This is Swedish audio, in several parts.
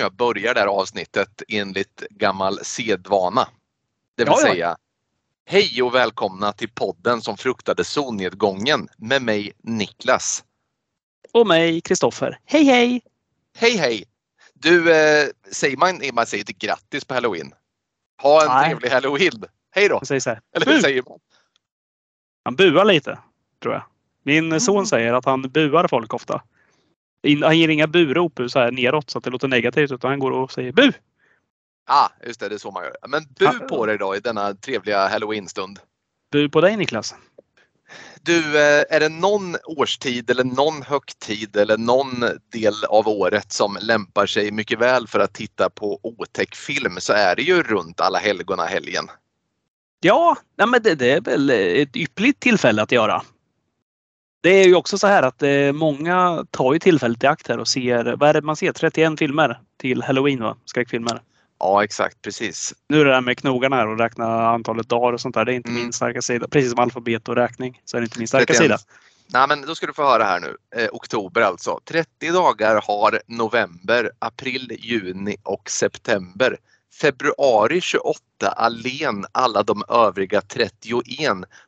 jag börjar det här avsnittet enligt gammal sedvana? Det vill Ja, ja. säga, hej och välkomna till podden som fruktade solnedgången med mig Niklas. Och mig, Kristoffer. Hej hej! Hej hej! Du, eh, säger man, man säger inte grattis på halloween? Ha en Nej. trevlig halloween! Hej då! Eller hur säger man? Han buar lite, tror jag. Min Mm. son säger att han buar folk ofta. In- Han ger inga burop så här neråt så att det låter negativt utan han går och säger bu! Ah, just det, det är så man gör. Men bu Ja. på dig då i denna trevliga halloweenstund. Bu på dig Niklas. Du, eh, är det någon årstid eller någon högtid eller någon del av året som lämpar sig mycket väl för att titta på otäck film så är det ju runt alla helgona helgen. Ja, nej men det, det är väl ett ypperligt tillfälle att göra. Det är ju också så här att eh, många tar ju tillfället i akt här och ser, vad är det man ser? 31 filmer till Halloween va? Skräckfilmer. Ja, exakt, precis. Nu är det där med knogarna här och räkna antalet dagar och sånt där. Det är inte Mm. min starka sida. Precis som alfabet och räkning så är det inte min starka 31. sida. Nej, men då ska du få höra här nu. Eh, oktober alltså. 30 dagar har november, april, juni och september. Februari 28 allen alla de övriga 31.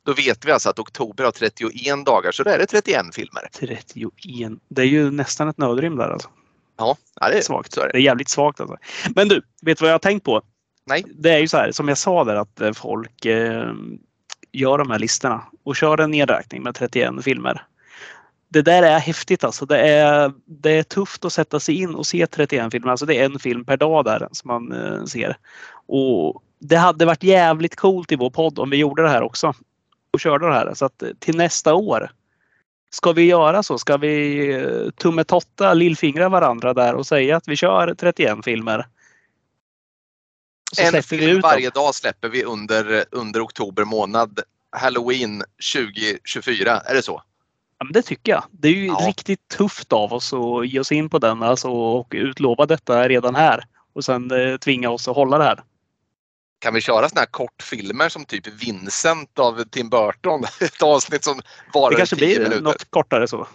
Då vet vi alltså att oktober har 31 dagar så då är det 31 filmer. 31. Det är ju nästan ett nödrim där alltså. Ja, det är Svagt. Är Det det. är jävligt svagt alltså. Men du, vet du vad jag har tänkt på? Nej. Det är ju så här som jag sa där att eh, folk eh, gör de här listorna och kör en nedräkning med 31 filmer. Det där är häftigt alltså. Det är, det är tufft att sätta sig in och se 31 filmer. Alltså det är en film per dag där som man eh, ser. Och det hade varit jävligt coolt i vår podd om vi gjorde det här också. Och körde det här. Så att eh, till nästa år Ska vi göra så? Ska vi eh, tummetotta lillfingra varandra där och säga att vi kör 31 filmer? En film varje dag släpper vi under, under oktober månad. Halloween 2024, är det så? Ja, men det tycker jag. Det är ju Ja. riktigt tufft av oss att ge oss in på den alltså, och utlova detta redan här. Och sen eh, tvinga oss att hålla det här. Kan vi köra såna här kortfilmer som typ Vincent av Tim Burton? Ett avsnitt som varar Det kanske 10 blir minuter. något kortare så.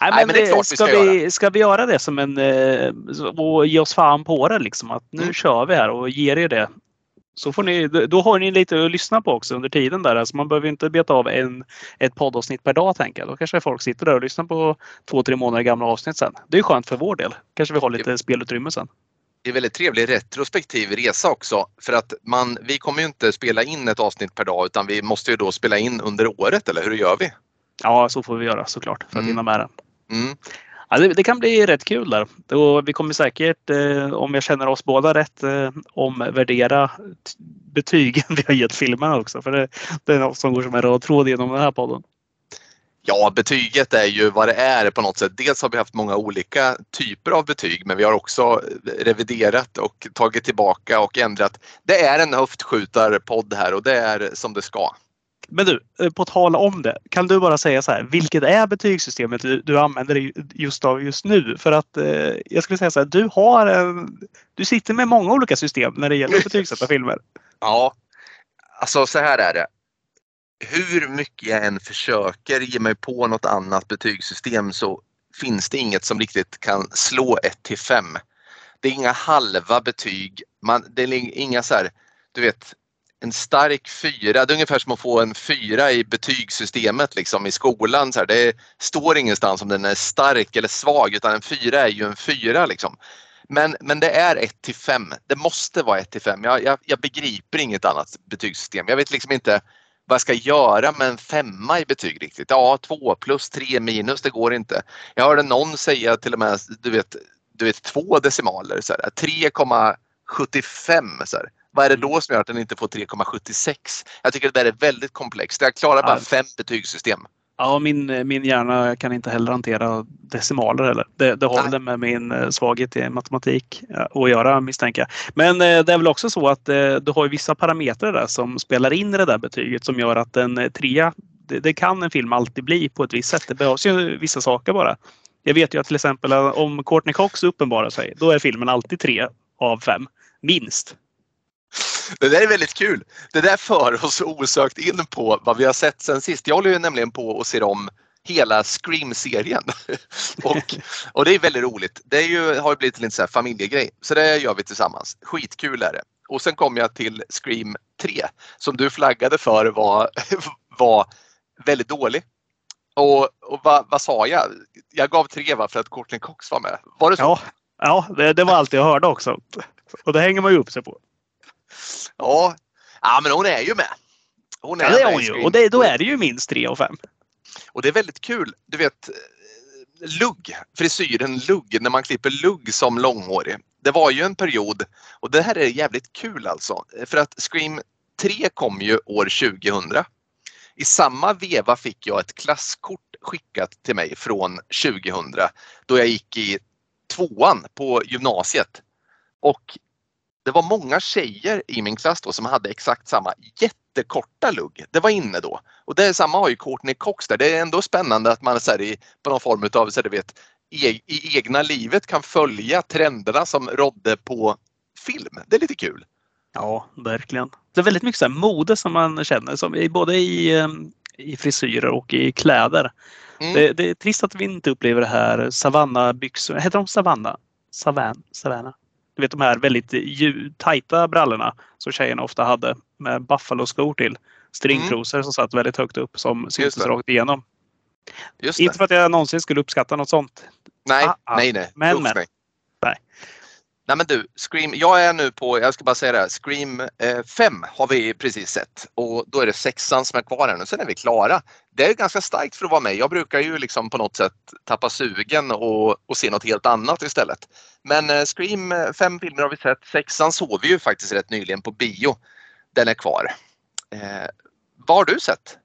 Nej, Nej, men det är eh, klart vi ska, ska vi, ska vi göra det som en... eh, Och ge oss fan på det liksom. Att nu Mm. kör vi här och ger er det. Så får ni, då har ni lite att lyssna på också under tiden där. Alltså man behöver inte beta av en, ett poddavsnitt per dag tänker jag. Då kanske folk sitter där och lyssnar på två, tre månader gamla avsnitt sen. Det är skönt för vår del. Kanske vi har lite spelutrymme sen. Det är väldigt trevlig retrospektiv resa också. För att man, vi kommer ju inte spela in ett avsnitt per dag utan vi måste ju då spela in under året, eller hur gör vi? Ja, så får vi göra såklart för att Mm. hinna med det. Mm. Ja, det, det kan bli rätt kul där. Då vi kommer säkert, eh, om jag känner oss båda rätt, eh, omvärdera betygen vi har gett filmerna också. För det, det är något som går som en röd tråd genom den här podden. Ja, betyget är ju vad det är på något sätt. Dels har vi haft många olika typer av betyg men vi har också eh, reviderat och tagit tillbaka och ändrat. Det är en höftskjutarpodd här och det är som det ska. Men du, eh, på tal om det. Kan du bara säga så här, vilket är betygssystemet du, du använder dig just av just nu? För att eh, jag skulle säga så här, du har en, du sitter med många olika system när det gäller att betygsätta filmer. Ja, alltså så här är det. Hur mycket jag än försöker ge mig på något annat betygssystem så finns det inget som riktigt kan slå 1 till 5. Det är inga halva betyg. Man, det är inga så här, du vet, en stark fyra. Det är ungefär som att få en fyra i betygssystemet liksom i skolan. Så här, det står ingenstans om den är stark eller svag utan en fyra är ju en fyra liksom. Men, men det är 1 till 5. Det måste vara 1 till 5. Jag, jag, jag begriper inget annat betygssystem. Jag vet liksom inte vad jag ska göra med en femma i betyg riktigt. Ja, 2 plus 3 minus, det går inte. Jag hörde någon säga till och med, du vet, du vet två decimaler, 3,75. Vad är det då som gör att den inte får 3,76? Jag tycker det där är väldigt komplext. Jag klarar bara Ja. fem betygssystem. Ja, min, min hjärna kan inte heller hantera decimaler heller. Det, det har väl med min eh, svaghet i matematik eh, att göra misstänker jag. Men eh, det är väl också så att du har vissa parametrar där som spelar in i det där betyget som gör att en trea, det, det kan en film alltid bli på ett visst sätt. Det behövs ju vissa saker bara. Jag vet ju att till exempel om Courtney Cox uppenbarar sig, då är filmen alltid tre av fem. Minst. Det där är väldigt kul. Det där för oss osökt in på vad vi har sett sen sist. Jag håller ju nämligen på och ser om hela Scream-serien. och, och det är väldigt roligt. Det är ju, har ju blivit en så familjegrej. Så det gör vi tillsammans. Skitkul är det. Och sen kom jag till Scream 3 som du flaggade för var, var väldigt dålig. Och, och vad, vad sa jag? Jag gav tre va, för att Courtney Cox var med. Var det så? Ja, ja det, det var allt jag hörde också. Och det hänger man ju upp sig på. Ja, ja men hon är ju med. Hon är ja, det är hon ju. Och det, då är det ju minst tre av fem. Och det är väldigt kul. Du vet, lugg, frisyren lugg, när man klipper lugg som långhårig. Det var ju en period, och det här är jävligt kul alltså, för att Scream 3 kom ju år 2000. I samma veva fick jag ett klasskort skickat till mig från 2000 då jag gick i tvåan på gymnasiet. Och det var många tjejer i min klass då som hade exakt samma jättekorta lugg. Det var inne då. Och det är samma har ju Courtney Cox där. Det är ändå spännande att man så här, i, på någon form av så här, vet, i, i egna livet kan följa trenderna som rådde på film. Det är lite kul. Ja, verkligen. Det är väldigt mycket så mode som man känner, som både i, ehm, i frisyrer och i kläder. Mm. Det, det, är trist att vi inte upplever det här Savanna-byxor. Heter de Savanna? Savan? Du vet de här väldigt tajta brallorna som tjejerna ofta hade med Buffalo-skor till. Stringtrosor mm. som satt väldigt högt upp som syntes rakt igenom. Inte för att jag någonsin skulle uppskatta något sånt. Nej, ah, ah. nej, nej. Men, men. Nej. Nej men du, Scream, jag är nu på, jag ska bara säga det här, Scream 5 eh, har vi precis sett och då är det sexan som är kvar här nu, sen är vi klara. Det är ganska starkt för att vara med. Jag brukar ju liksom på något sätt tappa sugen och, och se något helt annat istället. Men eh, Scream eh, 5 filmer har vi sett, sexan såg vi ju faktiskt rätt nyligen på bio. Den är kvar. Eh, vad har du sett?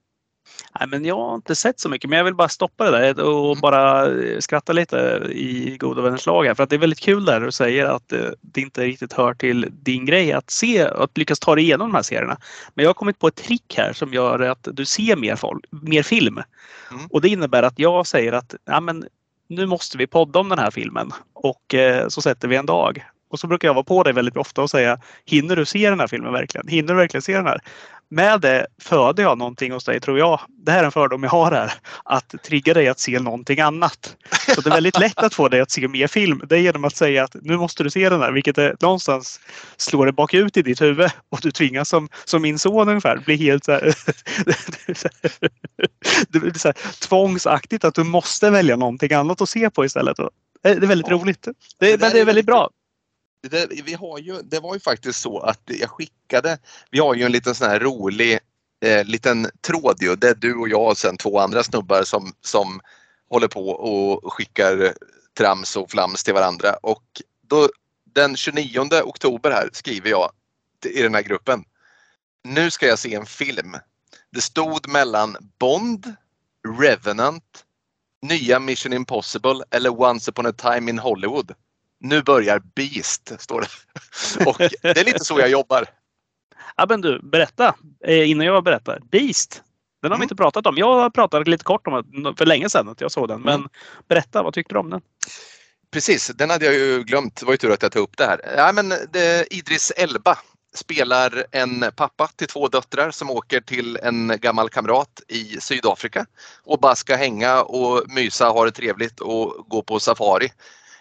Nej, men jag har inte sett så mycket, men jag vill bara stoppa det där och mm. bara eh, skratta lite i goda vänners lag här. För att det är väldigt kul där du säger att eh, det inte riktigt hör till din grej att se, att lyckas ta dig igenom de här serierna. Men jag har kommit på ett trick här som gör att du ser mer, folk, mer film. Mm. Och det innebär att jag säger att ja, men, nu måste vi podda om den här filmen och eh, så sätter vi en dag. Och så brukar jag vara på dig väldigt ofta och säga Hinner du se den här filmen verkligen? Hinner du verkligen se den här? Med det föder jag någonting hos dig, tror jag. Det här är en fördom jag har här. Att trigga dig att se någonting annat. Så det är väldigt lätt att få dig att se mer film. Det är genom att säga att nu måste du se den här, vilket är, någonstans slår det bakut i ditt huvud. Och du tvingas som, som min son ungefär bli helt så här, det är så här, tvångsaktigt att du måste välja någonting annat att se på istället. Det är väldigt ja. roligt. Det, men det är väldigt bra det, vi har ju, det var ju faktiskt så att jag skickade, vi har ju en liten sån här rolig eh, liten tråd ju. Det är du och jag och sen två andra snubbar som, som håller på och skickar trams och flams till varandra. Och då, den 29 oktober här skriver jag i den här gruppen. Nu ska jag se en film. Det stod mellan Bond, Revenant, nya Mission Impossible eller Once upon a time in Hollywood nu börjar Beast, står det. Och det är lite så jag jobbar. Ja, men du, berätta eh, innan jag berättar. Beast, den har mm. vi inte pratat om. Jag pratade lite kort om det för länge sedan att jag såg den. Men mm. berätta, vad tyckte du om den? Precis, den hade jag ju glömt. Det var ju tur att jag tog upp det här. Ja, men det, Idris Elba spelar en pappa till två döttrar som åker till en gammal kamrat i Sydafrika och bara ska hänga och mysa, ha det trevligt och gå på safari.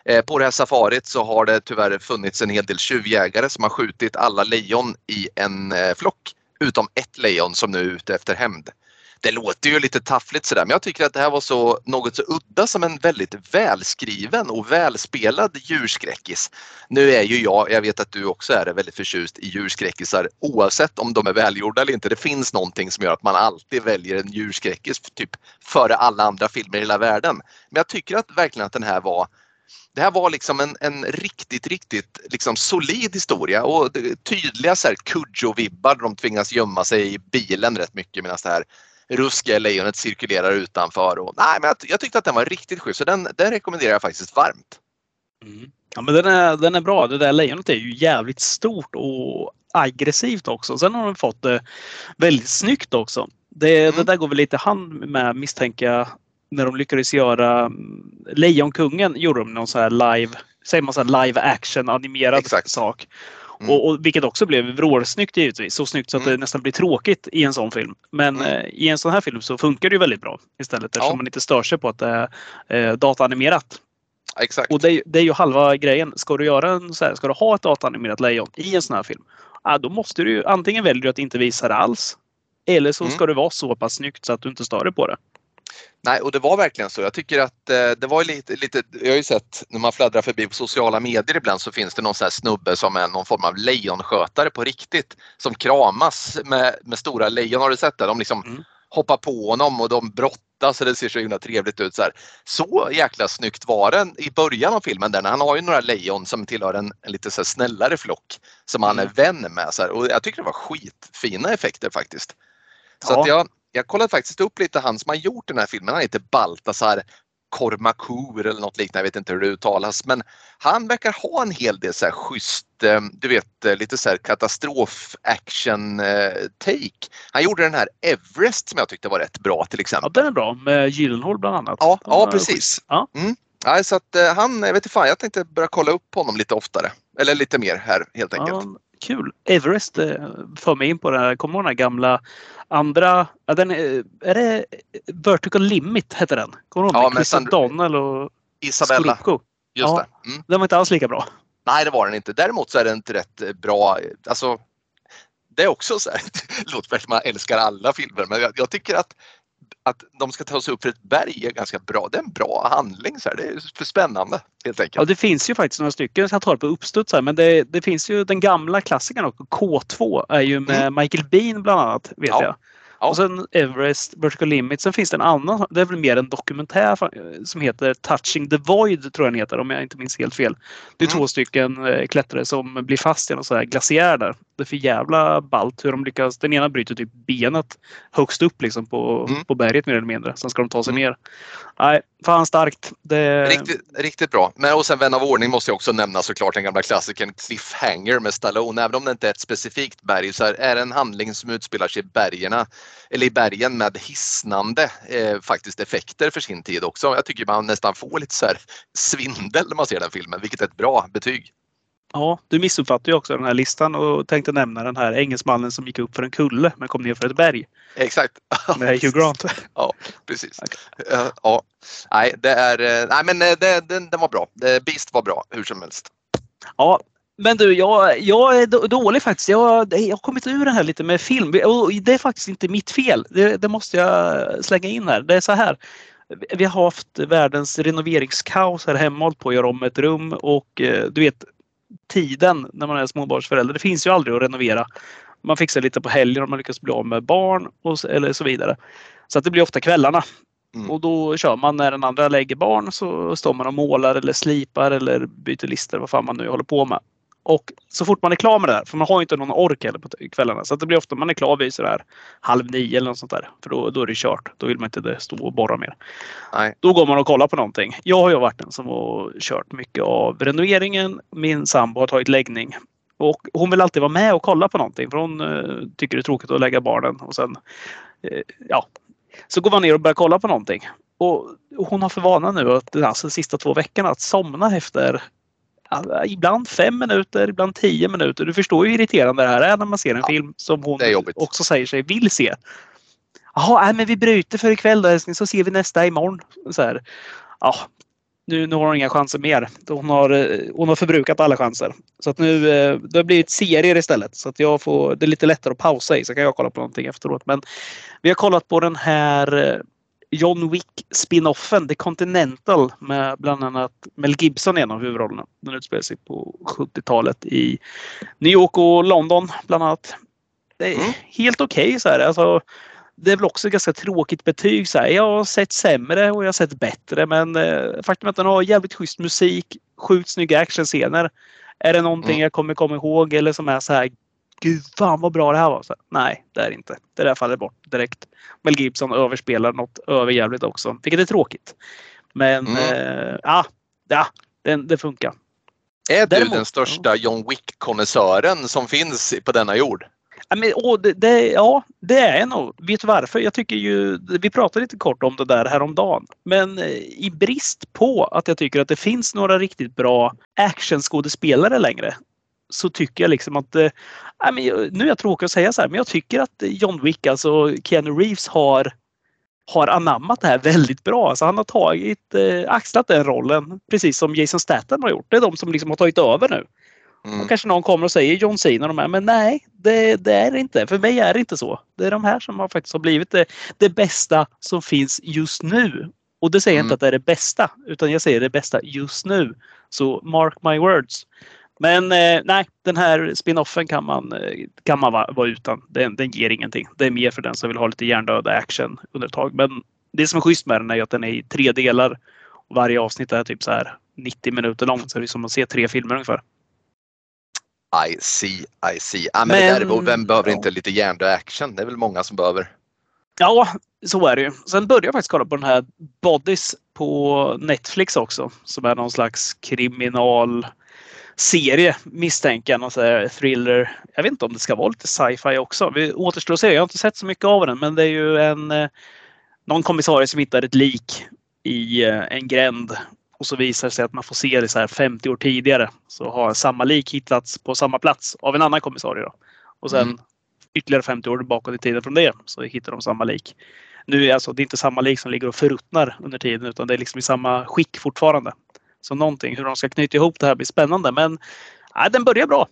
Eh, på det här safarit så har det tyvärr funnits en hel del tjuvjägare som har skjutit alla lejon i en eh, flock. Utom ett lejon som nu är ute efter hämnd. Det låter ju lite taffligt sådär men jag tycker att det här var så något så udda som en väldigt välskriven och välspelad djurskräckis. Nu är ju jag, jag vet att du också är väldigt förtjust i djurskräckisar oavsett om de är välgjorda eller inte. Det finns någonting som gör att man alltid väljer en djurskräckis typ före alla andra filmer i hela världen. Men jag tycker att verkligen att den här var det här var liksom en, en riktigt, riktigt liksom solid historia och tydliga Kujo-vibbar. De tvingas gömma sig i bilen rätt mycket medan det här ruskiga lejonet cirkulerar utanför. Och, nej, men jag, jag tyckte att den var riktigt schysst så den, den rekommenderar jag faktiskt varmt. Mm. Ja, men den är, den är bra. Det där lejonet är ju jävligt stort och aggressivt också. Sen har de fått det väldigt snyggt också. Det, mm. det där går väl lite hand med misstänker jag när de lyckades göra mm, Lejonkungen gjorde de någon så här live, säger man så live action animerad Exakt. sak. Mm. Och, och, vilket också blev vrålsnyggt givetvis. Så snyggt så att mm. det nästan blir tråkigt i en sån film. Men mm. eh, i en sån här film så funkar det ju väldigt bra istället eftersom ja. man inte stör sig på att det är eh, dataanimerat. Exakt. Och det, det, är ju halva grejen. Ska du, göra en, så här, ska du ha ett dataanimerat lejon i en sån här film, ja, då måste du antingen välja att inte visa det alls. Eller så mm. ska det vara så pass snyggt så att du inte stör dig på det. Nej, och det var verkligen så. Jag tycker att eh, det var lite, lite, jag har ju sett när man fladdrar förbi på sociala medier ibland så finns det någon sån här snubbe som är någon form av lejonskötare på riktigt som kramas med, med stora lejon. Har du sett det? De liksom mm. hoppar på honom och de brottas och det ser så himla trevligt ut. Så, här. så jäkla snyggt var den i början av filmen där han har ju några lejon som tillhör en, en lite så snällare flock som han mm. är vän med. Så här. Och jag tycker det var skitfina effekter faktiskt. Så ja. att jag, jag kollade faktiskt upp lite han som har gjort den här filmen. Han heter Baltasar Kormakur eller något liknande, jag vet inte hur det uttalas. Men han verkar ha en hel del så här schysst, eh, du vet eh, lite så här katastrof action eh. Han gjorde den här Everest som jag tyckte var rätt bra till exempel. Ja den är bra med Gyllenhaal bland annat. Ja, ja precis. Ja. Mm. Ja, så att han, jag vet inte fan, jag tänkte börja kolla upp honom lite oftare. Eller lite mer här helt enkelt. Ja, kul. Everest för mig in på det här, kommer du ihåg den här gamla andra, ja, den är, är det Vertical Limit hette den? Kommer du ihåg? Ja, Chris O'Donnell och Isabella. Just ja, det. Mm. Den var inte alls lika bra. Nej, det var den inte. Däremot så är den inte rätt eh, bra. Alltså, det är också så här, låter som man älskar alla filmer, men jag, jag, tycker att att de ska ta sig upp för ett berg är ganska bra. Det är en bra handling. Så här. Det är för spännande helt enkelt. Ja, det finns ju faktiskt några stycken jag tar på uppstuds här, men det, det, finns ju den gamla klassikern också. K2 är ju med mm. Michael Bean bland annat vet ja. jag. Ja. Och sen Everest, Vertical Limit. Sen finns det en annan, det är väl mer en dokumentär som heter Touching the Void tror jag den heter om jag inte minns helt fel. Det är mm. två stycken eh, klättrare som blir fast i en sån här glaciär där. Det är för jävla ballt hur de lyckas. Den ena bryter typ benet högst upp liksom på, mm. på berget mer eller mindre. Sen ska de ta sig mm. ner. Nej, fan starkt. Det... Riktigt, riktigt bra. Men och sen vän av ordning måste jag också nämna såklart den gamla klassikern Cliffhanger med Stallone. Även om det inte är ett specifikt berg så är det en handling som utspelar sig i bergen eller i bergen med hisnande eh, faktiskt effekter för sin tid också. Jag tycker man nästan får lite så här svindel när man ser den filmen, vilket är ett bra betyg. Ja, du missuppfattade ju också den här listan och tänkte nämna den här engelsmannen som gick upp för en kulle men kom ner för ett berg. Exakt. Med Hugh Grant. ja, precis. Okay. Ja, nej, det är, eh, nej men eh, det, den, den var bra. Beast var bra hur som helst. Ja, men du, jag, jag är dålig faktiskt. Jag, jag har kommit ur den här lite med film. Det är faktiskt inte mitt fel. Det, det måste jag slänga in här. Det är så här. Vi har haft världens renoveringskaos här hemma, hållit på att göra om ett rum och eh, du vet tiden när man är småbarnsförälder. Det finns ju aldrig att renovera. Man fixar lite på helgen om man lyckas bli av med barn och, eller så vidare. Så att det blir ofta kvällarna. Mm. Och då kör man när den andra lägger barn så står man och målar eller slipar eller byter lister vad fan man nu håller på med. Och så fort man är klar med det här, för man har inte någon ork heller på kvällarna, så det blir ofta man är klar vid sådär halv nio eller något sånt där. För då, då är det kört. Då vill man inte stå och borra mer. Nej. Då går man och kollar på någonting. Jag har ju varit den som har kört mycket av renoveringen. Min sambo har tagit läggning. Och hon vill alltid vara med och kolla på någonting för hon uh, tycker det är tråkigt att lägga barnen. Och sen, uh, ja. Så går man ner och börjar kolla på någonting. Och hon har för vana nu att alltså, de sista två veckorna att somna efter ibland fem minuter, ibland tio minuter. Du förstår hur irriterande det här är när man ser en ja, film som hon också säger sig vill se. Jaha, men vi bryter för ikväll då älskling så ser vi nästa imorgon. Så här. Ja, nu, nu har hon inga chanser mer. Hon har, eh, hon har förbrukat alla chanser. Så att nu, eh, det har blivit serier istället. Så att jag får, det är lite lättare att pausa i så kan jag kolla på någonting efteråt. Men vi har kollat på den här eh, John Wick spinoffen The Continental med bland annat Mel Gibson i en av huvudrollerna. Den utspelar sig på 70-talet i New York och London bland annat. Det är mm. helt okej okay, så här. Alltså, det är väl också ett ganska tråkigt betyg. Så här. Jag har sett sämre och jag har sett bättre men eh, faktum är att den har jävligt schysst musik, sjukt snygga actionscener. Är det någonting mm. jag kommer komma ihåg eller som är så här gud fan vad bra det här var. Så, nej, det är det inte. Det där faller bort direkt. Mel Gibson överspelar något överjävligt också, vilket är tråkigt. Men mm. eh, ja, ja det, det funkar. Är du Däremot, den största John Wick-konnässören som finns på denna jord? Ja, men, och det, det, ja, det är jag nog. Vet du varför? Jag tycker ju, vi pratade lite kort om det där häromdagen. Men eh, i brist på att jag tycker att det finns några riktigt bra actionskådespelare längre så tycker jag liksom att, äh, men, nu är jag tråkig att säga så här, men jag tycker att John Wick, alltså Keanu Reeves har har anammat det här väldigt bra. Alltså han har tagit, eh, axlat den rollen precis som Jason Statham har gjort. Det är de som liksom har tagit över nu. Mm. Och kanske någon kommer och säger John Cena och de här, men nej, det, det, är det inte. För mig är det inte så. Det är de här som har faktiskt har blivit det, det bästa som finns just nu. Och det säger mm. inte att det är det bästa, utan jag säger det bästa just nu. Så mark my words. Men eh, nej, den här spinoffen kan man, eh, kan man vara, vara utan. Den, den ger ingenting. Det är mer för den som vill ha lite hjärndöda action under ett tag. Men det som är schysst med den är att den är i tre delar. Och varje avsnitt är typ så här 90 minuter långt. Så det är som att se tre filmer ungefär. I see, I see. Ah, men, men det där, vem behöver ja. inte lite hjärndöd action? Det är väl många som behöver. Ja, så är det ju. Sen började jag faktiskt kolla på den här Bodies på Netflix också. Som är någon slags kriminal serie misstänker jag. Någon thriller. Jag vet inte om det ska vara lite sci-fi också. Vi återstår att se. Jag har inte sett så mycket av den men det är ju en eh, någon kommissarie som hittar ett lik i eh, en gränd och så visar det sig att man får se det så här 50 år tidigare. Så har samma lik hittats på samma plats av en annan kommissarie. Då. Och sen mm. ytterligare 50 år bakåt i tiden från det så hittar de samma lik. Nu är alltså, det är inte samma lik som ligger och förruttnar under tiden utan det är liksom i samma skick fortfarande. Så någonting, hur de ska knyta ihop det här blir spännande. Men ja, den börjar bra.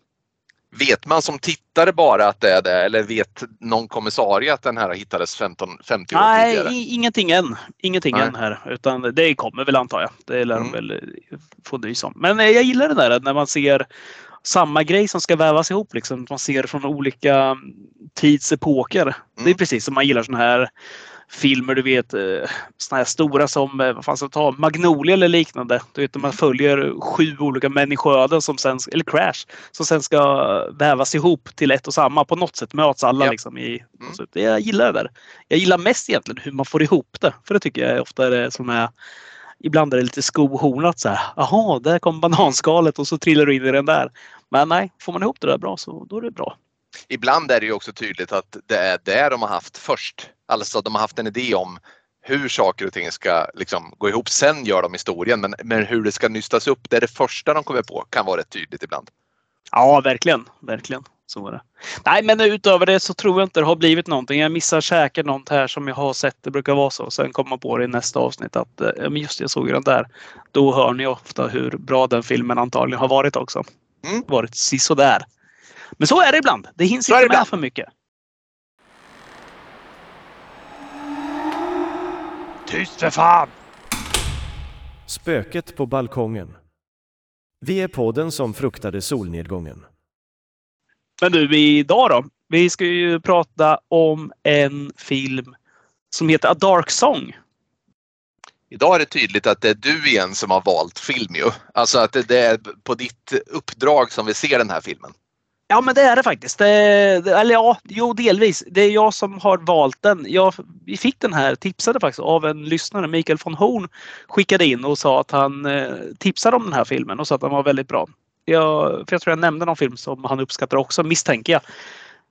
Vet man som tittare bara att det är det eller vet någon kommissarie att den här hittades 15, 50 år Nej, tidigare? Nej, ingenting än. Ingenting Nej. än här. Utan det kommer väl antar jag. Det lär mm. de väl eh, få nys om. Men eh, jag gillar det där när man ser samma grej som ska vävas ihop. Liksom. Man ser från olika tidsepoker. Mm. Det är mm. precis som man gillar såna här filmer, du vet, eh, såna här stora som eh, vad fan ska ta, Magnolia eller liknande. Du vet, man följer sju olika människoöden som sen, eller Crash, som sen ska vävas ihop till ett och samma. På något sätt möts alla ja. liksom i... Mm. Så jag gillar det där. Jag gillar mest egentligen hur man får ihop det. För det tycker jag ofta är det som är Ibland är det lite skohornat så här. Jaha, där kom bananskalet och så trillar du in i den där. Men nej, får man ihop det där bra så då är det bra. Ibland är det ju också tydligt att det är det de har haft först. Alltså de har haft en idé om hur saker och ting ska liksom gå ihop. Sen gör de historien men, men hur det ska nystas upp, det är det första de kommer på, kan vara rätt tydligt ibland. Ja, verkligen. Verkligen. Så var det. Nej, men utöver det så tror jag inte det har blivit någonting. Jag missar säkert något här som jag har sett. Det brukar vara så. Sen kommer man på det i nästa avsnitt att eh, just jag såg den där. Då hör ni ofta hur bra den filmen antagligen har varit också. Mm. Varit sisådär. Men så är det ibland. Det hinns inte med för mycket. Tyst för fan! Spöket på balkongen. Vi är podden som fruktade solnedgången. Men du, idag då? Vi ska ju prata om en film som heter A Dark Song. Idag är det tydligt att det är du igen som har valt film ju. Alltså att det är på ditt uppdrag som vi ser den här filmen. Ja men det är det faktiskt. Det, eller ja, jo delvis. Det är jag som har valt den. Jag, vi fick den här tipsade faktiskt av en lyssnare. Mikael von Horn skickade in och sa att han eh, tipsade om den här filmen och sa att den var väldigt bra. Jag, för jag tror jag nämnde någon film som han uppskattar också misstänker jag.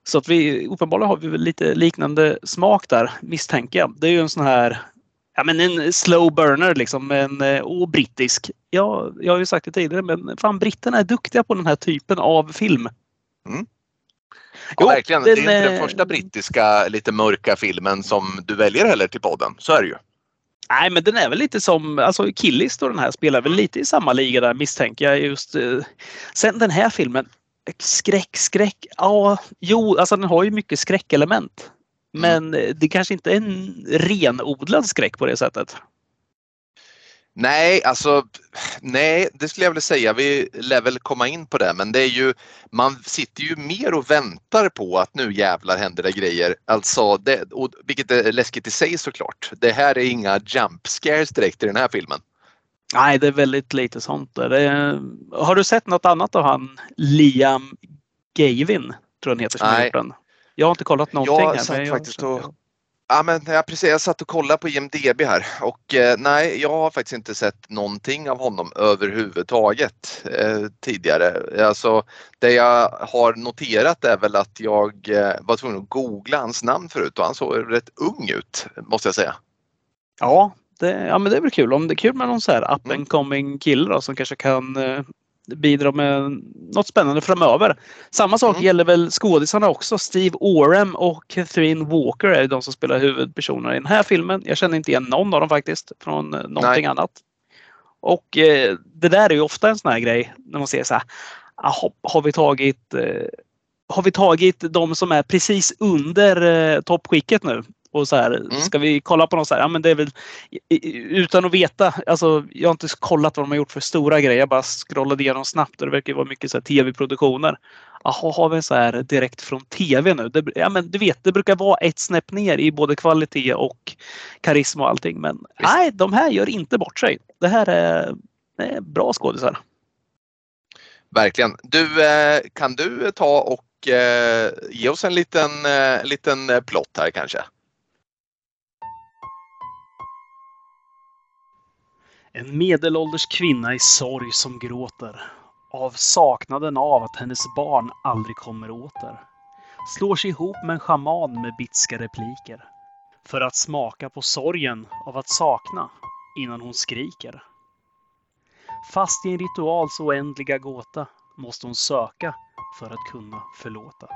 Så att vi uppenbarligen har vi väl lite liknande smak där misstänker jag. Det är ju en sån här Ja men en slow burner liksom. En, och eh, brittisk. Ja, jag har ju sagt det tidigare men fan britterna är duktiga på den här typen av film. Mm. Ja, jo, verkligen. Den, det är inte den första brittiska lite mörka filmen som du väljer heller till podden. Så är det ju. Nej, men den är väl lite som, alltså Killis och den här spelar väl lite i samma liga där misstänker jag. Just, eh. Sen den här filmen, skräck, skräck. Ja, jo, alltså den har ju mycket skräckelement. Mm. Men det kanske inte är en renodlad skräck på det sättet. Nej, alltså nej, det skulle jag vilja säga. Vi lär väl komma in på det, men det är ju man sitter ju mer och väntar på att nu jävlar händer det grejer. Alltså, det, och, vilket är läskigt i sig såklart. Det här är inga jump scares direkt i den här filmen. Nej, det är väldigt lite sånt. Är, har du sett något annat av han Liam Gavin? Tror jag han heter som Nej. Jag har inte kollat någonting. Jag satt faktiskt och Ja, men jag, precis, jag satt och kollade på IMDB här och eh, nej, jag har faktiskt inte sett någonting av honom överhuvudtaget eh, tidigare. Alltså, det jag har noterat är väl att jag eh, var tvungen att googla hans namn förut och han såg rätt ung ut måste jag säga. Ja, det, ja men det är väl kul. Om det är kul med någon så här up and coming kille då, som kanske kan eh, bidra med något spännande framöver. Samma sak Mm. gäller väl skådisarna också. Steve Oram och Catherine Walker är de som spelar huvudpersonerna i den här filmen. Jag känner inte igen någon av dem faktiskt från eh, någonting Nej. annat. Och eh, det där är ju ofta en sån här grej när man säger så här. "Jaha, Har vi tagit eh, har vi tagit de som är precis under eh, toppskicket nu? Och så här, Mm. ska vi kolla på något så här, ja men det är väl utan att veta, alltså jag har inte kollat vad de har gjort för stora grejer. Jag bara scrollade igenom snabbt och det verkar vara mycket tv-produktioner. Jaha, har vi en så här direkt från tv nu? Det, ja men du vet, det brukar vara ett snäpp ner i både kvalitet och karisma och allting. Men nej, de här gör inte bort sig. Det här är, det är bra skådisar. Verkligen. Du, eh, kan du ta och eh, ge oss en liten, eh, liten plott här kanske? En medelålders kvinna i sorg som gråter. Av saknaden av att hennes barn aldrig kommer åter. Slår sig ihop med en schaman med bitska repliker. För att smaka på sorgen av att sakna innan hon skriker. Fast i en rituals oändliga gåta måste hon söka för att kunna förlåta.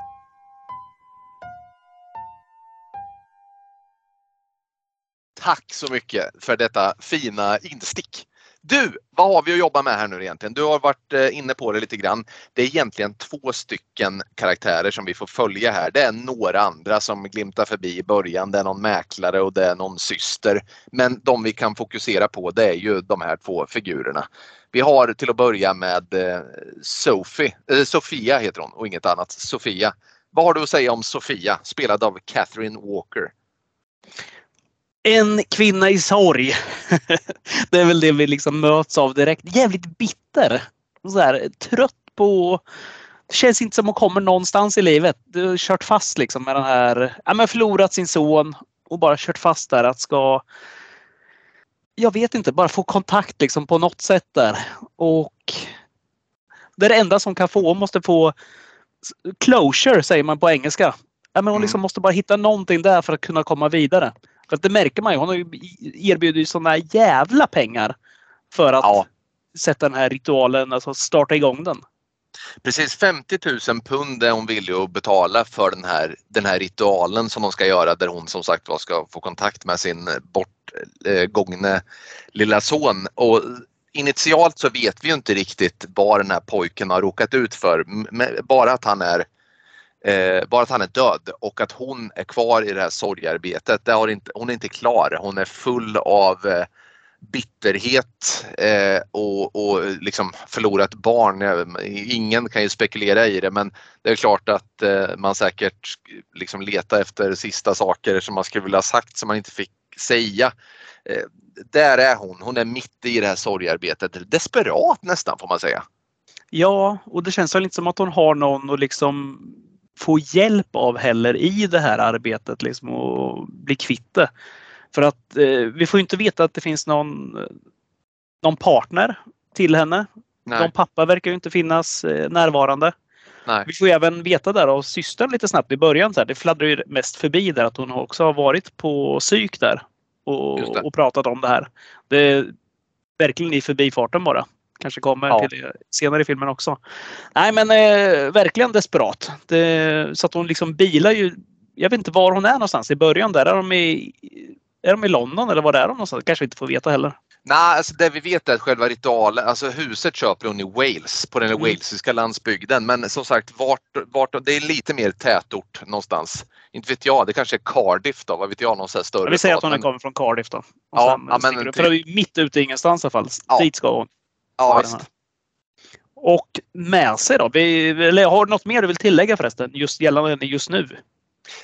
Tack så mycket för detta fina instick. Du, vad har vi att jobba med här nu egentligen? Du har varit eh, inne på det lite grann. Det är egentligen två stycken karaktärer som vi får följa här. Det är några andra som glimtar förbi i början. Det är någon mäklare och det är någon syster. Men de vi kan fokusera på det är ju de här två figurerna. Vi har till att börja med eh, Sophie, eh, Sofia heter hon och inget annat. Sofia. Vad har du att säga om Sofia, spelad av Catherine Walker? En kvinna i sorg. det är väl det vi liksom möts av direkt. Jävligt bitter. Så här, trött på... Det känns inte som hon kommer någonstans i livet. Du har kört fast liksom med den här... Ja, men förlorat sin son och bara kört fast där att ska... Jag vet inte, bara få kontakt liksom på något sätt där. Och det är det enda som kan få. Hon måste få closure säger man på engelska. Ja, men hon Mm. liksom måste bara hitta någonting där för att kunna komma vidare. För att det märker man ju. Hon har ju erbjudit sådana jävla pengar för att Ja. sätta den här ritualen, alltså starta igång den. Precis 50 000 pund är hon villig att betala för den här, den här ritualen som de ska göra där hon som sagt var ska få kontakt med sin bortgångne lilla son. Och initialt så vet vi ju inte riktigt vad den här pojken har råkat ut för. Bara att han är Eh, bara att han är död och att hon är kvar i det här sorgarbetet. Det har inte, hon är inte klar. Hon är full av eh, bitterhet eh, och, och liksom förlorat barn. Eh, ingen kan ju spekulera i det men det är klart att eh, man säkert liksom letar efter sista saker som man skulle vilja ha sagt som man inte fick säga. Eh, där är hon. Hon är mitt i det här sorgarbetet. Desperat nästan får man säga. Ja, och det känns väl inte som att hon har någon att liksom få hjälp av heller i det här arbetet liksom och bli kvitt det. För att eh, vi får inte veta att det finns någon, någon partner till henne. Nej, Någon pappa verkar ju inte finnas eh, närvarande. nej. Vi får även veta där av systern lite snabbt i början. Så här, det fladdrar ju mest förbi där att hon också har varit på psyk där och, och pratat om det här. Det är verkligen i förbifarten bara. Kanske kommer Ja. till det senare i filmen också. Nej men eh, verkligen desperat. Det, så att hon liksom bilar ju. Jag vet inte var hon är någonstans i början där. Är de i, är de i London eller var är de någonstans? Kanske vi inte får veta heller. Nej, alltså det vi vet är att själva ritualen, alltså huset köper hon i Wales, på den Mm. walesiska landsbygden. Men som sagt, vart, vart, det är lite mer tätort någonstans. Inte vet jag, det kanske är Cardiff då, vad vet jag, någon sån här större Jag vill säga att hon men- kommer från Cardiff då. Och Ja, sen ja, men upp. typ- För det är mitt ute i ingenstans i alla fall. Ja. Dit ska hon. Ja, visst. Och med sig då? Vi, eller har du något mer du vill tillägga förresten? Just gällande just nu?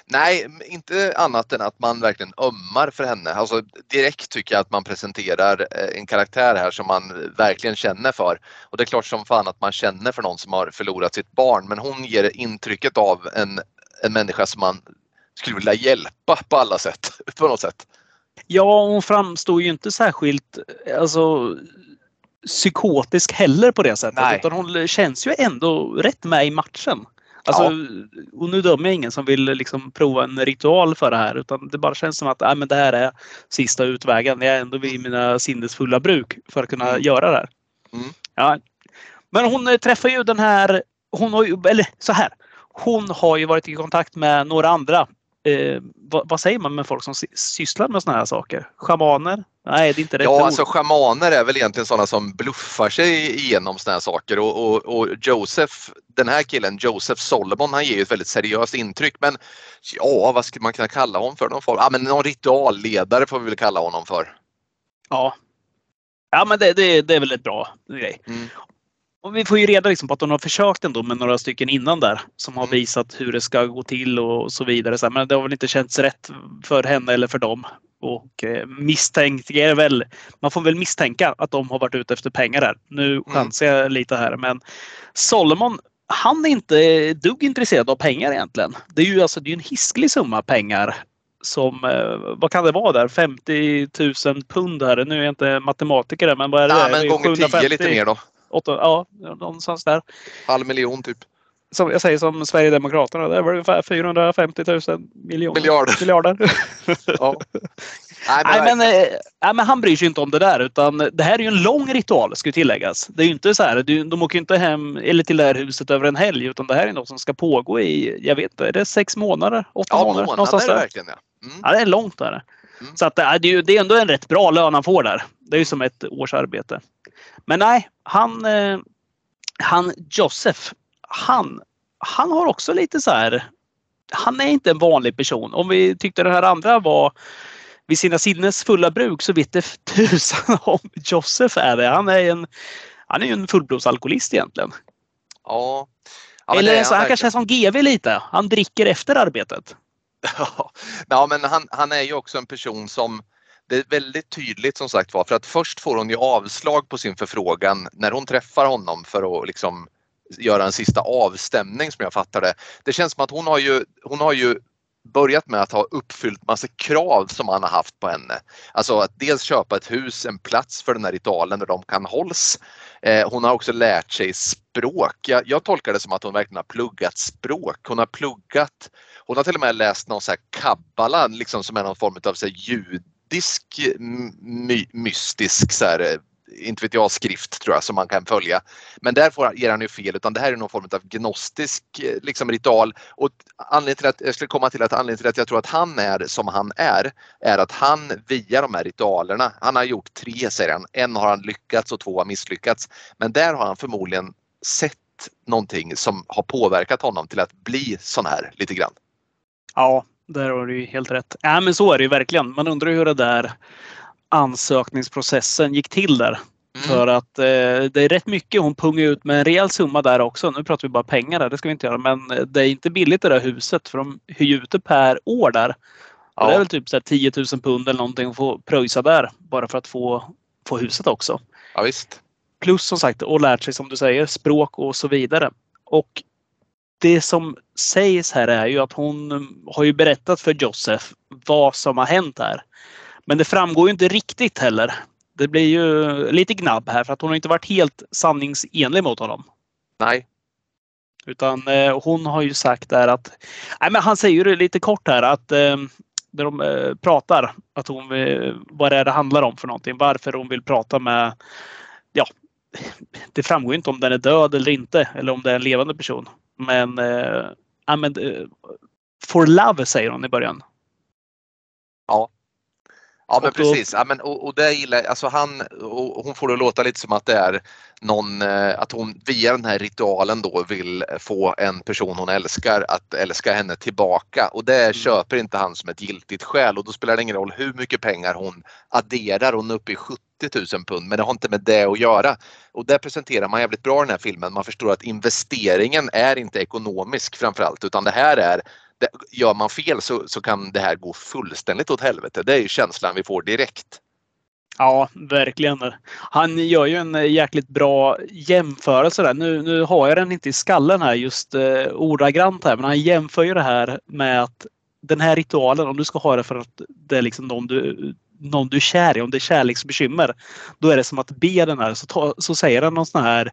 Nej, inte annat än att man verkligen ömmar för henne. Alltså, direkt tycker jag att man presenterar eh, en karaktär här som man verkligen känner för. Och det är klart som fan att man känner för någon som har förlorat sitt barn. Men hon ger intrycket av en, en människa som man skulle vilja hjälpa på alla sätt. På något sätt. Ja, hon framstår ju inte särskilt alltså, psykotisk heller på det sättet. Nej. Utan hon känns ju ändå rätt med i matchen. Alltså, Och nu dömer jag ingen som vill liksom prova en ritual för det här. Utan det bara känns som att äh, men det här är sista utvägen. Jag är ändå vid mina sinnesfulla bruk för att kunna Mm. göra det här. Mm. Ja, Men hon eh, träffar ju den här, hon har ju, eller så här. Hon har ju varit i kontakt med några andra eh, vad, vad, säger man med folk som sysslar med såna här saker? Schamaner? Nej, det är inte rätt Ja, ord. alltså schamaner är väl egentligen sådana som bluffar sig igenom såna här saker och, och, och Joseph, den här killen, Joseph Solomon, han ger ju ett väldigt seriöst intryck. Men ja, vad skulle man kunna kalla honom för? Någon, form? Ja, men någon ritualledare får vi väl kalla honom för. Ja. Ja, men det, det, det är väl ett bra grej. Mm. Och vi får ju reda liksom på att hon har försökt ändå med några stycken innan där som har mm. visat hur det ska gå till och så vidare. Men det har väl inte känts rätt för henne eller för dem. Och eh, misstänker väl, man får väl misstänka att de har varit ute efter pengar där. Nu mm. chansar jag lite här men Solomon han är inte dugg intresserad av pengar egentligen. Det är ju alltså det är en hisklig summa pengar som, eh, vad kan det vara där, 50 000 pund här. Nu är jag inte matematiker men vad är det? Ja, men gånger 10 lite mer då. 8, ja, någonstans där. Halv miljon typ. Som jag säger som Sverigedemokraterna, det är väl ungefär 450 000 miljoner. Miljarder. miljarder. ja. Nej, men, nej, men, eh, nej, men, han bryr sig inte om det där utan det här är ju en lång ritual ska tilläggas. Det är ju inte så här, de åker inte hem eller till det här huset över en helg utan det här är något som ska pågå i, jag vet inte, är det sex månader? Åtta ja, månader? Någonstans är det verkligen ja. Mm. ja. det är långt där. Mm. Så att det, är, det är ändå en rätt bra lön han får där. Det är ju som ett års arbete. Men nej, han, eh, han Joseph, han, han har också lite så här. Han är inte en vanlig person. Om vi tyckte den här andra var vid sina sinnes fulla bruk så vet det tusan om Joseph är det. Han är en, han är en fullblodsalkoholist egentligen. Ja. ja Eller så han, han kanske är som GV lite. Han dricker efter arbetet. Ja, men han, han är ju också en person som det är väldigt tydligt som sagt var för att först får hon ju avslag på sin förfrågan när hon träffar honom för att liksom göra en sista avstämning som jag fattar det. Det känns som att hon har ju, hon har ju börjat med att ha uppfyllt massa krav som han har haft på henne. Alltså att dels köpa ett hus, en plats för den här ritualen där de kan hålls. Eh, hon har också lärt sig språk. Jag, jag, tolkar det som att hon verkligen har pluggat språk. Hon har pluggat, hon har till och med läst någon så här kabbala liksom som är någon form av så här, ljud nordisk my, mystisk så här, eh, inte vet jag, skrift tror jag som man kan följa. Men där får, ger han ju fel utan det här är någon form av gnostisk eh, liksom, ritual. Och anledningen till att, jag skulle komma till att anledningen till att jag tror att han är som han är, är att han via de här ritualerna, han har gjort tre säger han, en har han lyckats och två har misslyckats. Men där har han förmodligen sett någonting som har påverkat honom till att bli sån här lite grann. Ja, där har du helt rätt. Ja, men så är det ju verkligen. Man undrar hur det där ansökningsprocessen gick till där. Mm. För att eh, det är rätt mycket. Hon pungar ut med en rejäl summa där också. Nu pratar vi bara pengar där, det ska vi inte göra. Men det är inte billigt det där huset för de hyr ut det per år där. Ja. Det är väl typ så 10 000 pund eller någonting att få pröjsa där bara för att få, få huset också. Ja, visst. Plus som sagt och lärt sig som du säger språk och så vidare. Och det som sägs här är ju att hon har ju berättat för Joseph vad som har hänt här. Men det framgår ju inte riktigt heller. Det blir ju lite gnabb här för att hon har inte varit helt sanningsenlig mot honom. Nej. Utan eh, hon har ju sagt där att, nej men han säger ju det lite kort här att eh, när de eh, pratar att hon, vad det är det handlar om för någonting. Varför hon vill prata med, ja, det framgår inte om den är död eller inte eller om det är en levande person. Men, eh, ja, men eh, For Love säger hon i början. Ja. Ja men precis. Ja, men, och, och det gillar alltså han, och hon får det låta lite som att det är någon, eh, att hon via den här ritualen då vill få en person hon älskar att älska henne tillbaka och det mm. köper inte han som ett giltigt skäl och då spelar det ingen roll hur mycket pengar hon adderar. Hon är uppe i 70 000 pund men det har inte med det att göra. Och det presenterar man jävligt bra i den här filmen. Man förstår att investeringen är inte ekonomisk framförallt utan det här är det, gör man fel så, så kan det här gå fullständigt åt helvete. Det är ju känslan vi får direkt. Ja, verkligen. Han gör ju en jäkligt bra jämförelse där. Nu, nu har jag den inte i skallen här just eh, ordagrant här, men han jämför ju det här med att den här ritualen, om du ska ha det för att det är liksom de du någon du är kär i, om det är kärleksbekymmer, då är det som att be den här, så, ta, så säger han någon sån här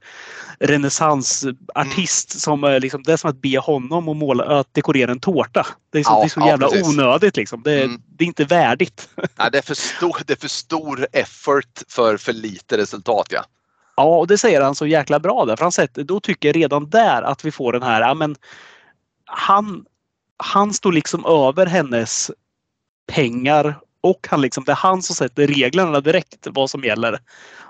renässansartist mm. som liksom, det är som att be honom att, måla, att dekorera en tårta. Det är så, ja, det är så ja, jävla precis. onödigt liksom. Det, mm. det, är inte värdigt. Ja, det, är för stor, det är för stor effort för för lite resultat ja. Ja, och det säger han så jäkla bra där. För han sätter, då tycker jag redan där att vi får den här, ja men han, han står liksom över hennes pengar och han liksom, det är han som sätter reglerna direkt vad som gäller.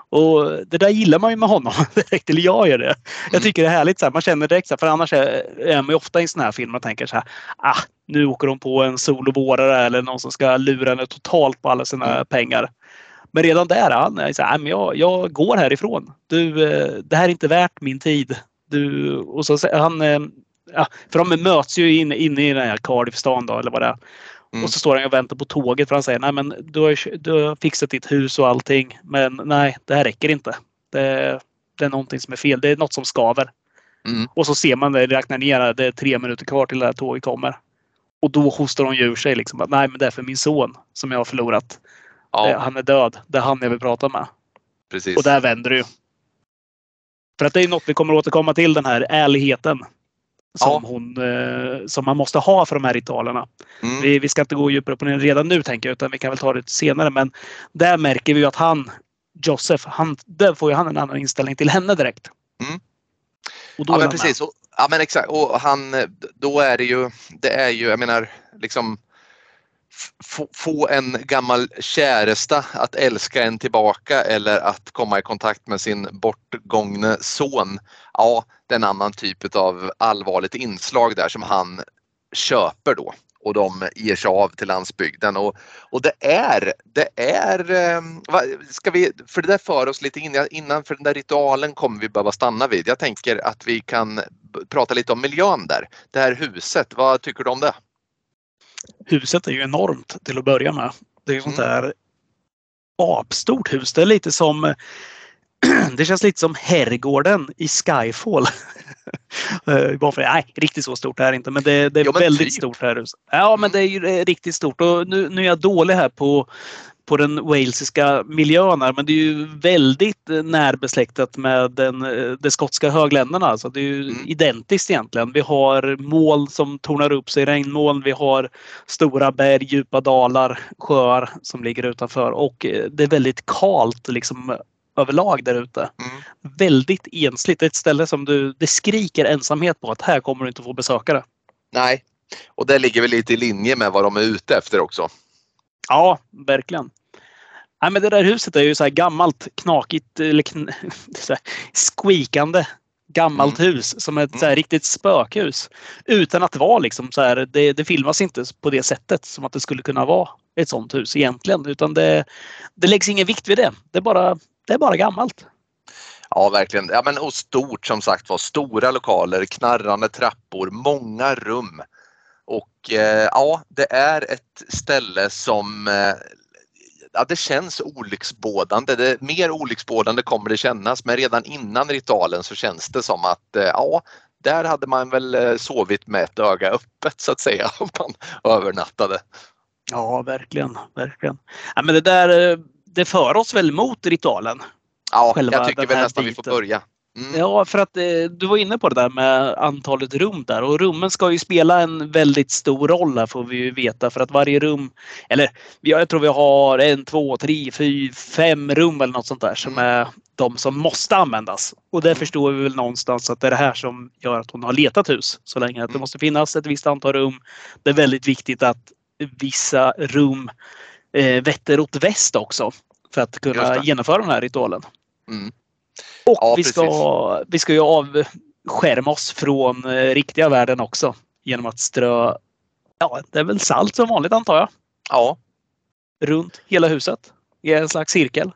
Och det där gillar man ju med honom direkt, eller jag gör det. Jag tycker det är härligt, så här, man känner direkt så här, för annars är man ju ofta i en sån här film och tänker så här, ah, nu åker de på en solovårare eller någon som ska lura henne totalt på alla sina mm. pengar. Men redan där, han är så här, men jag, jag går härifrån. Du, eh, det här är inte värt min tid. Du, och så han, eh, ja, för de möts ju inne in i den här Cardiff-stan då, eller vad det är. Mm. Och så står han och väntar på tåget för han säger nej men du har, du har fixat ditt hus och allting. Men nej, det här räcker inte. Det, det är någonting som är fel. Det är något som skaver. Mm. Och så ser man det, räknar ner det är tre minuter kvar till det här tåget kommer. Och då hostar hon ur sig liksom att nej men det är för min son som jag har förlorat. Ja. Han är död. Det är han jag vill prata med. Precis. Och där vänder det ju. För att det är något vi kommer återkomma till den här ärligheten som, ja. hon, eh, som man måste ha för de här ritualerna. Mm. Vi, vi, ska inte gå djupare på det redan nu tänker jag, utan vi kan väl ta det senare. Men där märker vi att han, Joseph, han, där får ju han en annan inställning till henne direkt. Mm. ja men precis. Och, ja men exakt. Och han, då är det ju, det är ju, jag menar liksom få en gammal käresta att älska en tillbaka eller att komma i kontakt med sin bortgångne son. Ja, det är en annan typ av allvarligt inslag där som han köper då och de ger sig av till landsbygden och, och det är, det är, ehm, ska vi, för det där för oss lite in, innan för den där ritualen kommer vi behöva stanna vid. Jag tänker att vi kan prata lite om miljön där. Det här huset, vad tycker du om det? Huset är ju enormt till att börja med. Det är ju sånt mm. där apstort hus. Det är lite som det känns lite som herrgården i Skyfall. Eh, bara för, nej, riktigt så stort är det inte, men det, det är jo, väldigt typ. stort här. Ja, men det är ju riktigt stort. Och nu, nu är jag dålig här på på den walesiska miljön här, men det är ju väldigt eh, närbesläktat med den, eh, de skotska högländerna. Alltså det är ju mm. identiskt egentligen. Vi har moln som tornar upp sig, regnmoln, vi har stora berg, djupa dalar, sjöar som ligger utanför och eh, det är väldigt kalt liksom överlag där ute. Mm. Väldigt ensligt. Ett ställe som du, det skriker ensamhet på att här kommer du inte få besökare. Nej, och det ligger väl lite i linje med vad de är ute efter också. Ja, verkligen. Nej, men det där huset är ju så här gammalt, knakigt, eller kn squeakande gammalt mm. hus som ett så mm. riktigt spökhus. Utan att vara liksom så här, det, det filmas inte på det sättet som att det skulle kunna vara ett sånt hus egentligen. Utan det, det läggs ingen vikt vid det. Det är bara, det är bara gammalt. Ja, verkligen. Ja, men, och stort som sagt var. Stora lokaler, knarrande trappor, många rum. Och eh, ja, det är ett ställe som eh, ja, det känns olycksbådande. Det, mer olycksbådande kommer det kännas men redan innan ritualen så känns det som att eh, ja, där hade man väl sovit med ett öga öppet så att säga om man övernattade. Ja, verkligen, verkligen. Ja, men det där det för oss väl mot ritualen. Ja, jag tycker väl nästan biten. vi får börja. Mm. Ja, för att eh, du var inne på det där med antalet rum där och rummen ska ju spela en väldigt stor roll här får vi ju veta för att varje rum, eller jag tror vi har en, två, tre, fyra, fem rum eller något sånt där som mm. är de som måste användas. Och det mm. förstår vi väl någonstans att det är det här som gör att hon har letat hus så länge. Att det mm. måste finnas ett visst antal rum. Det är väldigt viktigt att vissa rum eh, vetter åt väst också för att kunna genomföra den här ritualen. Mm. Och ja, vi, ska, vi ska ju avskärma oss från eh, riktiga världen också genom att strö, ja det är väl salt som vanligt antar jag? Ja. Runt hela huset i en slags cirkel.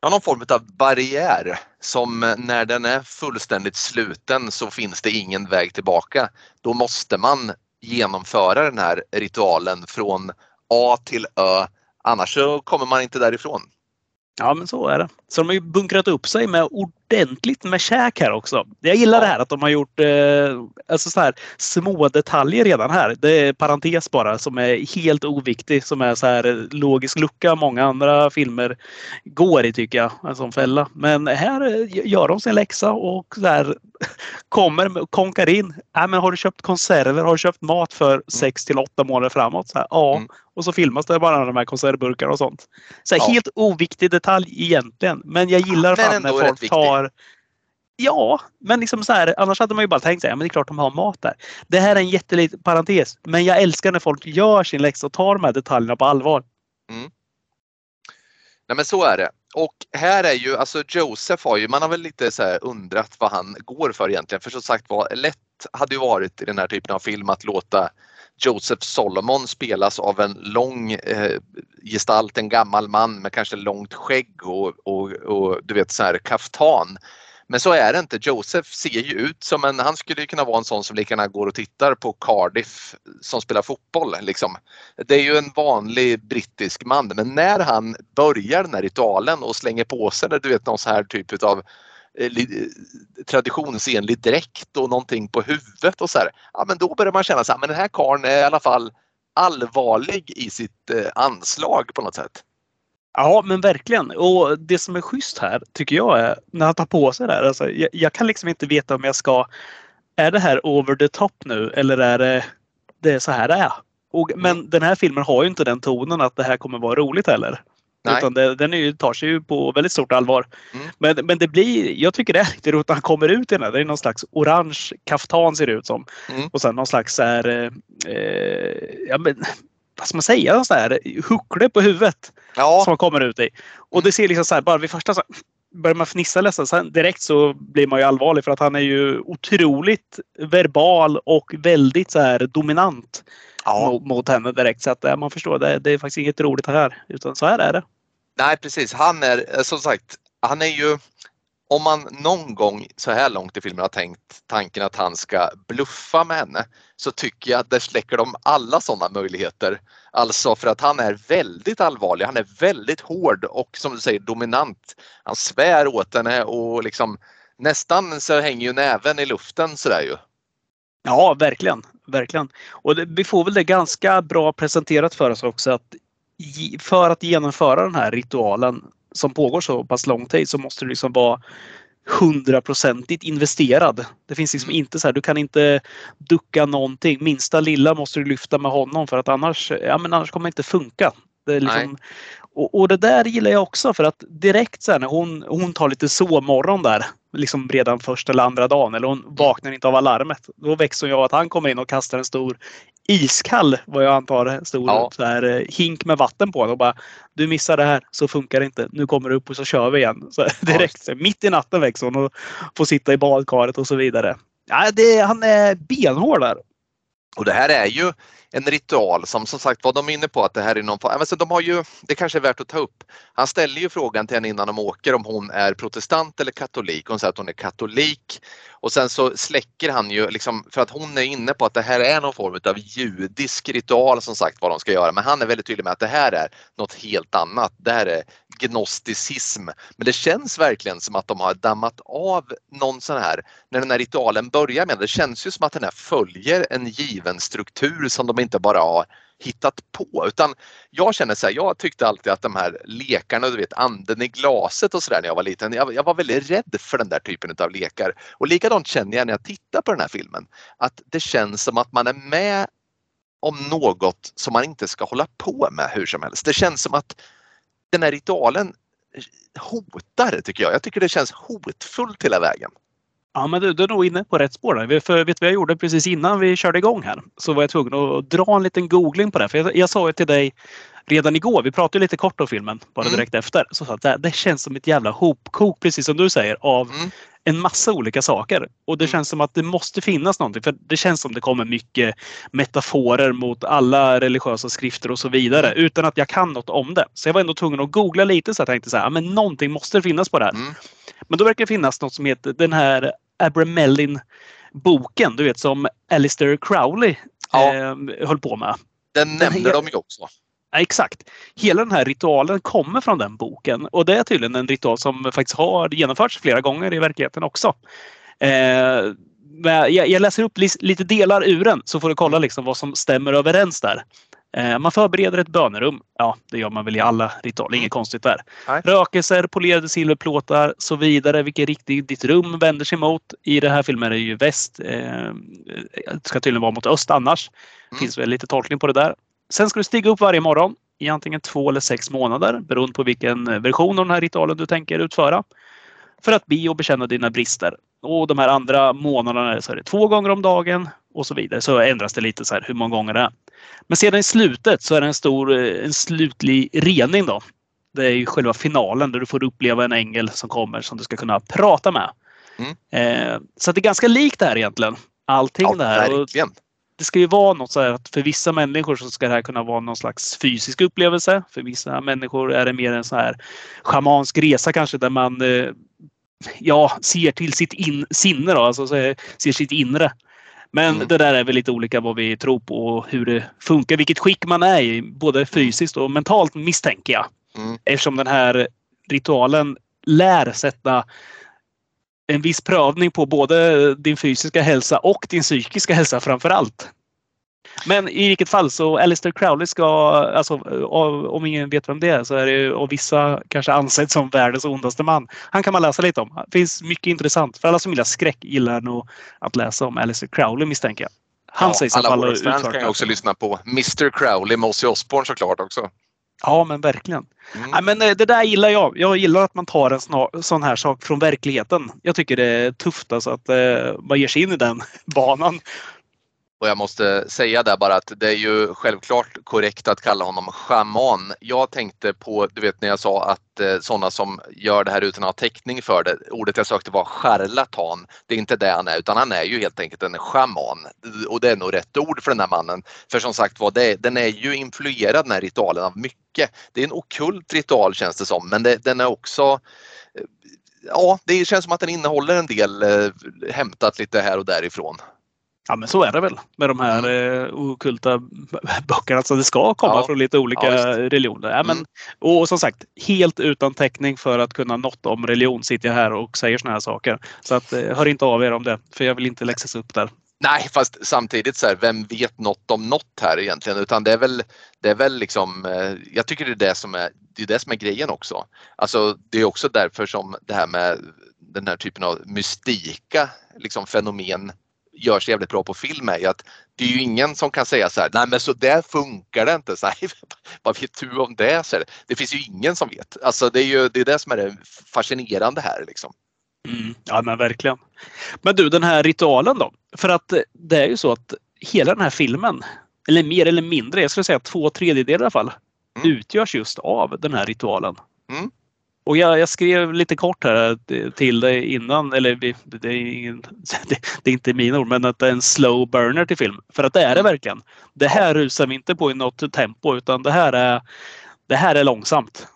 Ja, någon form av barriär som eh, när den är fullständigt sluten så finns det ingen väg tillbaka. Då måste man genomföra den här ritualen från A till Ö. Annars så kommer man inte därifrån. Ja, men så är det. Så de har ju bunkrat upp sig med ordentligt med käk här också. Jag gillar det här att de har gjort eh, alltså så här, små detaljer redan här. Det är parentes bara som är helt oviktig. Som är så här logisk lucka många andra filmer går i tycker jag. En sån fälla. Men här eh, gör de sin läxa och så här, kommer konkar in. Äh, men har du köpt konserver? Har du köpt mat för sex till åtta månader framåt? Så här, ja. Mm. Och så filmas det bara de här konservburkar och sånt. Så här, Ja. Helt oviktig detalj egentligen. Men jag gillar Men fan när folk viktig. tar Ja, men liksom så här, annars hade man ju bara tänkt sig, ja, men det är klart de har mat där. Det här är en jätteliten parentes, men jag älskar när folk gör sin läxa och tar de här detaljerna på allvar. Nej men så är det. Och här är ju, alltså Joseph har ju, man har väl lite så undrat vad han går för egentligen. För som sagt var, lätt hade ju varit i den här typen av film att låta Joseph Solomon spelas av en lång eh, gestalt, en gammal man med kanske långt skägg och, och, och du vet så här kaftan. Men så är det inte. Joseph ser ju ut som en, han skulle kunna vara en sån som lika gärna går och tittar på Cardiff som spelar fotboll. Liksom. Det är ju en vanlig brittisk man men när han börjar den här ritualen och slänger på sig du vet, någon så här typ av traditionsenlig dräkt och någonting på huvudet och så här. Ja men då börjar man känna så här, men den här karln är i alla fall allvarlig i sitt eh, anslag på något sätt. Ja, men verkligen. Och det som är schysst här tycker jag är när han tar på sig det här. Alltså, jag, jag kan liksom inte veta om jag ska... Är det här over the top nu eller är det, det är så här det är? Och, men den här filmen har ju inte den tonen att det här kommer vara roligt heller. Nej. Utan det, den är tar sig ju på väldigt stort allvar. Mm. Men, men det blir, jag tycker det är riktigt roligt när han kommer ut i den här. Det är någon slags orange kaftan ser det ut som. Mm. Och sen någon slags här, eh, eh, ja, men, vad ska man säga, någon sån här huckle på huvudet Ja, som man kommer ut i. Och det ser liksom så här, bara vid första så här, börjar man fnissa nästan. Sen direkt så blir man ju allvarlig för att han är ju otroligt verbal och väldigt så här dominant ja. mot, mot henne direkt. Så att eh, man förstår, det, det är faktiskt inget roligt här. Utan så här är det. Nej precis, han är eh, som sagt, han är ju om man någon gång så här långt i filmen har tänkt tanken att han ska bluffa med henne så tycker jag att där släcker de alla sådana möjligheter. Alltså för att han är väldigt allvarlig, han är väldigt hård och som du säger dominant. Han svär åt henne och liksom nästan så hänger ju näven i luften sådär ju. Ja, verkligen. verkligen. Och det, vi får väl det ganska bra presenterat för oss också att för att genomföra den här ritualen som pågår så pass lång tid så måste du liksom vara hundraprocentigt investerad. Det finns liksom Mm. inte så här, du kan inte ducka någonting. Minsta lilla måste du lyfta med honom för att annars, ja, men annars kommer det inte funka. Det liksom, och, och det där gillar jag också för att direkt så här, när hon, hon tar lite sovmorgon där, liksom redan första eller andra dagen, eller hon vaknar inte av alarmet. Då växer hon ju av att han kommer in och kastar en stor iskall, vad jag antar, stor Ja. så här, eh, hink med vatten på henne och bara Du missar det här, så funkar det inte. Nu kommer du upp och så kör vi igen. Så direkt, så, mitt i natten växer hon och får sitta i badkaret och så vidare. Ja, det, han är benhård där. Och det här är ju en ritual som som sagt var de är inne på att det här är någon form- alltså de har ju, det kanske är värt att ta upp. Han ställer ju frågan till henne innan de åker om hon är protestant eller katolik. Hon säger att hon är katolik. Och sen så släcker han ju liksom för att hon är inne på att det här är någon form av judisk ritual som sagt vad de ska göra. Men han är väldigt tydlig med att det här är något helt annat. Det här är gnosticism. Men det känns verkligen som att de har dammat av någon sån här, när den här ritualen börjar med, det känns ju som att den här följer en given struktur som de inte bara har hittat på utan jag känner så här, jag tyckte alltid att de här lekarna, du vet anden i glaset och sådär när jag var liten, jag, jag var väldigt rädd för den där typen av lekar. Och likadant känner jag när jag tittar på den här filmen, att det känns som att man är med om något som man inte ska hålla på med hur som helst. Det känns som att den här ritualen hotar tycker jag. Jag tycker det känns hotfullt hela vägen. Ja, men du, du är nog inne på rätt spår. Där. För vet du vad jag gjorde precis innan vi körde igång här? Så var jag tvungen att dra en liten googling på det. För jag, jag sa ju till dig redan igår, vi pratade lite kort om filmen bara Mm. direkt efter. Så sa att det, det känns som ett jävla hopkok, precis som du säger, av Mm. en massa olika saker. Och det Mm. känns som att det måste finnas någonting. För det känns som det kommer mycket metaforer mot alla religiösa skrifter och så vidare. Mm. Utan att jag kan något om det. Så jag var ändå tvungen att googla lite så jag tänkte så här, men någonting måste finnas på det här. Men då verkar det finnas något som heter den här Abramelin boken, du vet som Alistair Crowley Ja. eh, höll på med. Den Den nämnde he- de ju också. Ja, exakt. Hela den här ritualen kommer från den boken och det är tydligen en ritual som faktiskt har genomförts flera gånger i verkligheten också. Eh, jag, läser upp lite delar ur den så får du kolla liksom vad som stämmer överens där. Eh, man förbereder ett bönerum. Ja, det gör man väl i alla ritualer. Inget konstigt där. Nej. Rökelser, polerade silverplåtar, så vidare. Vilken riktning ditt rum vänder sig mot. I den här filmen är det ju väst. Eh, det ska tydligen vara mot öst annars. Mm. finns väl lite tolkning på det där. Sen ska du stiga upp varje morgon i antingen två eller sex månader beroende på vilken version av den här ritualen du tänker utföra. För att be och bekänna dina brister. Och de här andra månaderna så är det två gånger om dagen och så vidare. Så ändras det lite så här hur många gånger det är. Men sedan i slutet så är det en stor eh, en slutlig rening då. Det är ju själva finalen där du får uppleva en ängel som kommer som du ska kunna prata med. Mm. Eh, så det är ganska likt det här egentligen. Allting ja, det här. Det ska ju vara något så här att för vissa människor så ska det här kunna vara någon slags fysisk upplevelse. För vissa människor är det mer en så här schamansk resa kanske där man eh, ja, ser till sitt in, sinne då, alltså ser sitt inre. Men mm. det där är väl lite olika vad vi tror på och hur det funkar, vilket skick man är i, både fysiskt och mentalt misstänker jag. Mm. Eftersom den här ritualen lär sätta en viss prövning på både din fysiska hälsa och din psykiska hälsa framför allt. Men i vilket fall så Alistair Crowley ska, alltså om ingen vet vem det är så är det av vissa kanske ansedd som världens ondaste man. Han kan man läsa lite om. Det finns mycket intressant. För alla som gillar skräck gillar nog att läsa om Alistair Crowley misstänker jag. Han ja, sägs alla våra fans kan ju också lyssna på Mr Crowley med Ozzy Osbourne såklart också. Ja, men verkligen. Mm. Ja, men eh, det där gillar jag. Jag gillar att man tar en sån här sak från verkligheten. Jag tycker det är tufft alltså att eh, man ger sig in i den banan. Och jag måste säga där bara att det är ju självklart korrekt att kalla honom schaman. Jag tänkte på, du vet när jag sa att eh, sådana som gör det här utan att ha täckning för det, ordet jag sökte var charlatan. Det är inte det han är utan han är ju helt enkelt en schaman. Och det är nog rätt ord för den här mannen. För som sagt var, den är ju influerad den här ritualen av mycket. Det är en okult ritual känns det som men det, den är också eh, Ja, det känns som att den innehåller en del eh, hämtat lite här och därifrån. Ja men så är det väl med de här mm. okulta böckerna. Alltså det ska komma ja. från lite olika ja, religioner. Ja, men, mm. Och som sagt, helt utan täckning för att kunna något om religion sitter jag här och säger såna här saker. Så att, eh, hör inte av er om det, för jag vill inte läxas upp där. Nej, fast samtidigt så här, vem vet något om något här egentligen? Utan det är väl, det är väl liksom, eh, jag tycker det är det som är, det är det som är grejen också. Alltså det är också därför som det här med den här typen av mystika liksom fenomen görs jävligt bra på film är ju att det är ju ingen som kan säga så här, nej men så där funkar det inte. Så här, vad vet du om det? Så det finns ju ingen som vet. Alltså det är ju det, är det som är det fascinerande här. Liksom. Mm, ja men verkligen. Men du den här ritualen då? För att det är ju så att hela den här filmen, eller mer eller mindre, jag skulle säga två tredjedelar i alla fall, mm. utgörs just av den här ritualen. Mm. Och jag, jag, skrev lite kort här till dig innan, eller det är, ingen, det är, inte mina ord, men att det är en slow burner till film. För att det är det mm. verkligen. Det här rusar vi inte på i något tempo utan det här är, det här är långsamt.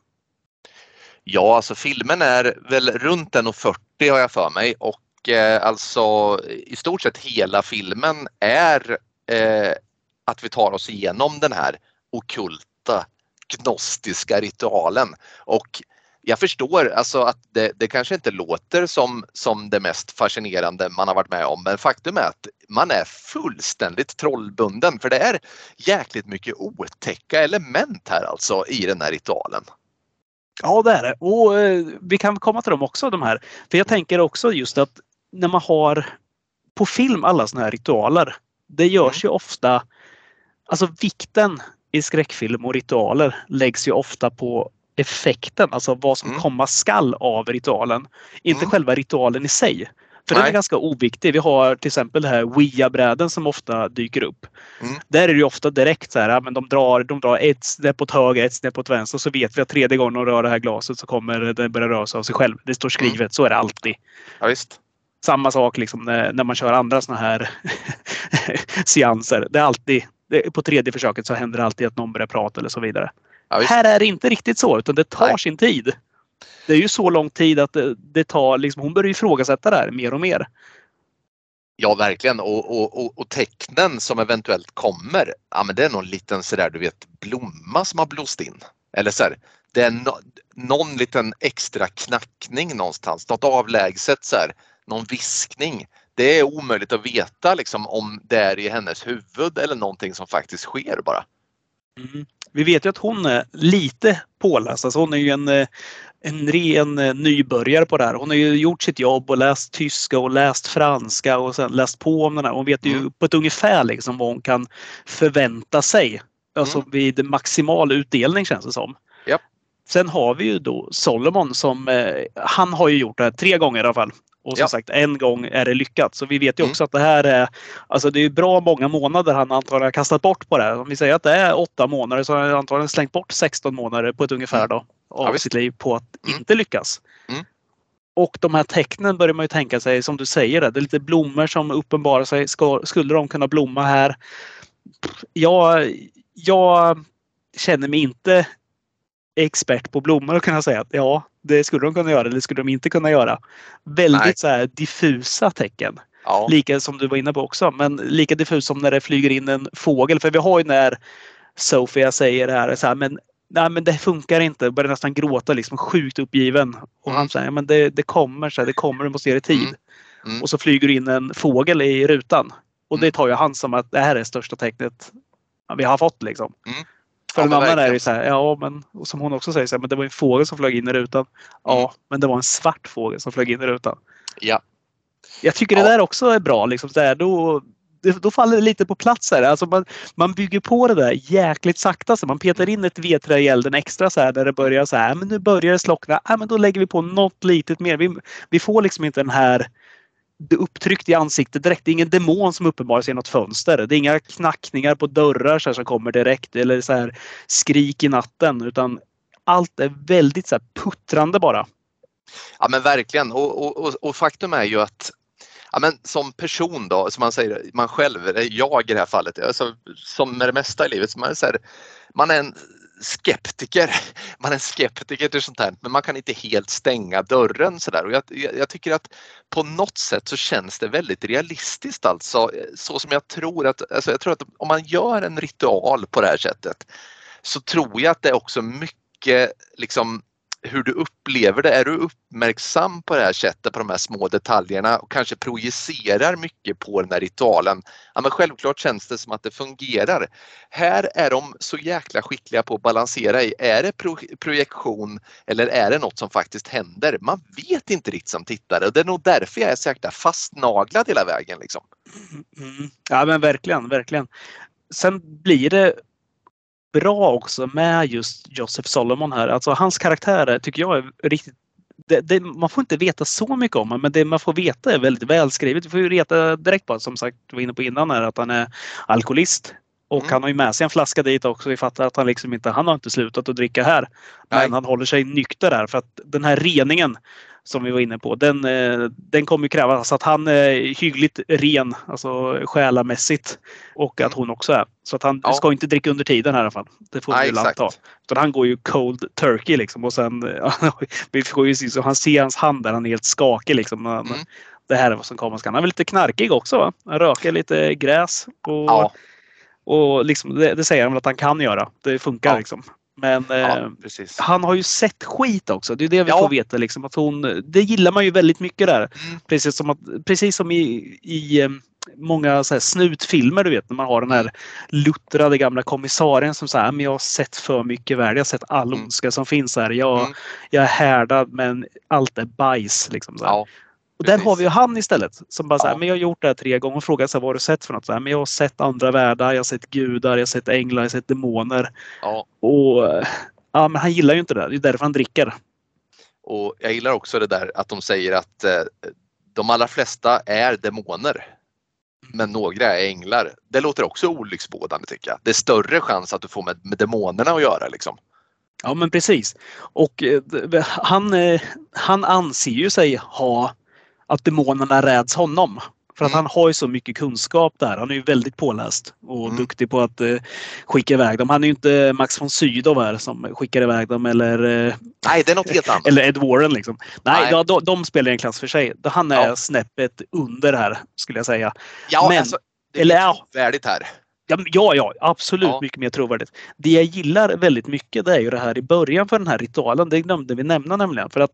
Ja, alltså filmen är väl runt 1.40 har jag för mig och eh, alltså i stort sett hela filmen är eh, att vi tar oss igenom den här okulta gnostiska ritualen. Och jag förstår alltså att det, det, kanske inte låter som, som det mest fascinerande man har varit med om men faktum är att man är fullständigt trollbunden för det är jäkligt mycket otäcka element här alltså i den här ritualen. Ja det är det och eh, vi kan komma till dem också de här. För jag tänker också just att när man har på film alla sådana här ritualer. Det görs mm. ju ofta, alltså vikten i skräckfilm och ritualer läggs ju ofta på effekten, alltså vad som mm. komma skall av ritualen. Inte mm. själva ritualen i sig. För Nej. den är ganska oviktig. Vi har till exempel det här Ouija-bräden som ofta dyker upp. Mm. Där är det ofta direkt så här, men de drar, de drar ett snäpp åt höger, ett snäpp åt vänster. Så vet vi att tredje gången de rör det här glaset så kommer det börja röra sig av sig själv. Det står skrivet, mm. så är det alltid. Ja, visst. Samma sak liksom när, när man kör andra såna här seanser. Det är alltid, det, på tredje försöket så händer det alltid att någon börjar prata eller så vidare. Ja, här är det inte riktigt så utan det tar Nej. sin tid. Det är ju så lång tid att det, det tar, liksom, hon börjar ifrågasätta det här mer och mer. Ja, verkligen. Och, och, och, och tecknen som eventuellt kommer, ja men det är någon liten sådär du vet blomma som har blåst in. Eller så här, det är no, någon liten extra knackning någonstans, något avlägset så här, någon viskning. Det är omöjligt att veta liksom om det är i hennes huvud eller någonting som faktiskt sker bara. Mm. Vi vet ju att hon är lite påläst. Alltså hon är ju en, eh, en ren eh, nybörjare på det här. Hon har ju gjort sitt jobb och läst tyska och läst franska och sen läst på om den här. Hon vet ju mm. på ett ungefär liksom vad hon kan förvänta sig. Alltså mm. vid maximal utdelning känns det som. Yep. Sen har vi ju då Solomon som eh, han har ju gjort det här tre gånger i alla fall. Och som ja. sagt en gång är det lyckat. Så vi vet ju mm. också mm. att det här är Alltså det är bra många månader han antagligen har kastat bort på det här. Om vi säger att det är åtta månader så har han antagligen slängt bort 16 månader på ett ungefär då. Av ja, sitt liv på att mm. inte lyckas. Mm. Och de här tecknen börjar man ju tänka sig som du säger. Det är lite blommor som uppenbarar sig. skulle de kunna blomma här? Jag, jag känner mig inte expert på blommor och kunna säga att ja, det skulle de kunna göra eller skulle de inte kunna göra. Väldigt så här diffusa tecken. Ja. Lika som du var inne på också, men lika diffus som när det flyger in en fågel. För vi har ju när Sofia säger det här, så här men nej men det funkar inte. Börjar nästan gråta liksom sjukt uppgiven. Och mm. han säger men det, det kommer, så här, det kommer, du måste ge det tid. Mm. Mm. Och så flyger in en fågel i rutan. Och det mm. tar ju han som att det här är det största tecknet vi har fått liksom. Mm. För ja, en annan är det så här, ja men och som hon också säger, så här, men det var en fågel som flög in i rutan. Ja, mm. men det var en svart fågel som flög in i rutan. Ja. Jag tycker ja. det där också är bra. Liksom, så där, då, då faller det lite på plats. Här. Alltså man, man bygger på det där jäkligt sakta. Så man petar in ett vedträ i elden extra så här, där det börjar så här. Men nu börjar det slockna. Ja, men då lägger vi på något litet mer. Vi, vi får liksom inte den här upptryckt i ansiktet direkt. Det är ingen demon som uppenbarar sig i något fönster. Det är inga knackningar på dörrar så som kommer direkt eller så här skrik i natten utan allt är väldigt så puttrande bara. Ja men verkligen och, och, och, faktum är ju att ja, men som person då, som man säger, man själv, jag i det här fallet, alltså, som med det mesta i livet, så man, är så här, man är en skeptiker. Man är skeptiker till sånt här men man kan inte helt stänga dörren sådär. Och jag, jag, tycker att på något sätt så känns det väldigt realistiskt alltså. Så som jag tror att, alltså jag tror att om man gör en ritual på det här sättet så tror jag att det är också mycket liksom hur du upplever det. Är du uppmärksam på det här sättet, på de här små detaljerna och kanske projicerar mycket på den här ritualen. Ja, men självklart känns det som att det fungerar. Här är de så jäkla skickliga på att balansera i, är det pro projektion eller är det något som faktiskt händer? Man vet inte riktigt som tittare och det är nog därför jag är så jäkla fastnaglad hela vägen. Liksom. Mm. mm. Ja men verkligen, verkligen. Sen blir det bra också med just Joseph Solomon här. Alltså hans karaktärer tycker jag är riktigt det, det, man får inte veta så mycket om honom men det man får veta är väldigt välskrivet. Vi får ju veta direkt på som sagt var inne på innan här, att han är alkoholist. Och mm. han har ju med sig en flaska dit också. Vi fattar att han liksom inte, han har inte slutat att dricka här. Men Nej. han håller sig nykter där för att den här reningen som vi var inne på, den, eh, den kommer krävas att han är hyggligt ren, alltså själamässigt. Och att hon också är. Så att han ja. ska inte dricka under tiden här i alla fall. Det får vi väl anta. Utan han går ju cold turkey liksom och sen vi får ju se så han ser hans hand där, han är helt skakig liksom. Mm. Det här är vad som komma skall. Han är lite knarkig också va? Han röker lite gräs. Och, ja. och liksom, det, det säger han väl att han kan göra. Det funkar ja. liksom. Men ja, eh, han har ju sett skit också. Det är det vi ja. får veta. Liksom, att hon, det gillar man ju väldigt mycket där. Mm. Precis som, att, precis som i, i eh, många så här snutfilmer, du vet, när man har den här luttrade gamla kommissarien som säger men jag har sett för mycket värld. Jag har sett all mm. ondska som finns här. Jag, mm. jag är härdad men allt är bajs. Liksom, så ja. Och där har vi ju han istället som bara ja. så men jag har gjort det här tre gånger och frågar så här, vad har du sett för något? Så här, men jag har sett andra världar, jag har sett gudar, jag har sett änglar, jag har sett demoner. Ja. Och ja, men han gillar ju inte det. Det är därför han dricker. Och jag gillar också det där att de säger att eh, de allra flesta är demoner. Men några är änglar. Det låter också olycksbådande tycker jag. Det är större chans att du får med, med demonerna att göra liksom. Ja men precis. Och eh, han, eh, han anser ju sig ha att demonerna räds honom. För att Mm. han har ju så mycket kunskap där. Han är ju väldigt påläst och Mm. duktig på att eh, skicka iväg dem. Han är ju inte Max von Sydow här som skickar iväg dem eller, eh, Nej, det är något helt annat. eller Ed Warren. Liksom. Nej, Nej. De, de, de spelar en klass för sig. Han är Ja. snäppet under här skulle jag säga. Ja, men- alltså, det är eller ja. värdigt här. Ja, ja, ja absolut Ja. mycket mer trovärdigt. Det jag gillar väldigt mycket det är ju det här i början för den här ritualen. Det glömde vi nämna nämligen. För att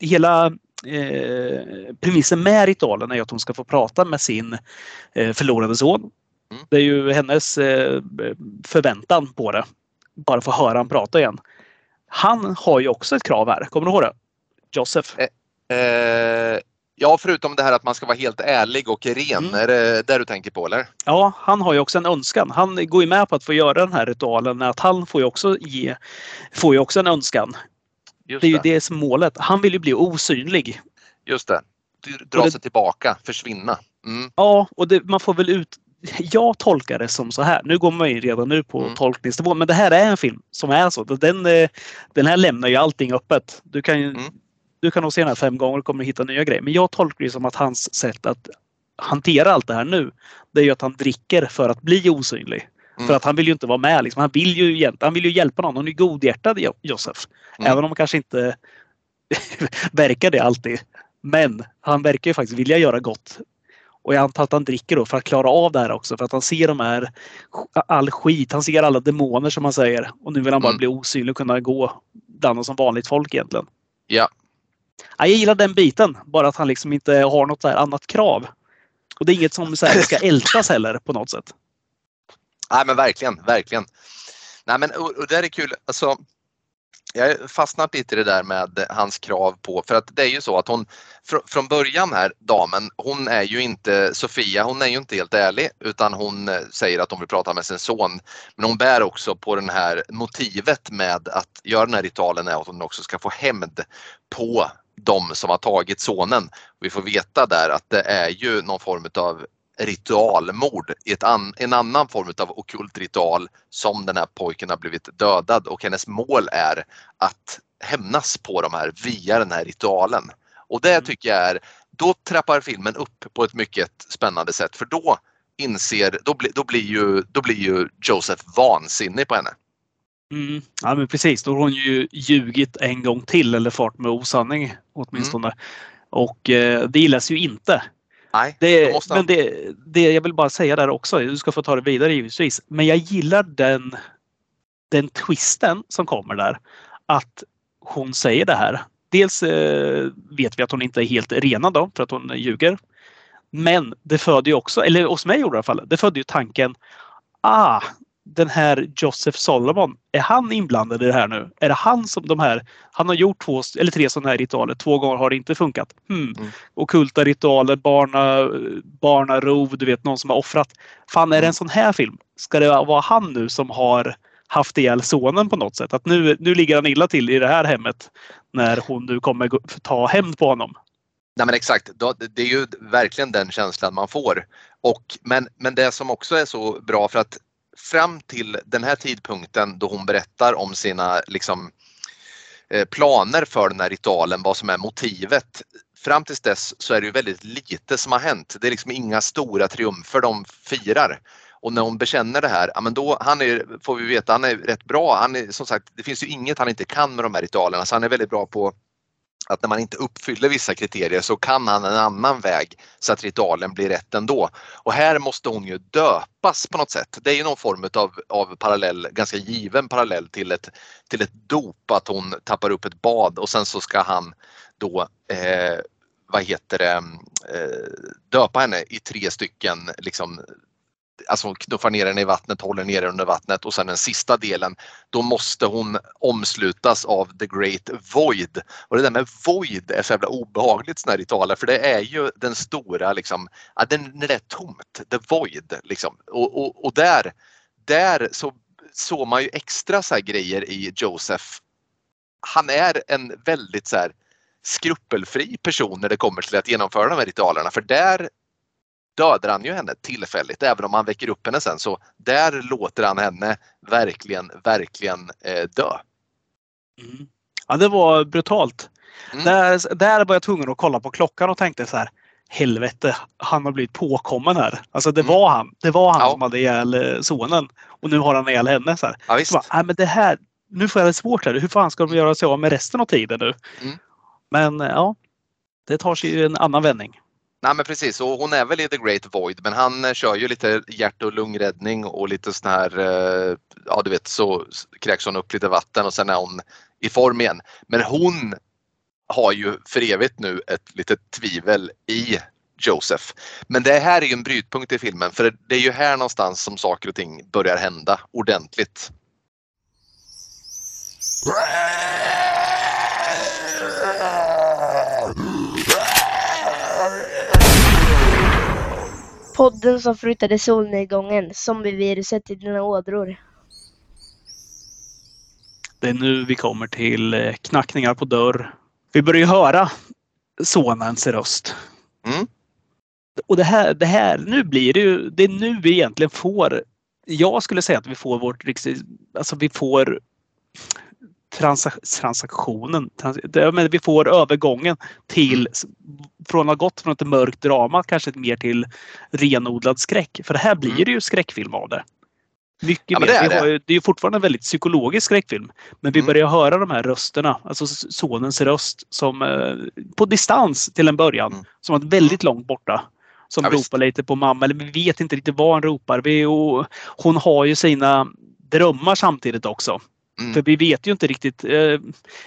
hela eh, premissen med ritualen är att hon ska få prata med sin eh, förlorade son. Mm. Det är ju hennes eh, förväntan på det. Bara få höra han prata igen. Han har ju också ett krav här. Kommer du ihåg det? Joseph. Eh, ja, förutom det här att man ska vara helt ärlig och ren. Mm. Är det där du tänker på eller? Ja, han har ju också en önskan. Han går ju med på att få göra den här ritualen. Att han får ju också ge, får ju också en önskan. Just Det är ju det som är målet. Han vill ju bli osynlig. Just det. Dra det- sig tillbaka, försvinna. Mm. Ja, och det, man får väl ut... Jag tolkar det som så här. Nu går man ju redan nu på Mm. tolkningsnivå. Men det här är en film som är så. Den, eh, den här lämnar ju allting öppet. Du kan, Mm. du kan nog se den här fem gånger och kommer hitta nya grejer. Men jag tolkar det som att hans sätt att hantera allt det här nu. Det är ju att han dricker för att bli osynlig. Mm. För att han vill ju inte vara med. Liksom. Han, vill ju, hjäl- han vill ju hjälpa någon. Han är godhjärtad Jo- Josef. Mm. Även om han kanske inte verkar det alltid. Men han verkar ju faktiskt vilja göra gott. Och jag antar att han dricker då för att klara av det här också. För att han ser de här, all skit. Han ser alla demoner som man säger. Och nu vill han bara Mm. bli osynlig och kunna gå bland som vanligt folk egentligen. Ja. Ja, jag gillar den biten. Bara att han liksom inte har något annat krav. Och det är inget som så här ska ältas heller på något sätt. Nej men verkligen, verkligen. Nej men och, och det är kul. Alltså, jag har fastnat lite i det där med hans krav på, för att det är ju så att hon fr, från början här, damen, hon är ju inte, Sofia, hon är ju inte helt ärlig utan hon eh, säger att hon vill prata med sin son. Men hon bär också på den här motivet med att göra den här ritualen är att hon också ska få hämnd på de som har tagit sonen. Vi får veta där att det är ju någon form av ritualmord i ett an, en annan form av okult ritual som den här pojken har blivit dödad och hennes mål är att hämnas på de här via den här ritualen. Och det Mm. tycker jag är, då trappar filmen upp på ett mycket spännande sätt för då inser, då, bli, då, blir, ju, då blir ju Joseph vansinnig på henne. Mm. Ja men precis, då har hon ju ljugit en gång till eller fart med osanning åtminstone. Mm. Och eh, det gillas ju inte. Nej, Det, måste men det, det, jag vill bara säga där också, du ska få ta det vidare givetvis. Men jag gillar den, den twisten som kommer där. Att hon säger det här. Dels eh, vet vi att hon inte är helt renad då, för att hon ljuger. Men det föder ju också, eller hos mig gjorde det i alla fall, det födde ju tanken Ah, den här Joseph Solomon, är han inblandad i det här nu? Är det han som de här, han har gjort två eller tre sådana här ritualer, två gånger har det inte funkat. Hmm. Mm. Okulta ritualer, barna, barnarov, du vet någon som har offrat. Fan, är det Mm. en sån här film? Ska det vara han nu som har haft ihjäl sonen på något sätt? Att nu, nu ligger han illa till i det här hemmet när hon nu kommer ta hämnd på honom. Nej men exakt, det är ju verkligen den känslan man får. Och, men, men det som också är så bra för att fram till den här tidpunkten då hon berättar om sina liksom, eh, planer för den här ritualen, vad som är motivet. Fram tills dess så är det ju väldigt lite som har hänt. Det är liksom inga stora triumfer de firar. Och när hon bekänner det här, ja men då, han är, får vi veta, han är rätt bra. Han är, som sagt, det finns ju inget han inte kan med de här ritualerna så han är väldigt bra på att när man inte uppfyller vissa kriterier så kan han en annan väg så att ritualen blir rätt ändå. Och här måste hon ju döpas på något sätt. Det är ju någon form av, av parallell, ganska given parallell till ett, till ett dop, att hon tappar upp ett bad och sen så ska han då eh, vad heter det, eh, döpa henne i tre stycken liksom Alltså hon knuffar ner henne i vattnet, håller ner henne under vattnet och sen den sista delen då måste hon omslutas av the great void. Och det där med void är så jävla obehagligt såna här ritualer för det är ju den stora liksom, ja, den, när det är tomt, the void liksom. Och, och, och där, där så såg man ju extra så här grejer i Joseph. Han är en väldigt så här skrupelfri person när det kommer till att genomföra de här ritualerna för där dödar han ju henne tillfälligt även om han väcker upp henne sen så där låter han henne verkligen, verkligen eh, dö. Mm. Ja, det var brutalt. Mm. Där, där var jag tvungen att kolla på klockan och tänkte så här. helvete, han har blivit påkommen här. Alltså det Mm. var han. Det var han Ja. som hade ihjäl eh, sonen. Och nu har han ihjäl henne. Så här. Ja, visst. Så bara, "Nej, men det här, nu får jag det svårt här. Hur fan ska de göra sig av med resten av tiden nu? Mm. Men eh, ja, det tar sig en annan vändning. Nej men precis, och hon är väl i The Great Void men han eh, kör ju lite hjärt och lungräddning och lite sån här, eh, ja du vet så kräks hon upp lite vatten och sen är hon i form igen. Men hon har ju för evigt nu ett litet tvivel i Joseph. Men det här är ju en brytpunkt i filmen för det är ju här någonstans som saker och ting börjar hända ordentligt. Podden som fruktade solnedgången, zombieviruset i dina ådror. Det är nu vi kommer till eh, knackningar på dörr. Vi börjar ju höra sonens röst. Mm. Och det här, det här, nu blir det ju, det är nu vi egentligen får, jag skulle säga att vi får vårt riktigt, alltså vi får transa- transaktionen, trans, det, vi får övergången till, från att ha gått från ett mörkt drama kanske mer till renodlad skräck. För det här blir Mm. det ju skräckfilm av det. Mycket Ja, mer. det är vi har det. det är fortfarande en väldigt psykologisk skräckfilm. Men vi Mm. börjar höra de här rösterna, alltså sonens röst som eh, på distans till en början. Mm. Som att väldigt långt borta. Som Ja, ropar lite på mamma, eller vi vet inte riktigt vad han ropar. Vi, och hon har ju sina drömmar samtidigt också. Mm. För vi vet ju inte riktigt. Eh,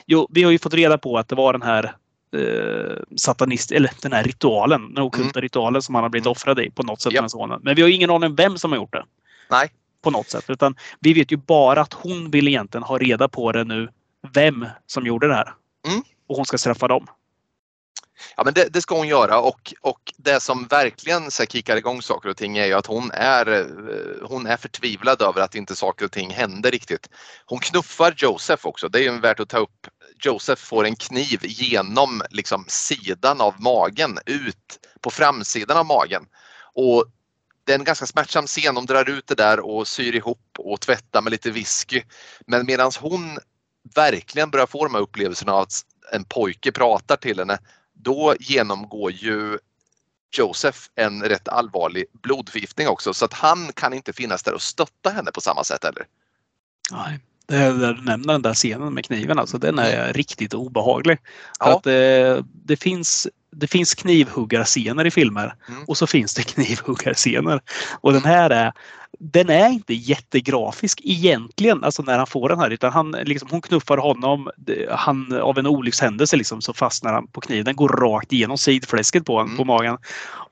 jo, vi har ju fått reda på att det var den här eh, satanist, eller den här ritualen, den ockulta ritualen som han har blivit Mm. offrad i på något sätt med sonen. Men vi har ingen aning om vem som har gjort det. Nej. På något sätt. Utan vi vet ju bara att hon vill egentligen ha reda på det nu. Vem som gjorde det här. Mm. Och hon ska straffa dem. Ja men det, det ska hon göra och, och det som verkligen så här, kickar igång saker och ting är ju att hon är, eh, hon är förtvivlad över att inte saker och ting händer riktigt. Hon knuffar Joseph också, det är ju värt att ta upp. Joseph får en kniv genom liksom, sidan av magen ut på framsidan av magen. Och det är en ganska smärtsam scen, de drar ut det där och syr ihop och tvättar med lite whisky. Men medan hon verkligen börjar få de här upplevelserna av att en pojke pratar till henne då genomgår ju Joseph en rätt allvarlig blodförgiftning också så att han kan inte finnas där och stötta henne på samma sätt heller. Nej. Det är där du nämner den där scenen med kniven, alltså, den är riktigt obehaglig. Ja. att, eh, det, finns, det finns knivhuggarscener i filmer Mm. och så finns det knivhuggarscener. Och den här är, den är inte jättegrafisk egentligen, alltså när han får den här. Utan han, liksom, hon knuffar honom, han, av en olyckshändelse liksom, så fastnar han på kniven. Den går rakt igenom sidfläsket på, honom, Mm. på magen.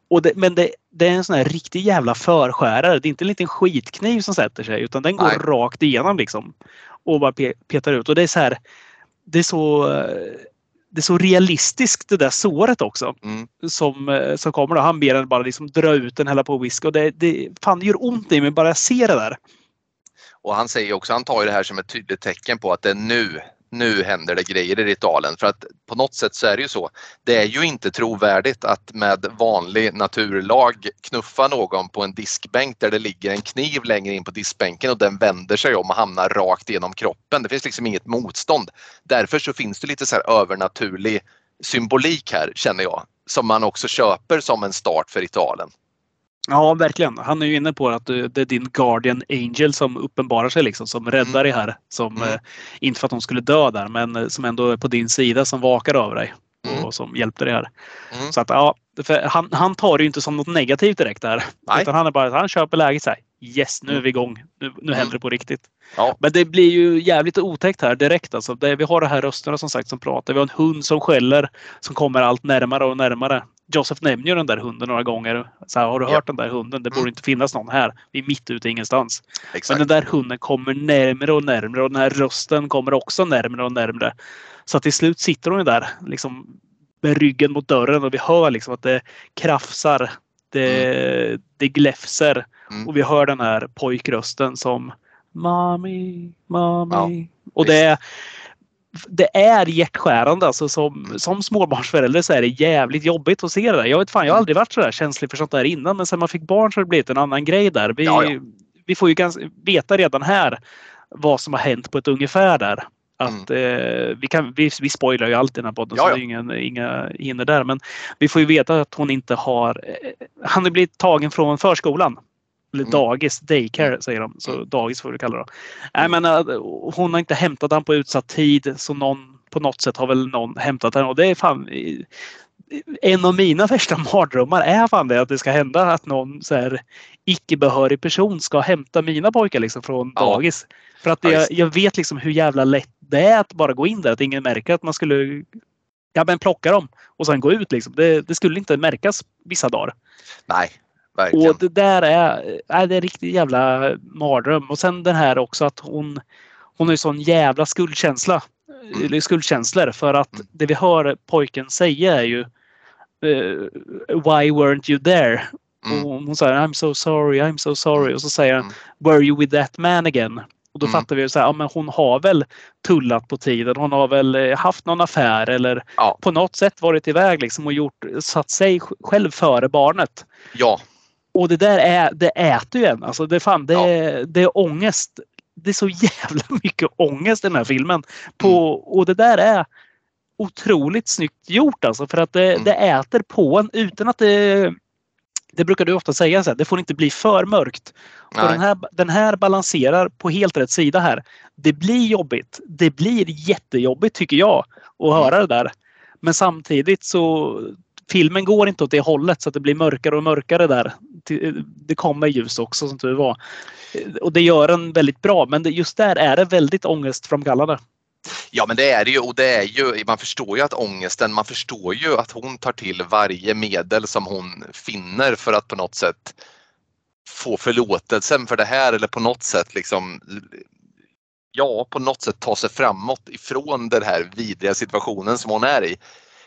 Och det, men det, det är en sån här riktig jävla förskärare. Det är inte en liten skitkniv som sätter sig utan den går Nej. rakt igenom liksom. Och bara pe- petar ut. Och det är så här. Det är så, eh, det är så realistiskt det där såret också. Mm. Som, eh, som kommer då. Han ber en bara liksom dra ut den, hälla på whisky. Och det, det, fan, det gör ont i mig bara jag ser det där. Och han säger också, han tar ju det här som ett tydligt tecken på att det är nu, nu händer det grejer i ritualen. För att på något sätt så är det ju så. Det är ju inte trovärdigt att med vanlig naturlag knuffa någon på en diskbänk där det ligger en kniv längre in på diskbänken och den vänder sig om och hamnar rakt genom kroppen. Det finns liksom inget motstånd. Därför så finns det lite så här övernaturlig symbolik här känner jag. Som man också köper som en start för ritualen. Ja, verkligen. Han är ju inne på att det det är din Guardian Angel som uppenbarar sig liksom, som räddar dig här. Som, Mm. eh, inte för att hon skulle dö där, men eh, som ändå är på din sida som vakar över dig. Mm. Och som hjälpte dig här. Mm. Så att ja, han, han tar det ju inte som något negativt direkt där. Nej. Utan han är bara, han köper läget så här. Yes, nu är Mm. vi igång. Nu, nu Mm. händer det på riktigt. Ja. Men det blir ju jävligt otäckt här direkt. Alltså. Det, vi har de här rösterna som sagt som pratar. Vi har en hund som skäller som kommer allt närmare och närmare. Joseph nämner ju den där hunden några gånger. Så här, har du Ja. hört den där hunden? Det borde Mm. inte finnas någon här. Vi är mitt ute ingenstans. Exakt. Men den där hunden kommer närmare och närmare och den här rösten kommer också närmare och närmare. Så till slut sitter hon ju där liksom med ryggen mot dörren och vi hör liksom att det krafsar. Det, det gläfser. Mm. Och vi hör den här pojkrösten som Mami, mami. Ja, och det är, det är hjärtskärande. Alltså som, Mm. som småbarnsförälder så är det jävligt jobbigt att se det där. Jag vet fan, jag har Mm. aldrig varit så där känslig för sånt där innan. Men sen man fick barn så har det blivit en annan grej där. Vi, Ja, ja. vi får ju ganska, veta redan här vad som har hänt på ett ungefär där. Att, eh, vi, kan, vi, vi spoilar ju allt i den här podden Ja, så det är ingen, inga hinder där. Men vi får ju veta att hon inte har... Eh, han har blivit tagen från förskolan. Eller Mm. dagis, daycare säger de. Så Mm. dagis får vi kalla det. Nej, men, eh, hon har inte hämtat han på utsatt tid så någon på något sätt har väl någon hämtat henne och det är fan en av mina värsta mardrömmar är fan det att det ska hända att någon så här icke-behörig person ska hämta mina pojkar liksom från Ja. dagis. För att Ja, jag, jag vet liksom hur jävla lätt det är att bara gå in där. Att ingen märker att man skulle ja, men plocka dem och sen gå ut. Liksom. Det, det skulle inte märkas vissa dagar. Nej, verkligen. Och det där är, är det är riktigt jävla mardröm. Och sen den här också att hon, hon har ju sån jävla skuldkänsla. Mm. Skuldkänslor för att Mm. det vi hör pojken säga är ju eh, Why weren't you there? Mm. Och hon säger I'm so sorry, I'm so sorry. Och så säger han Mm. Were you with that man again? Och då Mm. fattar vi ju så här, ja, men hon har väl tullat på tiden. Hon har väl eh, haft någon affär eller Ja. på något sätt varit iväg liksom och gjort, satt sig själv före barnet. Ja, Och det där är, det äter ju en. Alltså det, fan, det, Ja. det är ångest. Det är så jävla mycket ångest i den här filmen. På, Mm. Och det där är otroligt snyggt gjort alltså. För att det, Mm. det äter på en utan att det... Det brukar du ofta säga, så här, det får inte bli för mörkt. Och den, här, den här balanserar på helt rätt sida här. Det blir jobbigt. Det blir jättejobbigt tycker jag att Mm. höra det där. Men samtidigt så filmen går inte åt det hållet så att det blir mörkare och mörkare där. Det kommer ljus också som tur var. Och det gör den väldigt bra men just där är det väldigt ångestframkallande. Ja men det är det ju och det är ju, man förstår ju att ångesten, man förstår ju att hon tar till varje medel som hon finner för att på något sätt få förlåtelsen för det här eller på något sätt liksom ja, på något sätt ta sig framåt ifrån den här vidriga situationen som hon är i.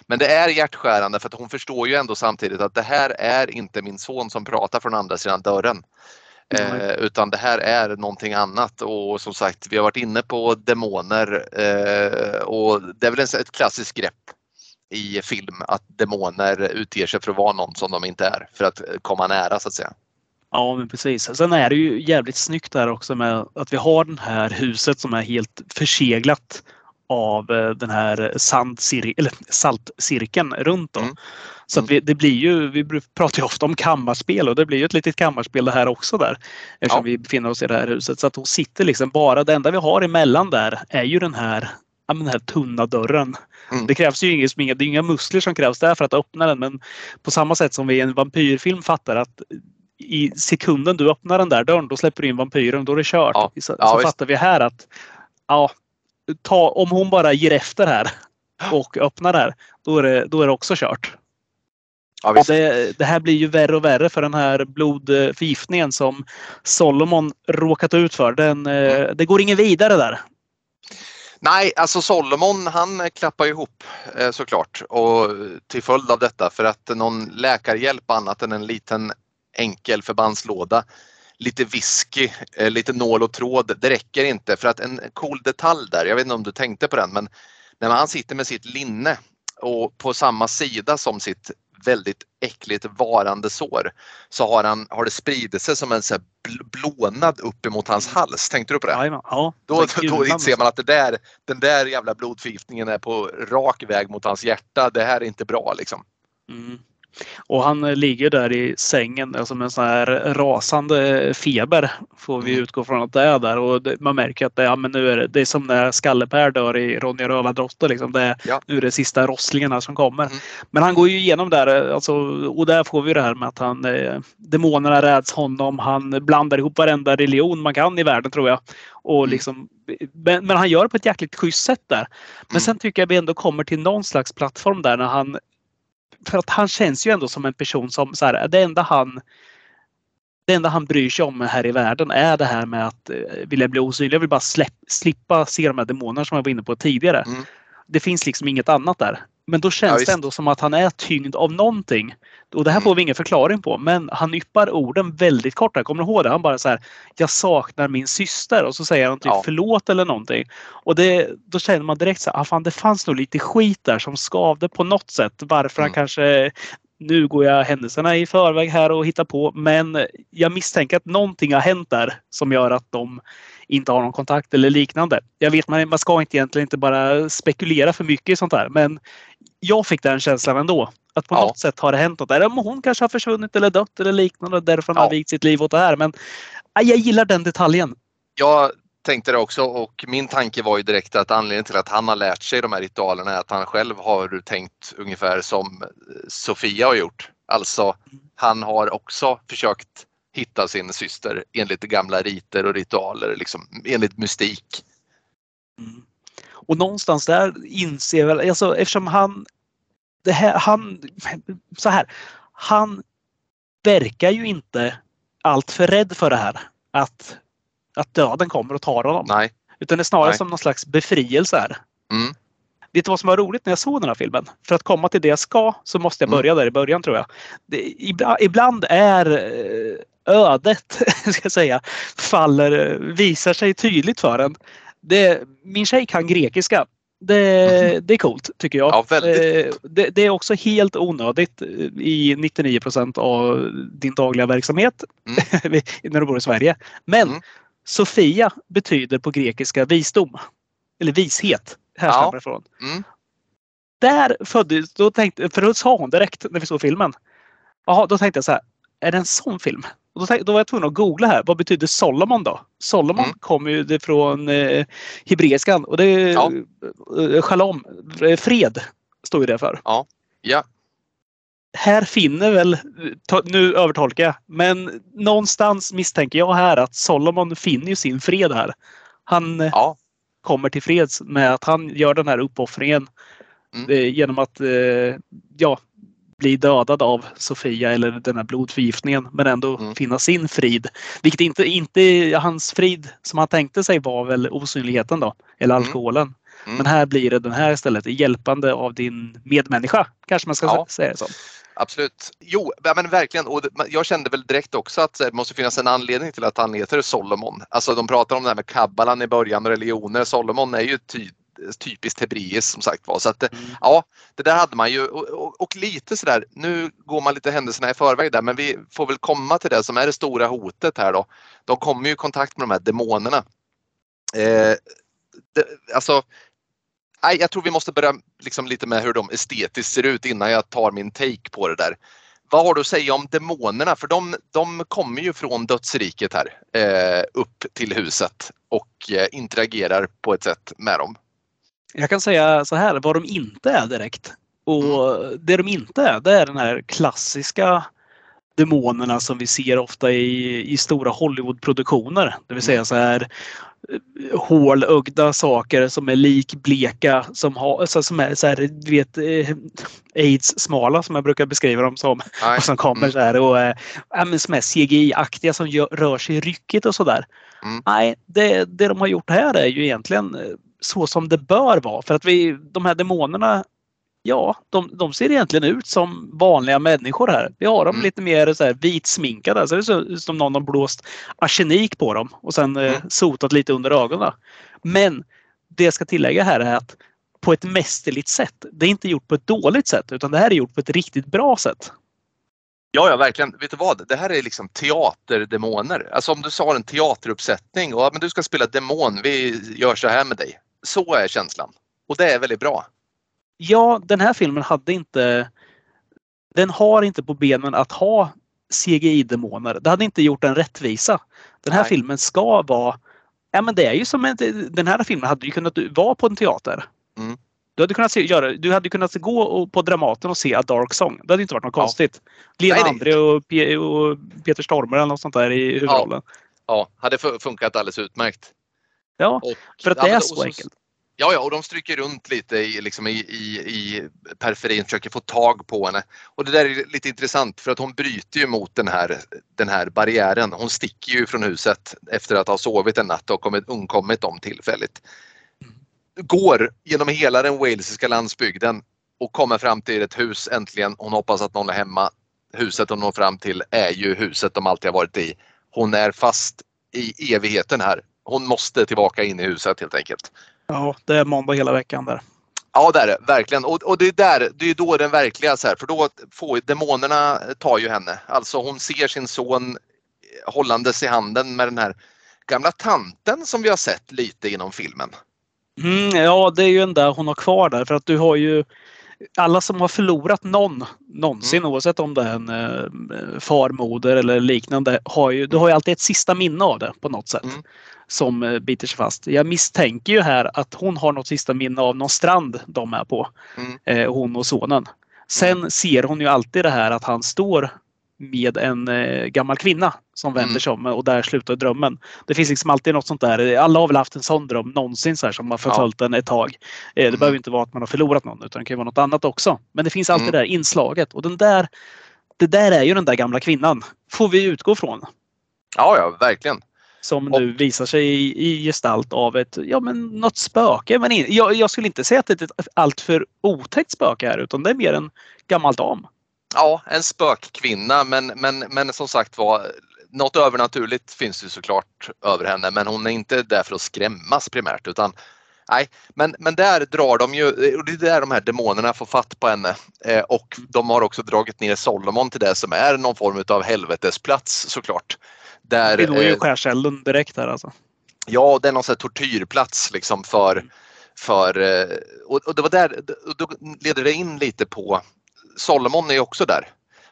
Men det är hjärtskärande för att hon förstår ju ändå samtidigt att det här är inte min son som pratar från andra sidan dörren. Eh, utan det här är någonting annat och som sagt vi har varit inne på demoner eh, och det är väl ett klassiskt grepp i film att demoner utger sig för att vara någon som de inte är för att komma nära så att säga. Ja men precis. Sen är det ju jävligt snyggt där också med att vi har det här huset som är helt förseglat av eh, den här sandcir- eller saltcirkeln runt om. Mm. Så att vi, det blir ju, vi pratar ju ofta om kammarspel och det blir ju ett litet kammarspel det här också där. Eftersom Ja. vi befinner oss i det här huset. Så att hon sitter liksom bara, det enda vi har emellan där är ju den här, ja, den här tunna dörren. Mm. Det krävs ju inget, inga- det är inga muskler som krävs där för att öppna den men på samma sätt som vi i en vampyrfilm fattar att i sekunden du öppnar den där dörren då släpper du in vampyren då är det kört. Ja. Så, Ja, så fattar vi här att ja, ta, om hon bara ger efter här och öppnar där då är det, då är det också kört. Ja, det, det här blir ju värre och värre för den här blodförgiftningen som Solomon råkat ut för. Den, eh, Mm. Det går ingen vidare där. Nej, alltså Solomon han klappar ihop eh, såklart och till följd av detta för att någon läkarhjälp annat än en liten enkel förbandslåda, lite whisky, eh, lite nål och tråd, det räcker inte för att en cool detalj där, jag vet inte om du tänkte på den, men när han sitter med sitt linne och på samma sida som sitt väldigt äckligt varande sår så har, han, har det spridit sig som en så bl- blånad upp emot hans hals. Tänkte du på det? Jajamän, Ja, Då, då inser man att det där, den där jävla blodförgiftningen är på rak väg mot hans hjärta. Det här är inte bra liksom. Mm. Och han eh, ligger där i sängen alltså med en sån här rasande feber. Får vi Mm. utgå från att det är där. Och man märker att det, ja, men nu är det, det är som när Skallepär dör i Ronja Rövardrotter. Liksom. Det, Ja. Nu är det sista rosslingarna som kommer. Mm. Men han går ju igenom där eh, alltså, och där får vi det här med att han, eh, demonerna räds honom. Han blandar ihop varenda religion man kan i världen tror jag. Och Mm. liksom, men, men han gör det på ett jäkligt schysst sätt där. Men Mm. sen tycker jag vi ändå kommer till någon slags plattform där när han för att han känns ju ändå som en person som så här, det enda han det enda han bryr sig om här i världen är det här med att eh, vilja bli osynlig. Jag vill bara släpp, slippa se de här demonerna som jag var inne på tidigare. Mm. Det finns liksom inget annat där. Men då Ja, känns visst. det ändå som att han är tyngd av någonting. Och det här Mm. får vi ingen förklaring på. Men han yppar orden väldigt kort. Jag kommer du ihåg det? Han bara så här. Jag saknar min syster. Och så säger han typ Ja. förlåt eller någonting. Och det, då känner man direkt så här. Ah, fan, det fanns nog lite skit där som skavde på något sätt. Varför han Mm. kanske nu går jag händelserna i förväg här och hittar på. Men jag misstänker att någonting har hänt där som gör att de inte har någon kontakt eller liknande. Jag vet man, man ska inte egentligen inte bara spekulera för mycket i sånt här men jag fick den känslan ändå. Att på Ja. något sätt har det hänt något. Om Hon kanske har försvunnit eller dött eller liknande och därför Ja. har vikt sitt liv åt det här. Men ja, jag gillar den detaljen. Jag tänkte det också och min tanke var ju direkt att anledningen till att han har lärt sig de här ritualerna är att han själv har tänkt ungefär som Sofia har gjort. Alltså han har också försökt hitta sin syster enligt gamla riter och ritualer, liksom, enligt mystik. Mm. Och någonstans där inser väl, alltså eftersom han, det här, han, så här, han verkar ju inte allt för rädd för det här. Att, att döden kommer och tar honom. Nej. Utan det är snarare Nej. som någon slags befrielse här. Mm. Vet du vad som var roligt när jag såg den här filmen? För att komma till det jag ska så måste jag Mm. börja där i början tror jag. Det, ibland, ibland är eh, ödet, ska jag säga, faller, eh, visar sig tydligt för en. Det, min tjej kan grekiska. Det, det är coolt tycker jag. Mhm. Ja. Eh, det, det är också helt onödigt i 99% av din dagliga verksamhet när du bor i Sverige. Men Mm. Sofia betyder på grekiska visdom. Eller vishet. Härstammar Ja. ifrån. Mm. Där föddes, då tänkte, för då sa hon direkt när vi såg filmen. Jaha, då tänkte jag så här. Är det en sån film? Och då, tänkte, då var jag tvungen att googla här. Vad betyder Solomon då? Solomon Mm. kommer ju från eh, hebreiskan och det är Ja. eh, shalom, eh, fred, står ju det för. Ja, Här finner väl, ta- nu övertolkar jag, men någonstans misstänker jag här att Solomon finner ju sin fred här. Han eh, ja, kommer till freds med att han gör den här uppoffringen Mm. eh, genom att eh, ja, bli dödad av Sofia eller den här blodförgiftningen men ändå Mm. finna sin frid. Vilket inte, inte hans frid som han tänkte sig var väl osynligheten då, eller Mm. alkoholen. Mm. Men här blir det den här istället, hjälpande av din medmänniska. Kanske man ska Ja. säga så. Absolut. Jo, men verkligen. Och jag kände väl direkt också att det måste finnas en anledning till att han heter Solomon. Alltså de pratar om det här med kabbalan i början och religioner. Solomon är ju ty typiskt hebreiskt som sagt var. Så att, det- Mm. ja, det där hade man ju och, och, och lite sådär, nu går man lite händelserna i förväg där men vi får väl komma till det som är det stora hotet här då. De kommer ju i kontakt med de här demonerna. Eh, det, alltså, nej, jag tror vi måste börja liksom lite med hur de estetiskt ser ut innan jag tar min take på det där. Vad har du att säga om demonerna? För de, de kommer ju från dödsriket här eh, upp till huset och eh, interagerar på ett sätt med dem. Jag kan säga så här, vad de inte är direkt. Och Mm. det de inte är, det är den här klassiska demonerna som vi ser ofta i, i stora Hollywoodproduktioner. Det vill säga Mm. så här hålögda saker som är likbleka som, har, så, som är så här, du vet, eh, aids-smala som jag brukar beskriva dem som. Nej. Och som kommer Mm. så här och men som är CGI-aktiga som gör, rör sig ryckigt och sådär. Mm. Nej, det, det de har gjort här är ju egentligen eh, så som det bör vara. För att vi, de här demonerna, ja, de, de ser egentligen ut som vanliga människor här. Vi har dem Mm. lite mer så här vitsminkade. Så det ser ut som någon har blåst arsenik på dem och sen eh, Mm. sotat lite under ögonen. Men det jag ska tillägga här är att på ett mästerligt sätt. Det är inte gjort på ett dåligt sätt utan det här är gjort på ett riktigt bra sätt. Ja, ja, verkligen. Vet du vad? Det här är liksom teaterdemoner. Alltså om du sa en teateruppsättning och ja, men du ska spela demon, vi gör så här med dig. Så är känslan. Och det är väldigt bra. Ja, den här filmen hade inte... Den har inte på benen att ha CGI-demoner. Det hade inte gjort den rättvisa. Den här Nej. filmen ska vara... Ja, men det är ju som en, Den här filmen hade ju kunnat vara på en teater. Mm. Du hade kunnat, se, göra, du hade kunnat gå och- på Dramaten och se A Dark Song. Det hade inte varit något Ja. konstigt. Lena Nej. André och, Pe- och Peter Stormare eller något sånt där i huvudrollen. Ja, hade fu- funkat alldeles utmärkt. Ja, Och, för att ja, det är och så enkelt. Ja, ja, och de stryker runt lite i, liksom i, i, i periferin, försöker få tag på henne. Och det där är lite intressant för att hon bryter ju mot den här, den här barriären. Hon sticker ju från huset efter att ha sovit en natt och kommit, undkommit dem tillfälligt. Går genom hela den walesiska landsbygden och kommer fram till ett hus äntligen. Hon hoppas att någon är hemma. Huset hon når fram till är ju huset de alltid har varit i. Hon är fast i evigheten här. Hon måste tillbaka in i huset helt enkelt. Ja, det är måndag hela veckan där. Ja det är det, verkligen. Och, och det är där, det är då den verkliga så här, för då får demonerna tar ju henne. Alltså hon ser sin son hållandes i handen med den här gamla tanten som vi har sett lite genom filmen. Mm, ja, det är ju en där hon har kvar där för att du har ju alla som har förlorat någon någonsin Mm. oavsett om det är en eh, farmoder eller liknande. Har ju, du har ju alltid ett sista minne av det på något sätt. Mm. Som eh, biter sig fast. Jag misstänker ju här att hon har något sista minne av någon strand de är på. Mm. Eh, hon och sonen. Sen ser hon ju alltid det här att han står med en eh, gammal kvinna som vänder Mm. sig om och där slutar drömmen. Det finns liksom alltid något sånt där. Alla har väl haft en sån dröm någonsin så här, som har förföljt en ett tag. Det Mm. behöver inte vara att man har förlorat någon utan det kan vara något annat också. Men det finns alltid Mm. det där inslaget och den där det där är ju den där gamla kvinnan. Får vi utgå från. Ja, ja, verkligen. Som Och- nu visar sig i, i gestalt av ett, ja men något spöke. Men in, jag, jag skulle inte säga att det är ett alltför otäckt spöke här utan det är mer en gammal dam. Ja, en spökkvinna men, men, men som sagt var något övernaturligt finns ju såklart över henne men hon är inte där för att skrämmas primärt utan Nej, men, men där drar de ju, och det är där de här demonerna får fatt på henne. Eh, och de har också dragit ner Solomon till det som är någon form av helvetesplats såklart. Där, Det går ju eh, skärselden direkt här alltså. Ja, det är någon sån tortyrplats liksom för, för eh, och, det var där, och då leder det in lite på, Solomon är ju också där.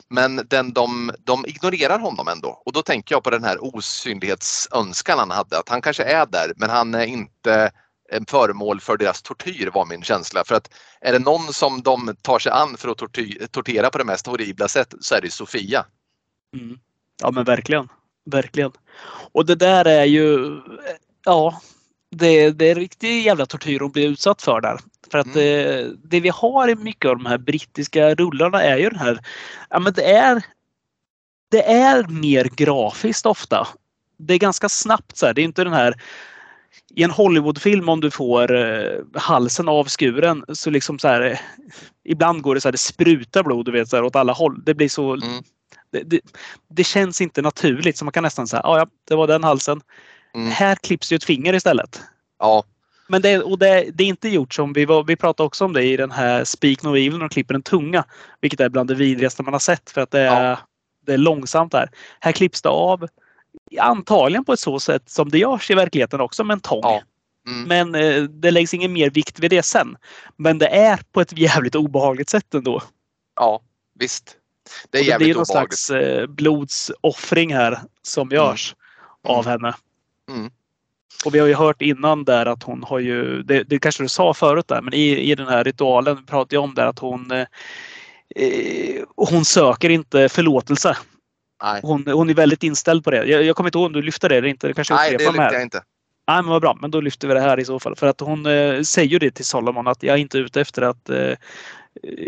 Men den, de, de ignorerar honom ändå och då tänker jag på den här osynlighetsönskan han hade, att han kanske är där men han är inte en föremål för deras tortyr var min känsla. För att är det någon som de tar sig an för att torty, tortera på det mest horribla sätt så är det Sofia. Mm. Ja men verkligen. Verkligen. Och det där är ju, ja, det, det är riktig jävla tortyr hon blir utsatt för där. För att Mm. det, det vi har i mycket av de här brittiska rullarna är ju den här, ja men det är, det är mer grafiskt ofta. Det är ganska snabbt så här. Det är inte den här i en Hollywoodfilm om du får eh, halsen avskuren så liksom så här eh, ibland går det så här det sprutar blod du vet så här åt alla håll. Det blir så Mm. Det, det, det känns inte naturligt så man kan nästan säga "Ah, ja, det var den halsen. Mm. Här klipps ju ett finger istället. Ja, Men det, och det, det är inte gjort som vi, var, vi pratade också om det i den här Speak No Evil när de klipper en tunga. Vilket är bland det vidrigaste man har sett för att det är, Ja. det är långsamt här. Här klipps det av antagligen på ett så sätt som det görs i verkligheten också med en tång. Ja. mm. Men eh, det läggs ingen mer vikt vid det sen. Men det är på ett jävligt obehagligt sätt ändå. ja visst. Det är Och det jävligt någon obehagligt. slags eh, blodsoffring här som görs av henne. Mm. Och vi har ju hört innan där att hon har ju, det, det kanske du sa förut där, men i, i den här ritualen pratade jag om där att hon eh, eh, hon söker inte förlåtelse. Nej, Hon, hon är väldigt inställd på det. Jag, jag kommer inte ihåg om du lyfte det eller inte. Det kanske Nej det här. jag inte. Nej, men vad bra. Men då lyfter vi det här i så fall. För att hon eh, säger ju det till Solomon att jag är inte ute efter att eh,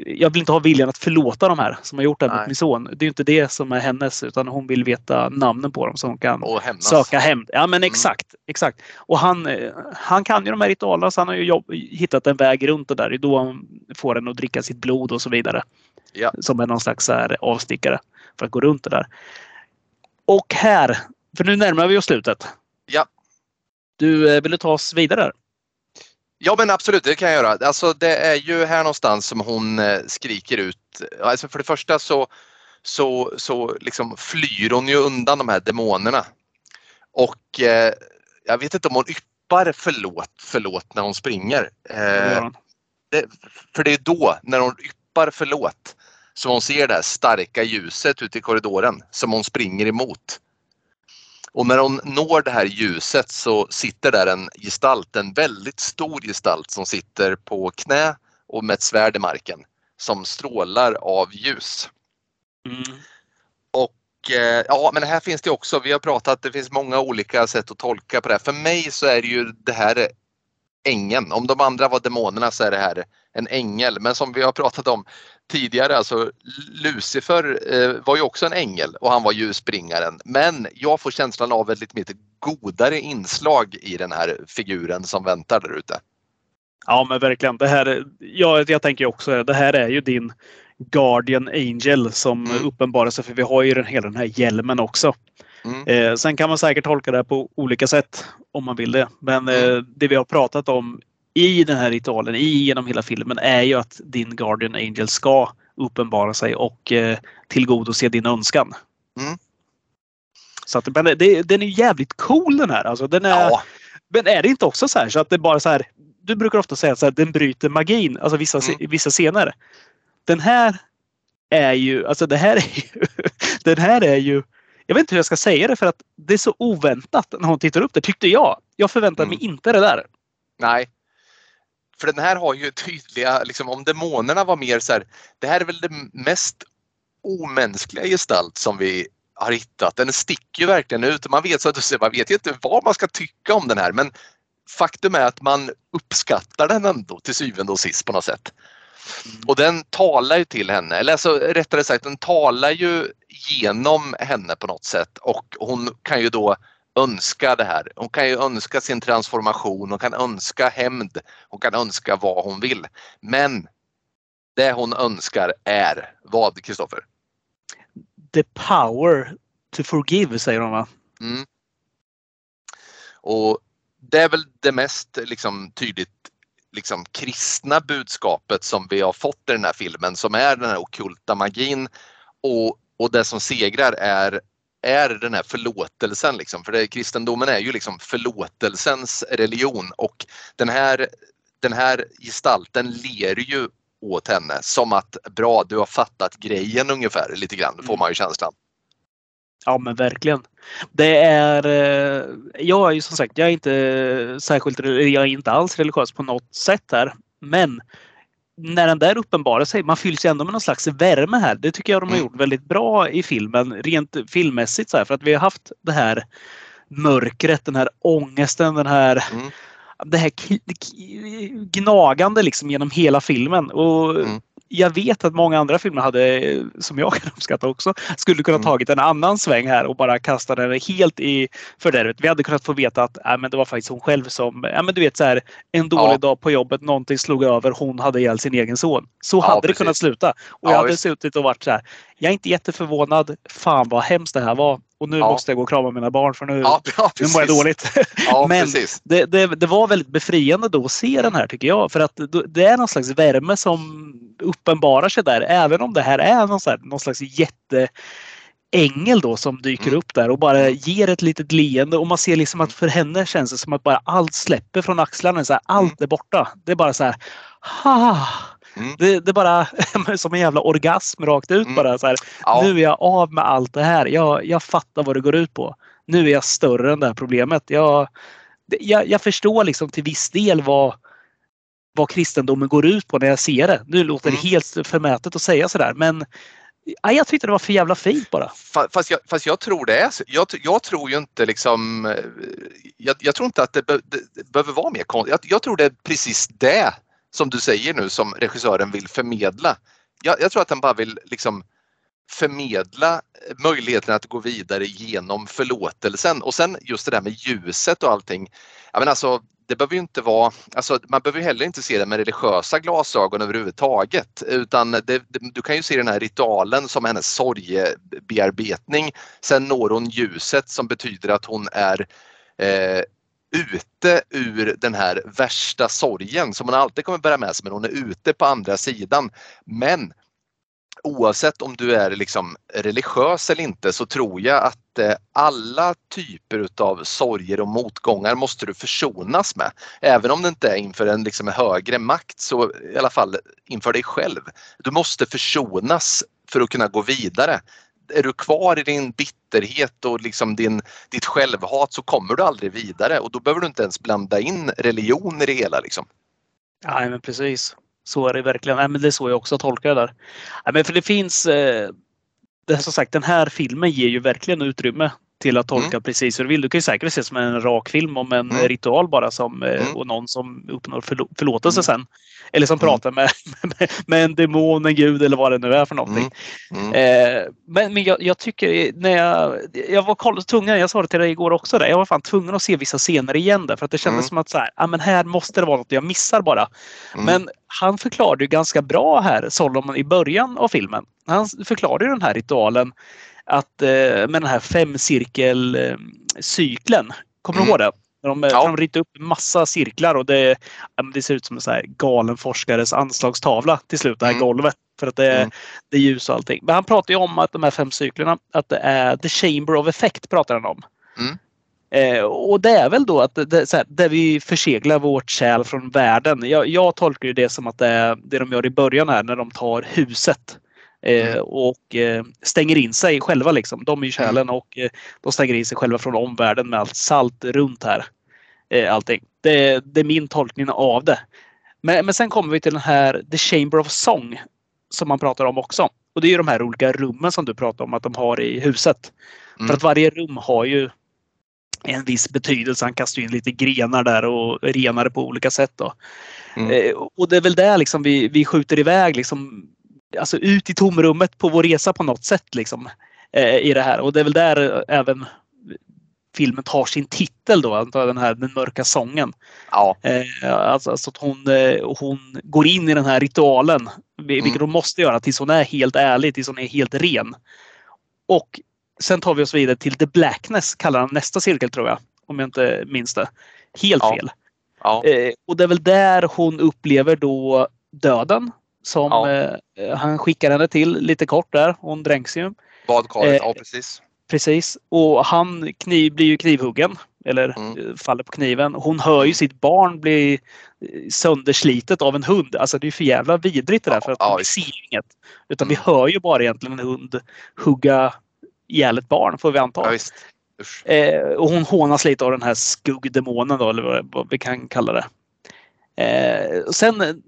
jag vill inte ha viljan att förlåta de här som har gjort det här mot min son. Det är inte det som är hennes utan hon vill veta namnen på dem så hon kan söka hem. Ja men Mm. exakt. exakt. Och han, eh, han kan ju de här ritualerna så han har ju jobb, hittat en väg runt det där. Det är då han får en att dricka sitt blod och så vidare. Ja. Som är någon slags här avstickare för att gå runt det där. Och här, för nu närmar vi oss slutet. Ja. Du, eh, vill du ta oss vidare? Där? Ja men absolut, det kan jag göra. Alltså det är ju här någonstans som hon eh, skriker ut. Alltså för det första så, så, så liksom flyr hon ju undan de här demonerna. Och eh, jag vet inte om hon yppar förlåt, förlåt när hon springer. Eh, det, för det är då, när hon yppar förlåt, som hon ser det här starka ljuset ute i korridoren som hon springer emot. Och när hon når det här ljuset så sitter där en gestalt, en väldigt stor gestalt som sitter på knä och med ett svärd i marken som strålar av ljus. Mm. Och eh, ja, men här finns det också, vi har pratat, det finns många olika sätt att tolka på det här. För mig så är det ju det här ängeln. Om de andra var demonerna så är det här en ängel. Men som vi har pratat om tidigare, alltså Lucifer eh, var ju också en ängel och han var ljusbringaren. Men jag får känslan av ett lite mer godare inslag i den här figuren som väntar där ute. Ja men verkligen. Det här, ja, jag tänker också det här är ju din Guardian Angel som Mm. uppenbarar sig för vi har ju den, hela den här hjälmen också. Mm. Eh, sen kan man säkert tolka det här på olika sätt om man vill det. Men eh, Mm. det vi har pratat om i den här ritualen, i genom hela filmen, är ju att din Guardian Angel ska uppenbara sig och eh, tillgodose din önskan. Så att, men det, den är jävligt cool den här. Alltså, den är, Ja, Men är det inte också så här så att det bara så här. Du brukar ofta säga att den bryter magin, alltså vissa, Mm. vissa scener. Den här är ju, alltså det här är ju, den här är ju, jag vet inte hur jag ska säga det för att det är så oväntat när hon tittar upp det tyckte jag. Jag förväntade mig inte det där. nej. För den här har ju tydliga, liksom, om demonerna var mer så här, det här är väl det mest omänskliga gestalt som vi har hittat. Den sticker ju verkligen ut. Man vet, så att du säger, man vet ju inte vad man ska tycka om den här men faktum är att man uppskattar den ändå till syvende och sist på något sätt. Och den talar ju till henne, eller alltså, rättare sagt den talar ju genom henne på något sätt och hon kan ju då önska det här. Hon kan ju önska sin transformation, hon kan önska hämnd, hon kan önska vad hon vill. Men det hon önskar är vad, Kristoffer? The power to forgive säger de va? Mm. Och det är väl det mest liksom, tydligt liksom, kristna budskapet som vi har fått i den här filmen som är den här okulta magin och, och det som segrar är är den här förlåtelsen. Liksom. För det, kristendomen är ju liksom förlåtelsens religion och den här, den här gestalten ler ju åt henne som att bra, du har fattat grejen ungefär lite grann, får man ju känslan. Ja men verkligen. Det är, eh, jag är ju som sagt, jag är inte särskilt, jag är inte alls religiös på något sätt här. Men när den där uppenbarar sig, man fylls ju ändå med någon slags värme här. Det tycker jag de har Mm. gjort väldigt bra i filmen, rent filmmässigt. Så här, för att vi har haft det här mörkret, den här ångesten, den här Mm. det här gnagande liksom genom hela filmen. Och Mm. Jag vet att många andra filmer hade, som jag kan uppskatta också, skulle kunna Mm. tagit en annan sväng här och bara kastat den helt i fördärvet. Vi hade kunnat få veta att äh, men det var faktiskt hon själv som, äh, men du vet så här, en dålig Ja. dag på jobbet, någonting slog över, hon hade ihjäl sin egen son. Så Ja, hade det precis. kunnat sluta. Och Ja, jag hade visst. suttit och varit så här, jag är inte jätteförvånad, fan vad hemskt det här var. Och nu Ja. måste jag gå och krama mina barn för nu, Ja, ja nu mår jag dåligt. Men- det, det, det var väldigt befriande då att se den här tycker jag. För att det- är någon slags värme som uppenbarar sig där. Även om det här är någon, här, någon slags jätteängel då som dyker Mm. upp där och bara ger ett litet leende. Och man ser liksom att för henne känns det som att bara allt släpper från axlarna. Så här, allt är borta. Det är bara så här. Ha! Mm. Det, det är bara som en jävla orgasm rakt ut Mm. bara. Så här. Ja. Nu är jag av med allt det här. Jag, jag fattar vad det går ut på. Nu är jag större än det här problemet. Jag, jag, jag förstår liksom till viss del vad, vad kristendomen går ut på när jag ser det. Nu låter det Mm. helt förmätet att säga sådär men ja, jag tyckte det var för jävla fint bara. Fa- Fast jag, fast jag tror det är så. Jag, jag tror ju inte liksom... eh, Jag, jag tror inte att det, be, det behöver vara mer konstigt. Jag, jag tror det är precis det som du säger nu som regissören vill förmedla. Jag, jag tror att han bara vill liksom förmedla möjligheten att gå vidare genom förlåtelsen och sen just det där med ljuset och allting. Ja, men alltså, det behöver ju inte vara, alltså, man behöver ju heller inte se det med religiösa glasögon överhuvudtaget utan det, det, du kan ju se den här ritualen som hennes sorgebearbetning. Sen når hon ljuset som betyder att hon är eh, ute ur den här värsta sorgen som hon alltid kommer bära med sig men hon är ute på andra sidan. Men oavsett om du är liksom religiös eller inte så tror jag att eh, alla typer utav sorger och motgångar måste du försonas med. Även om det inte är inför en liksom högre makt så i alla fall inför dig själv. Du måste försonas för att kunna gå vidare. Är du kvar i din bitterhet och liksom din, ditt självhat så kommer du aldrig vidare och då behöver du inte ens blanda in religion i det hela. Liksom. Ja, men precis. Så är det verkligen. Nej, men det är så jag också tolkar det där. Nej, men för det finns eh, det som sagt, den här filmen ger ju verkligen utrymme till att tolka precis hur du vill. Du kan ju säkert se som en rak film om en Mm. ritual bara som, eh, Mm. och någon som uppnår förlo- förlåtelse Mm. sen. Eller som Mm. pratar med, med, med en demon, en gud eller vad det nu är för någonting. Mm. Eh, men men jag, jag tycker när jag, jag var tvungen, jag sa det till dig igår också, där, jag var fan tvungen att se vissa scener igen där för att det kändes Mm. som att så här, ah, men här måste det vara något jag missar bara. Mm. Men han förklarade ju ganska bra här, Solomon, i början av filmen. Han förklarade ju den här ritualen att eh, med den här femcirkelcykeln. Kommer Mm. du ihåg det? När de, Ja. ja. de ritar upp massa cirklar och det, det ser ut som en så galen forskares anslagstavla till slut, det här Mm. golvet. För att det är, Mm. det är ljus och allting. Men han pratar ju om att de här fem cyklerna, att det är the chamber of effect pratar han om. Mm. Eh, och det är väl då att det, det, här, där vi förseglar vårt själ från världen. Jag, jag tolkar ju det som att det är det de gör i början här när de tar huset. Eh, Mm. och eh, stänger in sig själva liksom. De är ju själen och eh, de stänger in sig själva från omvärlden med allt salt runt här. Eh, allting. Det, det är min tolkning av det. Men, men sen kommer vi till den här The Chamber of Song som man pratar om också. Och det är ju de här olika rummen som du pratar om att de har i huset. Mm. För att varje rum har ju en viss betydelse. Han kastar in lite grenar där och renar det på olika sätt. Då. Mm. Eh, och det är väl där liksom vi, vi skjuter iväg liksom, alltså ut i tomrummet på vår resa på något sätt. Liksom, eh, i det här. Och det är väl där eh, även filmen tar sin titel då, den här Den mörka sången. Ja, Eh, alltså, alltså att hon, eh, hon går in i den här ritualen, vil- vilket hon måste göra tills hon är helt ärlig, tills hon är helt ren. Och sen tar vi oss vidare till The Blackness, kallar han nästa cirkel tror jag, om jag inte minns det. Helt Ja. fel. ja, Eh, och det är väl där hon upplever då döden som Ja. eh, han skickar henne till lite kort där. Hon dränks ju. badkaret, eh, ja precis. Precis. Och han kniv, blir ju knivhuggen. Eller Mm. eh, faller på kniven. Hon hör ju sitt barn bli eh, sönderslitet av en hund. Alltså det är för jävla vidrigt det där. Ja, För att ja, vi ser ju inget. Utan Mm. vi hör ju bara egentligen en hund hugga ihjäl ett barn får vi anta. Ja. Eh, och hon hånas lite av den här skuggdemonen då, eller vad, vi kan kalla det. Eh, och sen,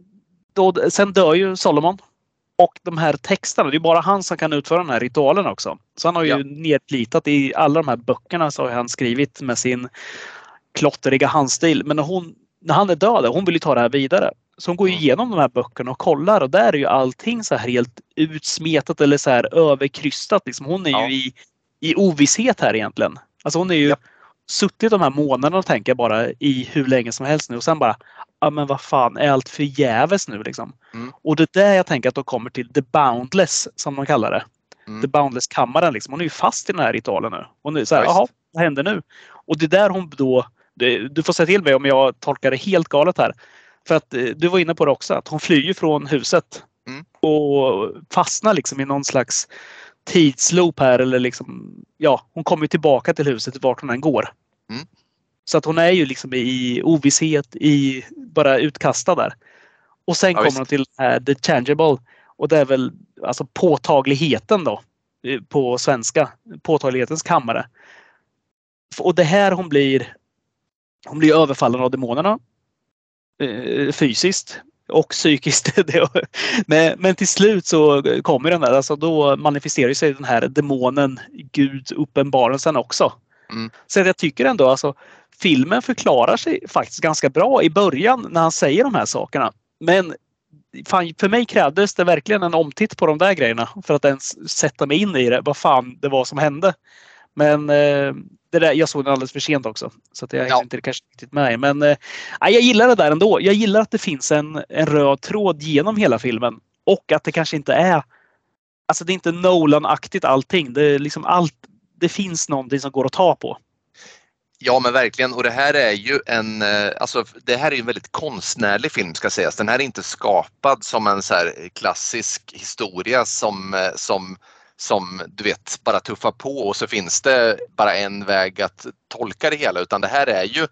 då, sen dör ju Solomon. Och de här texterna, det är bara han som kan utföra den här ritualen också. Så han har ju Ja. nedplitat i alla de här böckerna så har han skrivit med sin klotteriga handstil. Men när, hon, när han är död, hon vill ju ta det här vidare. Så hon går ju Mm. igenom de här böckerna och kollar och där är ju allting så här helt utsmetat eller så här överkrystat. Liksom. Hon är Ja. ju i, i ovisshet här egentligen. Alltså hon är ju Japp. suttit de här månaderna och tänker bara i hur länge som helst nu och sen bara ja men vad fan är allt förgäves nu liksom. Mm. Och det är där jag tänker att de kommer till the boundless som de kallar det. Mm. The boundless kammaren liksom. Hon är ju fast i den här ritualen nu. Hon är så här, Ja, visst. jaha, vad händer nu? Och det är där hon då, du får säga till mig om jag tolkar det helt galet här. För att eh, du var inne på det också, att hon flyr ju från huset. Mm. Och fastnar liksom i någon slags tidsloop här eller liksom, ja, hon kommer tillbaka till huset vart hon än går. Mm. Så att hon är ju liksom i ovisshet, i bara utkastad där. Och sen Ja, kommer hon till här the tangible. Och det är väl alltså påtagligheten då eh, på svenska. Påtaglighetens kammare. Och det här hon blir hon blir överfallen av demonerna. Eh, fysiskt och psykiskt. Men, men till slut så kommer den där, alltså då manifesterar sig den här demonen, Gud, uppenbarelsen också. Mm. Så jag tycker ändå alltså filmen förklarar sig faktiskt ganska bra i början när han säger de här sakerna. Men fan, för mig krävdes det verkligen en omtitt på de där grejerna för att ens sätta mig in i det. Vad fan det var som hände. Men eh, det där, jag såg den alldeles för sent också. Så att jag Ja. inte kanske riktigt med. Men eh, jag gillar det där ändå. Jag gillar att det finns en, en röd tråd genom hela filmen. Och att det kanske inte är Alltså det är inte Nolan-aktigt allting. Det, är liksom allt, det finns någonting som går att ta på. Ja men verkligen och det här är ju en, eh, alltså det här är en väldigt konstnärlig film ska sägas. Den här är inte skapad som en så här klassisk historia som, eh, som, som du vet bara tuffar på och så finns det bara en väg att tolka det hela utan det här är ju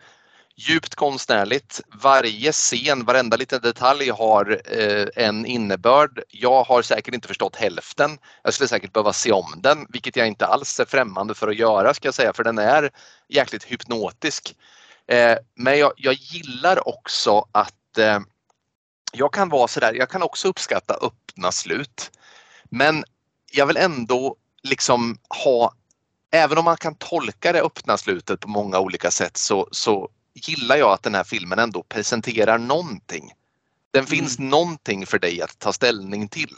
djupt konstnärligt. Varje scen, varenda liten detalj har eh, en innebörd. Jag har säkert inte förstått hälften. Jag skulle säkert behöva se om den, vilket jag inte alls är främmande för att göra ska jag säga, för den är jäkligt hypnotisk. Eh, men jag, jag gillar också att eh, jag kan vara sådär, jag kan också uppskatta öppna slut. Men jag vill ändå liksom ha, även om man kan tolka det öppna slutet på många olika sätt så, så gillar jag att den här filmen ändå presenterar någonting. Den finns någonting för dig att ta ställning till.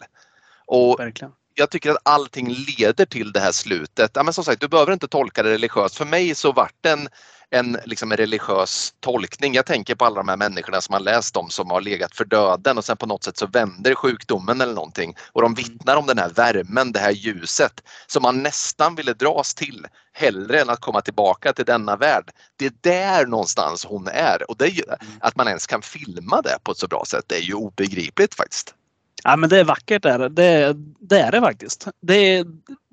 Och Verkligen. jag tycker att allting leder till det här slutet. Ja, men som sagt, du behöver inte tolka det religiöst. För mig så vart det en, liksom religiös tolkning. Jag tänker på alla de här människorna som har läst om som har legat för döden och sen på något sätt så vänder sjukdomen eller någonting och de vittnar om den här värmen, det här ljuset som man nästan ville dras till hellre än att komma tillbaka till denna värld. Det är där någonstans hon är och det är ju, att man ens kan filma det på ett så bra sätt det är ju obegripligt faktiskt. Ja, men det är vackert där. Det, det är det faktiskt. Det är,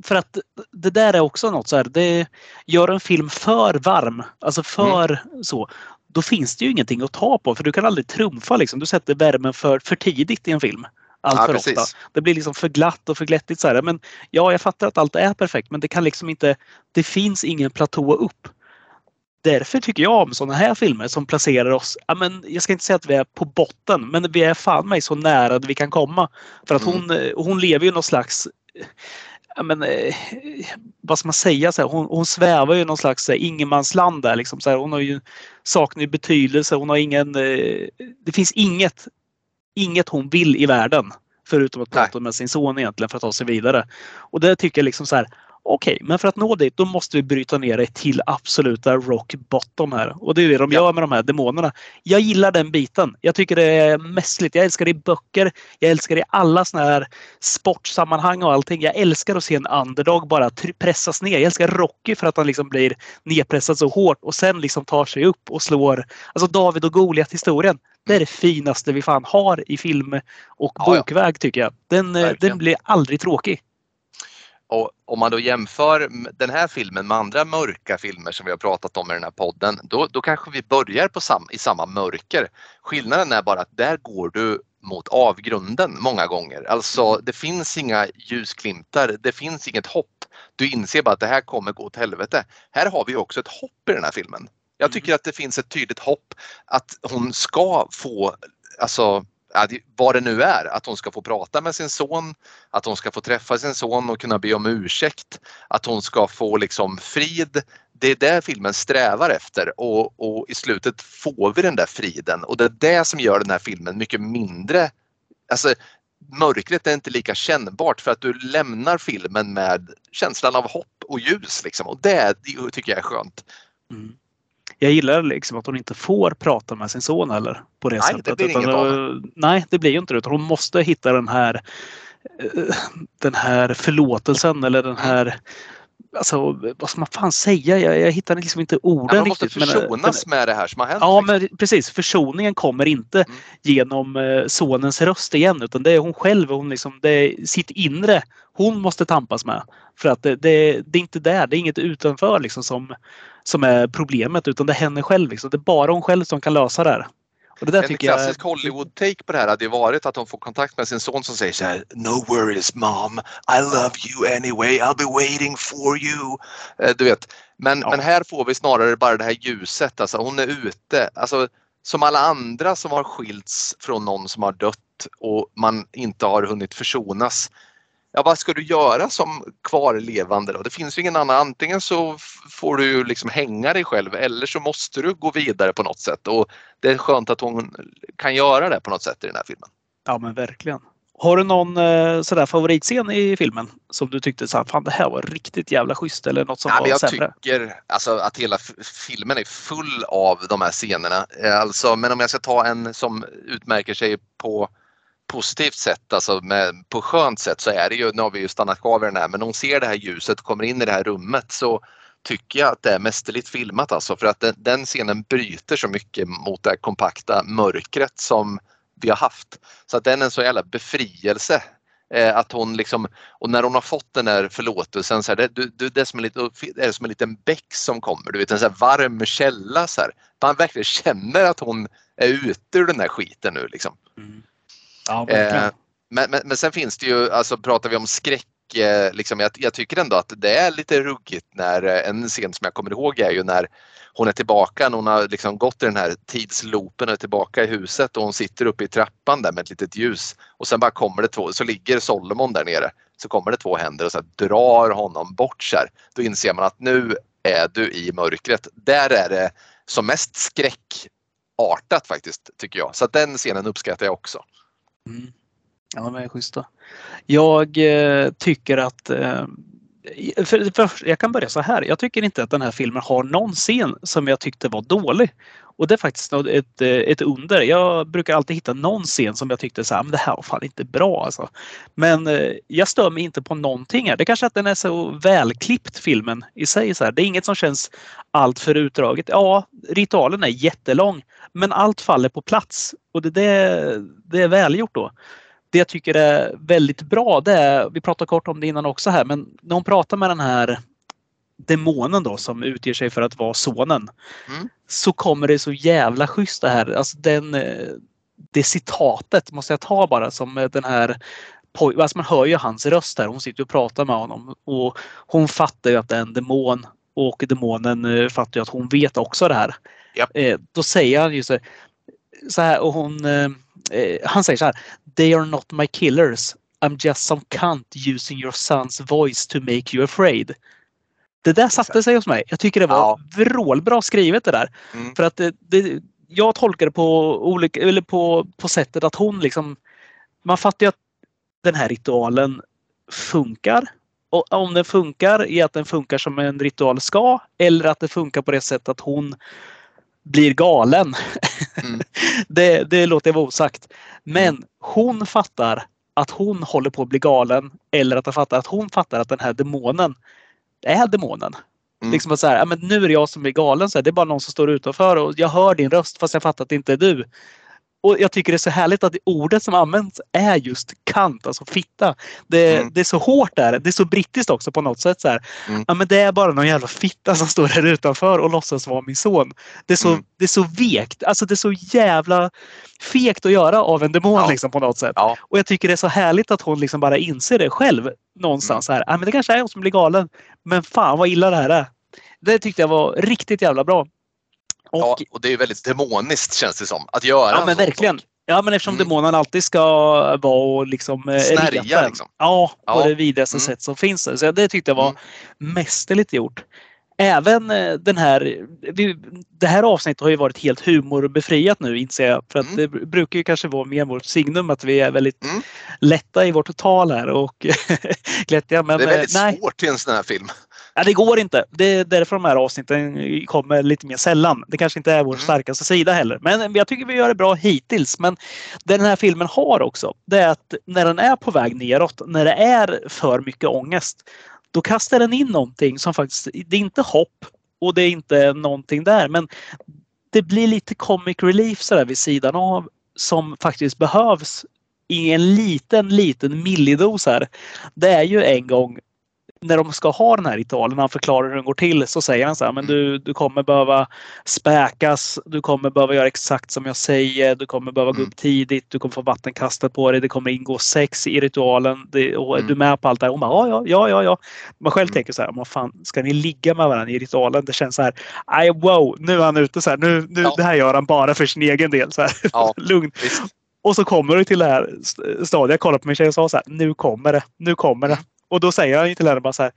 för att det där är också något så här. Det gör en film för varm, alltså för så. Då finns det ju ingenting att ta på för du kan aldrig trumfa liksom. Du sätter värmen för, för tidigt i en film. Allt Ja, för precis. ofta. Det blir liksom för glatt och för glättigt. Så här. Men ja, jag fattar att allt är perfekt men det kan liksom inte. Det finns ingen platå upp. Därför tycker jag om sådana här filmer som placerar oss, ja, men jag ska inte säga att vi är på botten, men vi är fan mig så nära vi kan komma. För att Mm. hon, eh, hon lever ju någon slags Ja, men, eh, vad ska man säga? Så här, hon, hon svävar ju någon slags eh, ingenmansland där. Liksom, så här, hon har ju, saknar ju betydelse. Hon har ingen, eh, det finns inget, inget hon vill i världen. Förutom att prata med sin son egentligen för att ta sig vidare. Och det tycker jag liksom så här. Okej, men för att nå dit då måste vi bryta ner det till absoluta rock bottom här. Och det är det de Ja. gör med de här demonerna. Jag gillar den biten. Jag tycker det är mässligt. Jag älskar det i böcker. Jag älskar det i alla såna här sportsammanhang och allting. Jag älskar att se en underdog bara pressas ner. Jag älskar Rocky för att han liksom blir nedpressad så hårt och sen liksom tar sig upp och slår. Alltså David och Goliat historien. Det är det finaste vi fan har i film och Ja, ja. bokväg tycker jag. Den, eh, den blir aldrig tråkig. Och om man då jämför den här filmen med andra mörka filmer som vi har pratat om i den här podden, då, då kanske vi börjar på sam, i samma mörker. Skillnaden är bara att där går du mot avgrunden många gånger. Alltså det finns inga ljusglimtar, det finns inget hopp. Du inser bara att det här kommer gå åt helvete. Här har vi också ett hopp i den här filmen. Jag tycker att det finns ett tydligt hopp att hon ska få, alltså vad det nu är, att hon ska få prata med sin son, att hon ska få träffa sin son och kunna be om ursäkt, att hon ska få liksom frid. Det är det filmen strävar efter och, och i slutet får vi den där friden och det är det som gör den här filmen mycket mindre, alltså mörkret är inte lika kännbart för att du lämnar filmen med känslan av hopp och ljus liksom och det tycker jag är skönt. Mm. Jag gillar liksom att hon inte får prata med sin son heller. På det Nej, det sättet. blir Utan, inget av nej, det blir ju inte det. Utan hon måste hitta den här eh, den här förlåtelsen eller den här Alltså vad ska man fan säga? Jag, jag hittar liksom inte orden Ja, man måste riktigt. men, eh, försonas med det här som har hänt. Ja, liksom. men precis. Försoningen kommer inte Mm. genom eh, sonens röst igen utan det är hon själv. Hon liksom, det är sitt inre hon måste tampas med. För att det, det, det är inte där, det är inget utanför liksom som, som är problemet utan det är henne själv. Liksom. Det är bara hon själv som kan lösa det här. Och det där En tycker jag... klassisk Hollywood-take på det här hade varit att hon får kontakt med sin son som säger så här No worries mom, I love you anyway, I'll be waiting for you. Eh, Du vet, men, Ja. men här får vi snarare bara det här ljuset, alltså hon är ute. Alltså, som alla andra som har skilts från någon som har dött och man inte har hunnit försonas. Ja, vad ska du göra som kvarlevande då? Det finns ju ingen annan. Antingen så får du liksom hänga dig själv eller så måste du gå vidare på något sätt. Och det är skönt att hon kan göra det på något sätt i den här filmen. Ja men verkligen. Har du någon eh, sådär favoritscen i filmen som du tyckte så här, fan det här var riktigt jävla schysst eller något som Ja, var jag sämre? tycker alltså, att hela filmen är full av de här scenerna. Eh, Alltså, men om jag ska ta en som utmärker sig på positivt sätt, alltså med, på skönt sätt så är det ju, nu har vi ju stannat kvar vid den här, men när hon ser det här ljuset och kommer in i det här rummet så tycker jag att det är mästerligt filmat alltså för att den, den scenen bryter så mycket mot det här kompakta mörkret som vi har haft. Så att den är en så jävla befrielse. Eh, att hon liksom, och när hon har fått den här förlåtelsen så här, det, det, det, är som en liten, det är som en liten bäck som kommer, du vet en så här varm källa så här. Man verkligen känner att hon är ute ur den här skiten nu liksom. Mm. Ja. Eh, men, men, men sen finns det ju, alltså pratar vi om skräck, eh, liksom, jag, jag tycker ändå att det är lite ruggigt när eh, en scen som jag kommer ihåg är ju när hon är tillbaka, när hon har liksom gått i den här tidsloopen och är tillbaka i huset och hon sitter uppe i trappan där med ett litet ljus och sen bara kommer det två, så ligger Solomon där nere, så kommer det två händer och så här drar honom bort så här. Då inser man att nu är du i mörkret. Där är det som mest skräckartat faktiskt tycker jag. Så att den scenen uppskattar jag också. Mm. Ja, de är schyssta. Jag eh, tycker att eh, för, för, jag kan börja så här. Jag tycker inte att den här filmen har någon scen som jag tyckte var dålig. Och det är faktiskt ett, eh, ett under. Jag brukar alltid hitta någon scen som jag tyckte så här, men det här var fan inte bra alltså. Men eh, jag stör mig inte på någonting här. Det är kanske att den är så välklippt filmen i sig. Så här. Det är inget som känns allt för utdraget. Ja, ritualen är jättelång, men allt faller på plats och det, det, det är välgjort då. det jag tycker är väldigt bra, det är, vi pratade kort om det innan också här, men när hon pratar med den här demonen då som utger sig för att vara sonen. Mm. Så kommer det så jävla schysst det här. Alltså den, eh, det citatet måste jag ta bara som eh, den här alltså man hör ju hans röst där. Hon sitter och pratar med honom och hon fattar ju att det är en demon och demonen eh, fattar ju att hon vet också det här. Japp. Eh, Då säger han ju så, så här och hon eh, eh, han säger så här. They are not my killers. I'm just some cunt using your son's voice to make you afraid. Det där satte sig hos mig. Jag tycker det var Ja. vrålbra skrivet det där. Mm. För att det, det, jag tolkar det på, olika, eller på, på sättet att hon liksom... Man fattar ju att den här ritualen funkar. Och om den funkar i att den funkar som en ritual ska eller att det funkar på det sättet att hon blir galen. Mm. det, det låter jag vara osagt. Men hon fattar att hon håller på att bli galen eller att, hon fattar att hon fattar att den här demonen är demonen. Mm. Liksom att så här, ja, men nu är det jag som är galen. Så här, det är bara någon som står utanför och jag hör din röst fast jag fattar att det inte är du. Och jag tycker det är så härligt att det ordet som används är just kant, alltså fitta. Det, Mm. det är så hårt där. Det är så brittiskt också på något sätt. Så här. Mm. Ja, men det är bara någon jävla fitta som står där utanför och låtsas vara min son. Det är så, Mm. det är så vekt. Alltså det är så jävla fegt att göra av en demon Ja. liksom, på något sätt. Ja. Och jag tycker det är så härligt att hon liksom bara inser det själv någonstans. Mm. Här. Ja, men det kanske är jag som blir galen. Men fan vad illa det här är. Det tyckte jag var riktigt jävla bra. Och, ja, och det är väldigt demoniskt känns det som. Att göra Ja en men verkligen. sak. Ja men eftersom Mm. demonen alltid ska vara och liksom eh, Snärja, liksom. Ja, på Ja. det vidrigaste Mm. sätt som finns. Så det tyckte jag var Mm. mästerligt gjort. Även eh, den här, vi, det här avsnittet har ju varit helt humorbefriat nu inser jag. För att Mm. det br- brukar ju kanske vara mer vårt signum att vi är väldigt Mm. lätta i vårt tal här och glättiga. Men Det är eh, väldigt nej, svårt i en sån här film. Ja, det går inte. Det är därför de här avsnitten kommer lite mer sällan. Det kanske inte är vår Mm. starkaste sida heller. Men jag tycker vi gör det bra hittills. Men det den här filmen har också, det är att när den är på väg neråt, när det är för mycket ångest, då kastar den in någonting som faktiskt, det är inte hopp och det är inte någonting där, men det blir lite comic relief sådär vid sidan av som faktiskt behövs i en liten, liten millidos här. Det är ju en gång när de ska ha den här ritualen, han förklarar hur den går till, så säger han så här, men du, du kommer behöva späkas, du kommer behöva göra exakt som jag säger, du kommer behöva gå Mm. upp tidigt, du kommer få vatten kastat på dig, det kommer ingå sex i ritualen. Det, och är Mm. du med på allt det här? Hon bara, ja, ja, ja, ja. Man själv Mm. tänker så här, vad fan, ska ni ligga med varandra i ritualen? Det känns så här, aj wow, nu är han ute så här, nu, nu, Ja. det här gör han bara för sin egen del. Så här. Ja, Lugn. visst. Och så kommer du till det här st- stadiet. Jag kollade på min tjej och sa så här, nu kommer det, nu kommer det. Och då säger han ju till henne bara så här,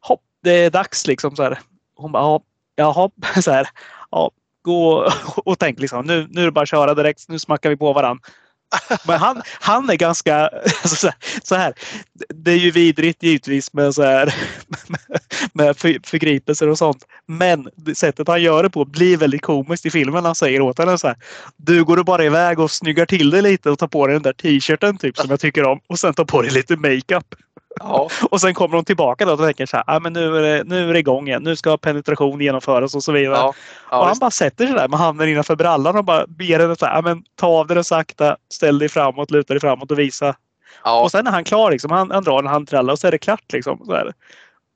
hopp, det är dags liksom. Så här. Hon bara, ja, jaha, så här, ja, gå och tänk liksom, nu, nu är det bara att köra direkt, nu smackar vi på varandra. Men han, han är ganska alltså så, här, så här. Det är ju vidrigt givetvis med så här med för, förgripelser och sånt. Men sättet han gör det på blir väldigt komiskt i filmen. Han säger åt henne så här. Du går du bara iväg och snyggar till dig lite och tar på dig den där t-shirten typ som jag tycker om. Och sen tar på dig lite makeup. Ja, Och sen kommer hon tillbaka då och tänker så här. Ah, men nu, är det, nu är det igång igen. Nu ska penetration genomföras och så vidare. ja, och ja, han visst. bara sätter sig där med handen innanför brallan och bara ber henne så här, "Ja, men ta av den sakta, ställ dig framåt, luta dig framåt och visa. Och sen är han klar, liksom, han, han drar en handtralla och så är det klart. Liksom, så här.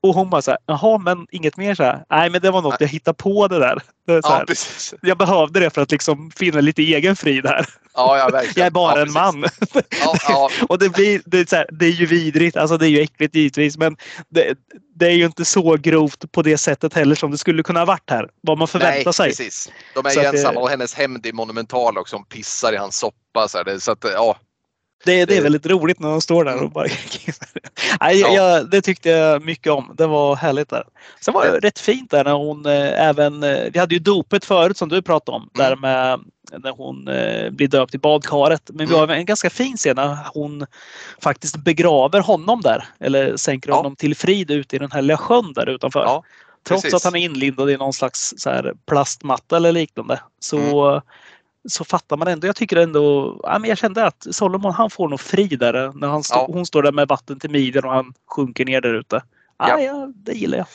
Och hon bara så här, jaha men inget mer så här. Nej men det var något jag hittade på det där. Det så ja, här. Jag behövde det för att liksom finna lite egen frid här. Ja, ja, verkligen. Jag är bara ja, en man. Och det, blir, det, är så här, det är ju vidrigt, alltså det är ju äckligt givetvis. Men det, det är ju inte så grovt på det sättet heller som det skulle kunna ha varit här. Vad man förväntar nej, sig. precis. De är Så ju ensamma och hennes hämnd är monumental också. Hon pissar i hans soppa. Så, här. Det, så att, ja, Det, det är väldigt roligt när de står där och bara... Nej, Ja. jag, det tyckte jag mycket om. Det var härligt där. Sen var det rätt fint där när hon eh, även... Eh, vi hade ju dopet förut som du pratade om. Där med när hon eh, blir döpt i badkaret. Men vi Mm. har en ganska fin scen när hon faktiskt begraver honom där. Eller sänker Ja. honom till frid ute i den här lilla sjön där utanför. ja, Trots att han är inlindad i någon slags så här plastmatta eller liknande. Så, Mm. Så fattar man ändå. Jag tycker ändå. Ja, men jag kände att Solomon han får nog fri där. När han stå, Ja. hon står där med vatten till midjan och han sjunker ner där ute. Ja, Ja. ja, det gillar jag.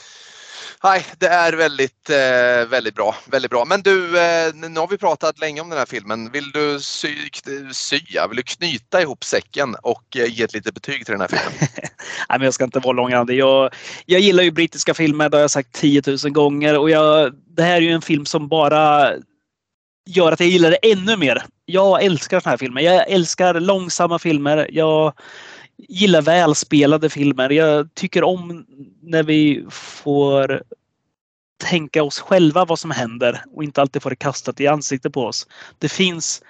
Nej, det är väldigt, eh, väldigt bra. Väldigt bra. Men du, eh, nu har vi pratat länge om den här filmen. Vill du sy, sya, vill du knyta ihop säcken och eh, ge ett litet betyg till den här filmen? Nej, men jag ska inte vara långrandig. Jag, jag gillar ju brittiska filmer, det har jag sagt 10 000 gånger. Och jag, det här är ju en film som bara gör att jag gillar det ännu mer. Jag älskar den här filmen. Jag älskar långsamma filmer. Jag gillar välspelade filmer. Jag tycker om när vi får tänka oss själva vad som händer och inte alltid få det kastat i ansiktet på oss. Det finns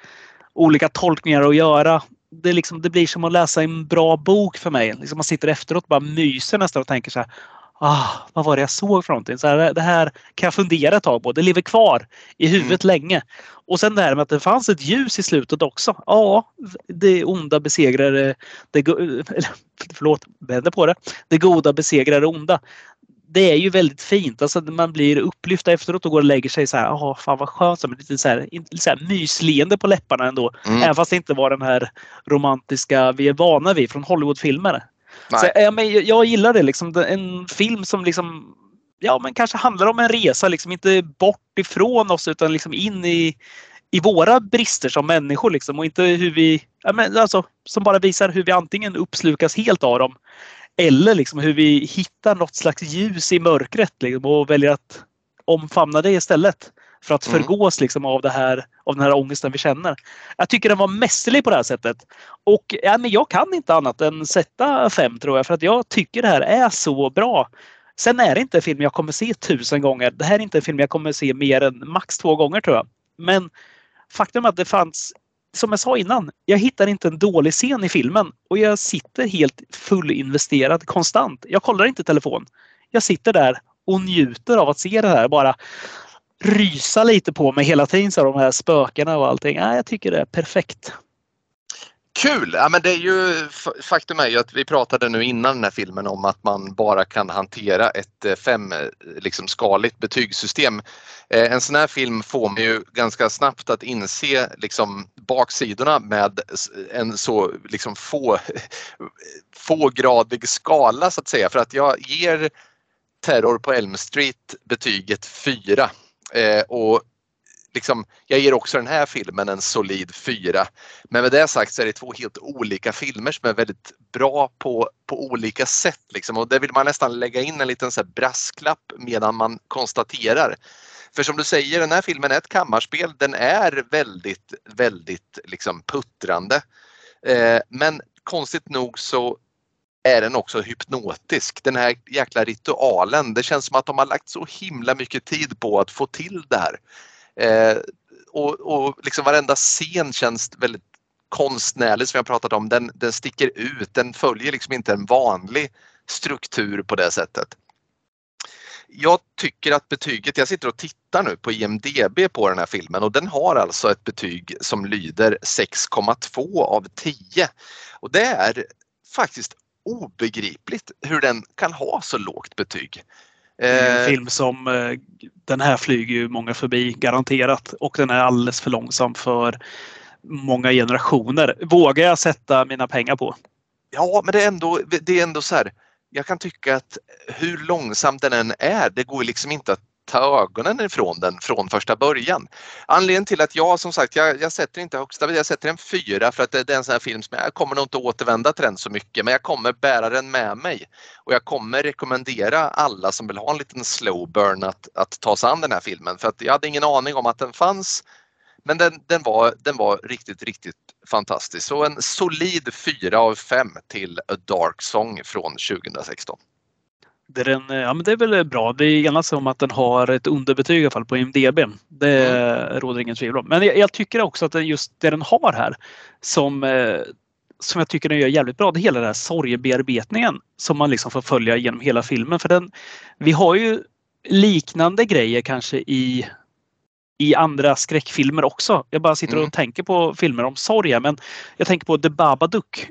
olika tolkningar att göra. Det, liksom, det blir som att läsa en bra bok för mig. Liksom man sitter efteråt och bara myser nästan och tänker så här. Ah, vad var det jag såg för någonting? Så här, det här kan jag fundera ett tag på. Det lever kvar i huvudet mm. länge. Och sen det här med att det fanns ett ljus i slutet också. Ja, det onda besegrar det, det förlåt, vänder på det. Det goda besegrar det onda. Det är ju väldigt fint. Alltså man blir upplyft efteråt och går och lägger sig så här. Ja, fan vad skönt. Men lite så här, lite så här mysleende på läpparna ändå. Mm. Även fast det inte var den här romantiska vi är vana vid från Hollywoodfilmer. Så, ja, men jag gillar det. Liksom, en film som liksom, ja, men kanske handlar om en resa, liksom, inte bort ifrån oss utan liksom in i, i våra brister som människor. Liksom, och inte hur vi, ja, men alltså, som bara visar hur vi antingen uppslukas helt av dem eller liksom hur vi hittar något slags ljus i mörkret liksom, och väljer att omfamna det istället. För att mm. förgås liksom av, det här, av den här ångesten vi känner. Jag tycker den var mästerlig på det här sättet. Och ja, men jag kan inte annat än sätta fem tror jag. För att jag tycker det här är så bra. Sen är det inte en film jag kommer se tusen gånger. Det här är inte en film jag kommer se mer än max två gånger tror jag. Men faktum är att det fanns, som jag sa innan, jag hittar inte en dålig scen i filmen. Och jag sitter helt fullinvesterad konstant. Jag kollar inte telefon. Jag sitter där och njuter av att se det här bara rysa lite på mig hela tiden, så de här spökena och allting. Ja, jag tycker det är perfekt. Kul! Ja, men det är ju, faktum är ju att vi pratade nu innan den här filmen om att man bara kan hantera ett eh, femskaligt eh, liksom, betygssystem. Eh, en sån här film får man ju ganska snabbt att inse liksom, baksidorna med en så liksom, få, fågradig skala så att säga. För att jag ger Terror på Elm Street betyget 4 Eh, och liksom, jag ger också den här filmen en solid fyra. Men med det sagt så är det två helt olika filmer som är väldigt bra på, på olika sätt. Liksom. Och där vill man nästan lägga in en liten så brasklapp medan man konstaterar. För som du säger, den här filmen är ett kammarspel. Den är väldigt, väldigt liksom puttrande. Eh, men konstigt nog så är den också hypnotisk. Den här jäkla ritualen. Det känns som att de har lagt så himla mycket tid på att få till det här. Eh, och, och liksom varenda scen känns väldigt konstnärlig som jag pratat om. Den, den sticker ut. Den följer liksom inte en vanlig struktur på det sättet. Jag tycker att betyget, jag sitter och tittar nu på IMDB på den här filmen och den har alltså ett betyg som lyder 6,2 av 10. Och det är faktiskt obegripligt hur den kan ha så lågt betyg. En eh, film som eh, den här flyger ju många förbi garanterat och den är alldeles för långsam för många generationer. Vågar jag sätta mina pengar på? Ja, men det är ändå, det är ändå så här. Jag kan tycka att hur långsam den än är, det går liksom inte att ta ögonen ifrån den från första början. Anledningen till att jag som sagt, jag, jag sätter inte högsta, jag sätter en fyra för att det, det är en sån här film som jag kommer nog inte återvända till den så mycket men jag kommer bära den med mig. Och jag kommer rekommendera alla som vill ha en liten slow burn att, att ta sig an den här filmen för att jag hade ingen aning om att den fanns. Men den, den, var, den var riktigt, riktigt fantastisk. Så en solid 4 av 5 till A Dark Song från 2016. Det är, en, ja, men det är väl bra. Vi enas om att den har ett underbetyg i alla fall på IMDB. Det mm. råder ingen tvivel om. Men jag, jag, tycker också att just det den har här som, eh, som jag tycker den gör jävligt bra, det är hela den här sorgebearbetningen som man liksom får följa genom hela filmen. För den, vi har ju liknande grejer kanske i i andra skräckfilmer också. Jag bara sitter och mm. tänker på filmer om sorg men jag tänker på The Babadook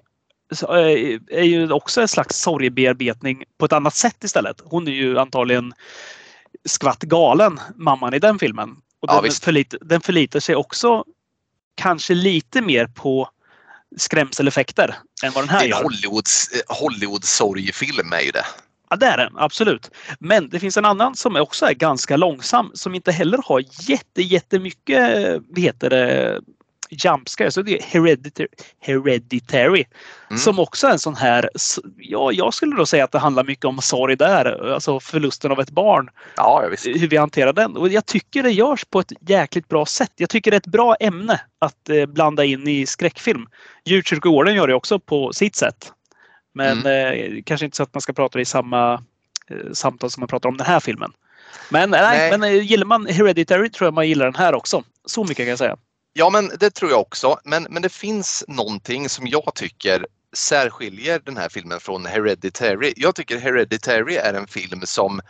är ju också en slags sorgebearbetning på ett annat sätt istället. Hon är ju antagligen skvatt galen, mamman i den filmen. Och ja, den, förlitar, den förlitar sig också kanske lite mer på skrämseleffekter än vad den här gör. Hollywoods, Hollywood sorgfilm är ju det. Ja, det är den. Absolut. Men det finns en annan som också är ganska långsam som inte heller har jätte, jättemycket vad heter det, jumpscare. Så det är Hereditary. Hereditary Mm. Som också är en sån här, ja, jag skulle då säga att det handlar mycket om sorg där. Alltså förlusten av ett barn. Ja, hur vi hanterar den. Och jag tycker det görs på ett jäkligt bra sätt. Jag tycker det är ett bra ämne att eh, blanda in i skräckfilm. Djurkyrkogården gör det också på sitt sätt. Men eh, kanske inte så att man ska prata i samma eh, samtal som man pratar om den här filmen. Men, nej, Nej. men eh, gillar man Hereditary tror jag man gillar den här också. Så mycket kan jag säga. Ja, men det tror jag också. Men, men det finns någonting som jag tycker särskiljer den här filmen från Hereditary. Jag tycker Hereditary är en film som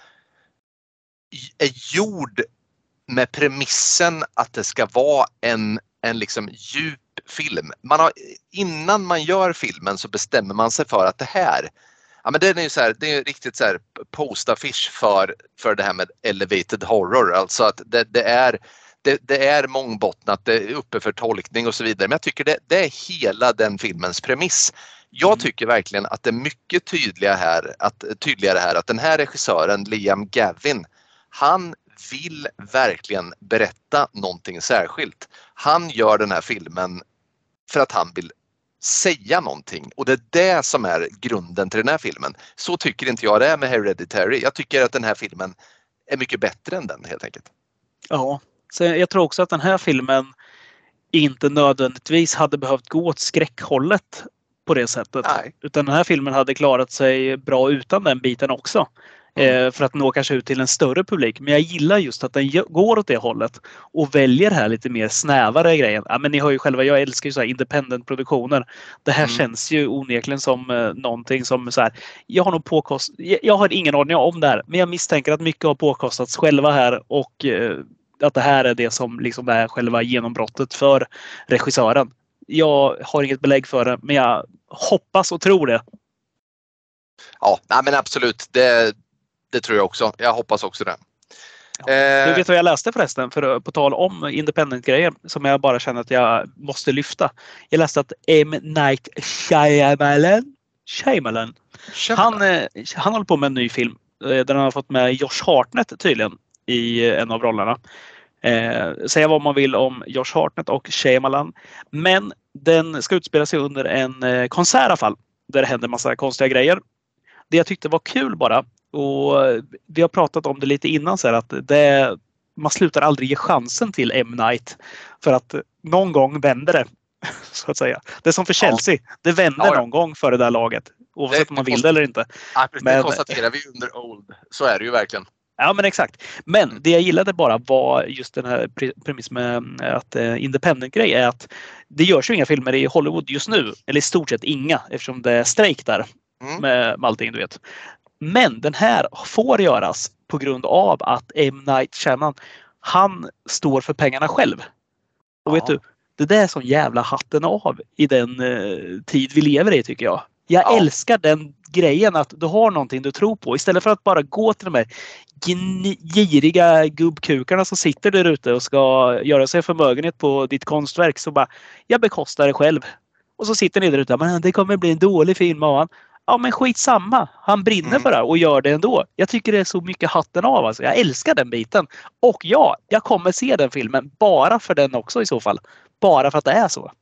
är gjord med premissen att det ska vara en, en liksom djup film. Man har, innan man gör filmen så bestämmer man sig för att det här Ja, men det är ju så här, det är riktigt så här post-affisch för, för det här med elevated horror. Alltså att det, det är det, det är mångbottnat, det är uppe för tolkning och så vidare. Men jag tycker det, det är hela den filmens premiss. Jag Mm. tycker verkligen att det är mycket tydliga här, att, tydligare här att den här regissören Liam Gavin, han vill verkligen berätta någonting särskilt. Han gör den här filmen för att han vill säga någonting och det är det som är grunden till den här filmen. Så tycker inte jag det är med Hereditary. Jag tycker att den här filmen är mycket bättre än den helt enkelt. Ja, så jag tror också att den här filmen inte nödvändigtvis hade behövt gå åt skräckhållet på det sättet. Nej. Utan den här filmen hade klarat sig bra utan den biten också. Mm. Eh, för att nå kanske ut till en större publik. Men jag gillar just att den går åt det hållet och väljer här lite mer snävare grejen. Ja, men ni hör ju själva, jag älskar ju så här independent-produktioner. Det här Mm. känns ju onekligen som eh, någonting som så här, jag har nog påkost, jag, jag har ingen aning om det här, men jag misstänker att mycket har påkostats själva här och eh, att det här är det som liksom är själva genombrottet för regissören. Jag har inget belägg för det, men jag hoppas och tror det. Ja, nej, men absolut. Det, det tror jag också. Jag hoppas också det. Du Eh, vet vad jag läste förresten? För, på tal om independent-grejer som jag bara känner att jag måste lyfta. Jag läste att M. Night Shyamalan, Shyamalan han, eh, han håller på med en ny film eh, där han har fått med Josh Hartnett tydligen i eh, en av rollerna. Eh, säga vad man vill om Josh Hartnett och Shyamalan. Men den ska utspela sig under en eh, konsert i alla fall. Där det händer massa konstiga grejer. Det jag tyckte var kul bara och eh, vi har pratat om det lite innan så här att det, man slutar aldrig ge chansen till M. Night. För att någon gång vänder det. Så att säga. Det är som för Ja. Chelsea. Det vänder Ja, ja. någon gång för det där laget. Oavsett Det- om man vill det eller inte. ja, precis, men- det konstaterar vi under Old. Så är det ju verkligen. Ja men exakt. Men det jag gillade bara var just den här pre- premiss med eh, att eh, independent-grej är att det görs ju inga filmer i Hollywood just nu. Eller i stort sett inga eftersom det är strejk där Mm. med, med allting du vet. Men den här får göras på grund av att M. Night Shyamalan han står för pengarna själv. Och vet Ja. du, det där är som jävla hatten av i den eh, tid vi lever i tycker jag. Jag Ja. älskar den grejen att du har någonting du tror på istället för att bara gå till de här giriga gubbkukarna som sitter där ute och ska göra sig förmögenhet på ditt konstverk. Så bara, jag bekostar det själv. Och så sitter ni där ute. Men det kommer bli en dålig film av han. Ja men skitsamma. Han brinner Mm. för det och gör det ändå. Jag tycker det är så mycket hatten av. Alltså. Jag älskar den biten. Och ja, jag kommer se den filmen bara för den också i så fall. Bara för att det är så.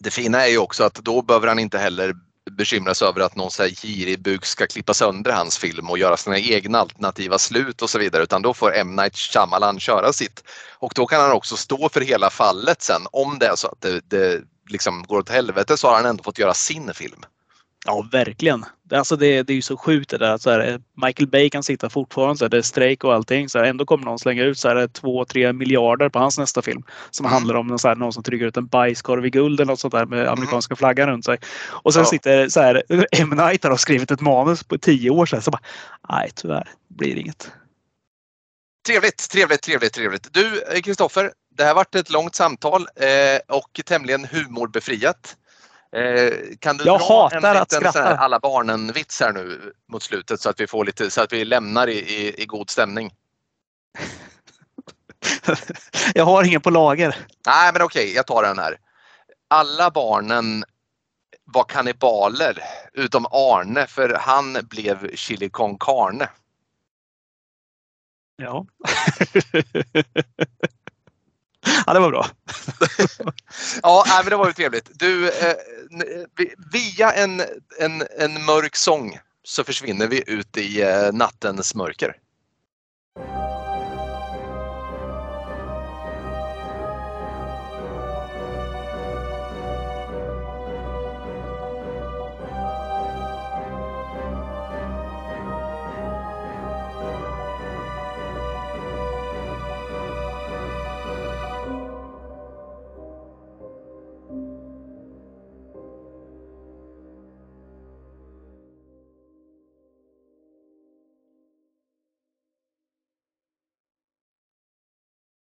Det fina är ju också att då behöver han inte heller bekymra sig över att någon så här girig buk ska klippa sönder hans film och göra sina egna alternativa slut och så vidare utan då får M. Night Shyamalan köra sitt. Och då kan han också stå för hela fallet sen. Om det är så att det, det liksom går åt helvete så har han ändå fått göra sin film. Ja, verkligen. Det- Alltså det, det är ju så sjukt det där. Så här, Michael Bay kan sitta fortfarande, så här, det är strejk och allting. Så här, ändå kommer någon slänga ut så här, 2-3 miljarder på hans nästa film. Som Mm. handlar om så här, någon som trycker ut en bajskorv i guld eller något sånt där med amerikanska flaggan runt sig. Och sen Ja. sitter så här, M. Night har skrivit ett manus på tio år sedan. Så bara, nej tyvärr, blir inget. Trevligt, trevligt, trevligt, trevligt. Du eh, Kristoffer, det här varit ett långt samtal eh, och tämligen humorbefriat. Eh, kan du Jag hatar en att liten så här skratta. alla barnen-vits här nu mot slutet så att vi får lite så att vi lämnar i, i, i god stämning? Jag har ingen på lager. Nej, men okej, jag tar den här. Alla barnen var kannibaler utom Arne för han blev chili con carne. Ja. ja, det var bra. Ja, nej, men det var ju trevligt. Du, eh, via en, en, en mörk sång så försvinner vi ut i eh, nattens mörker.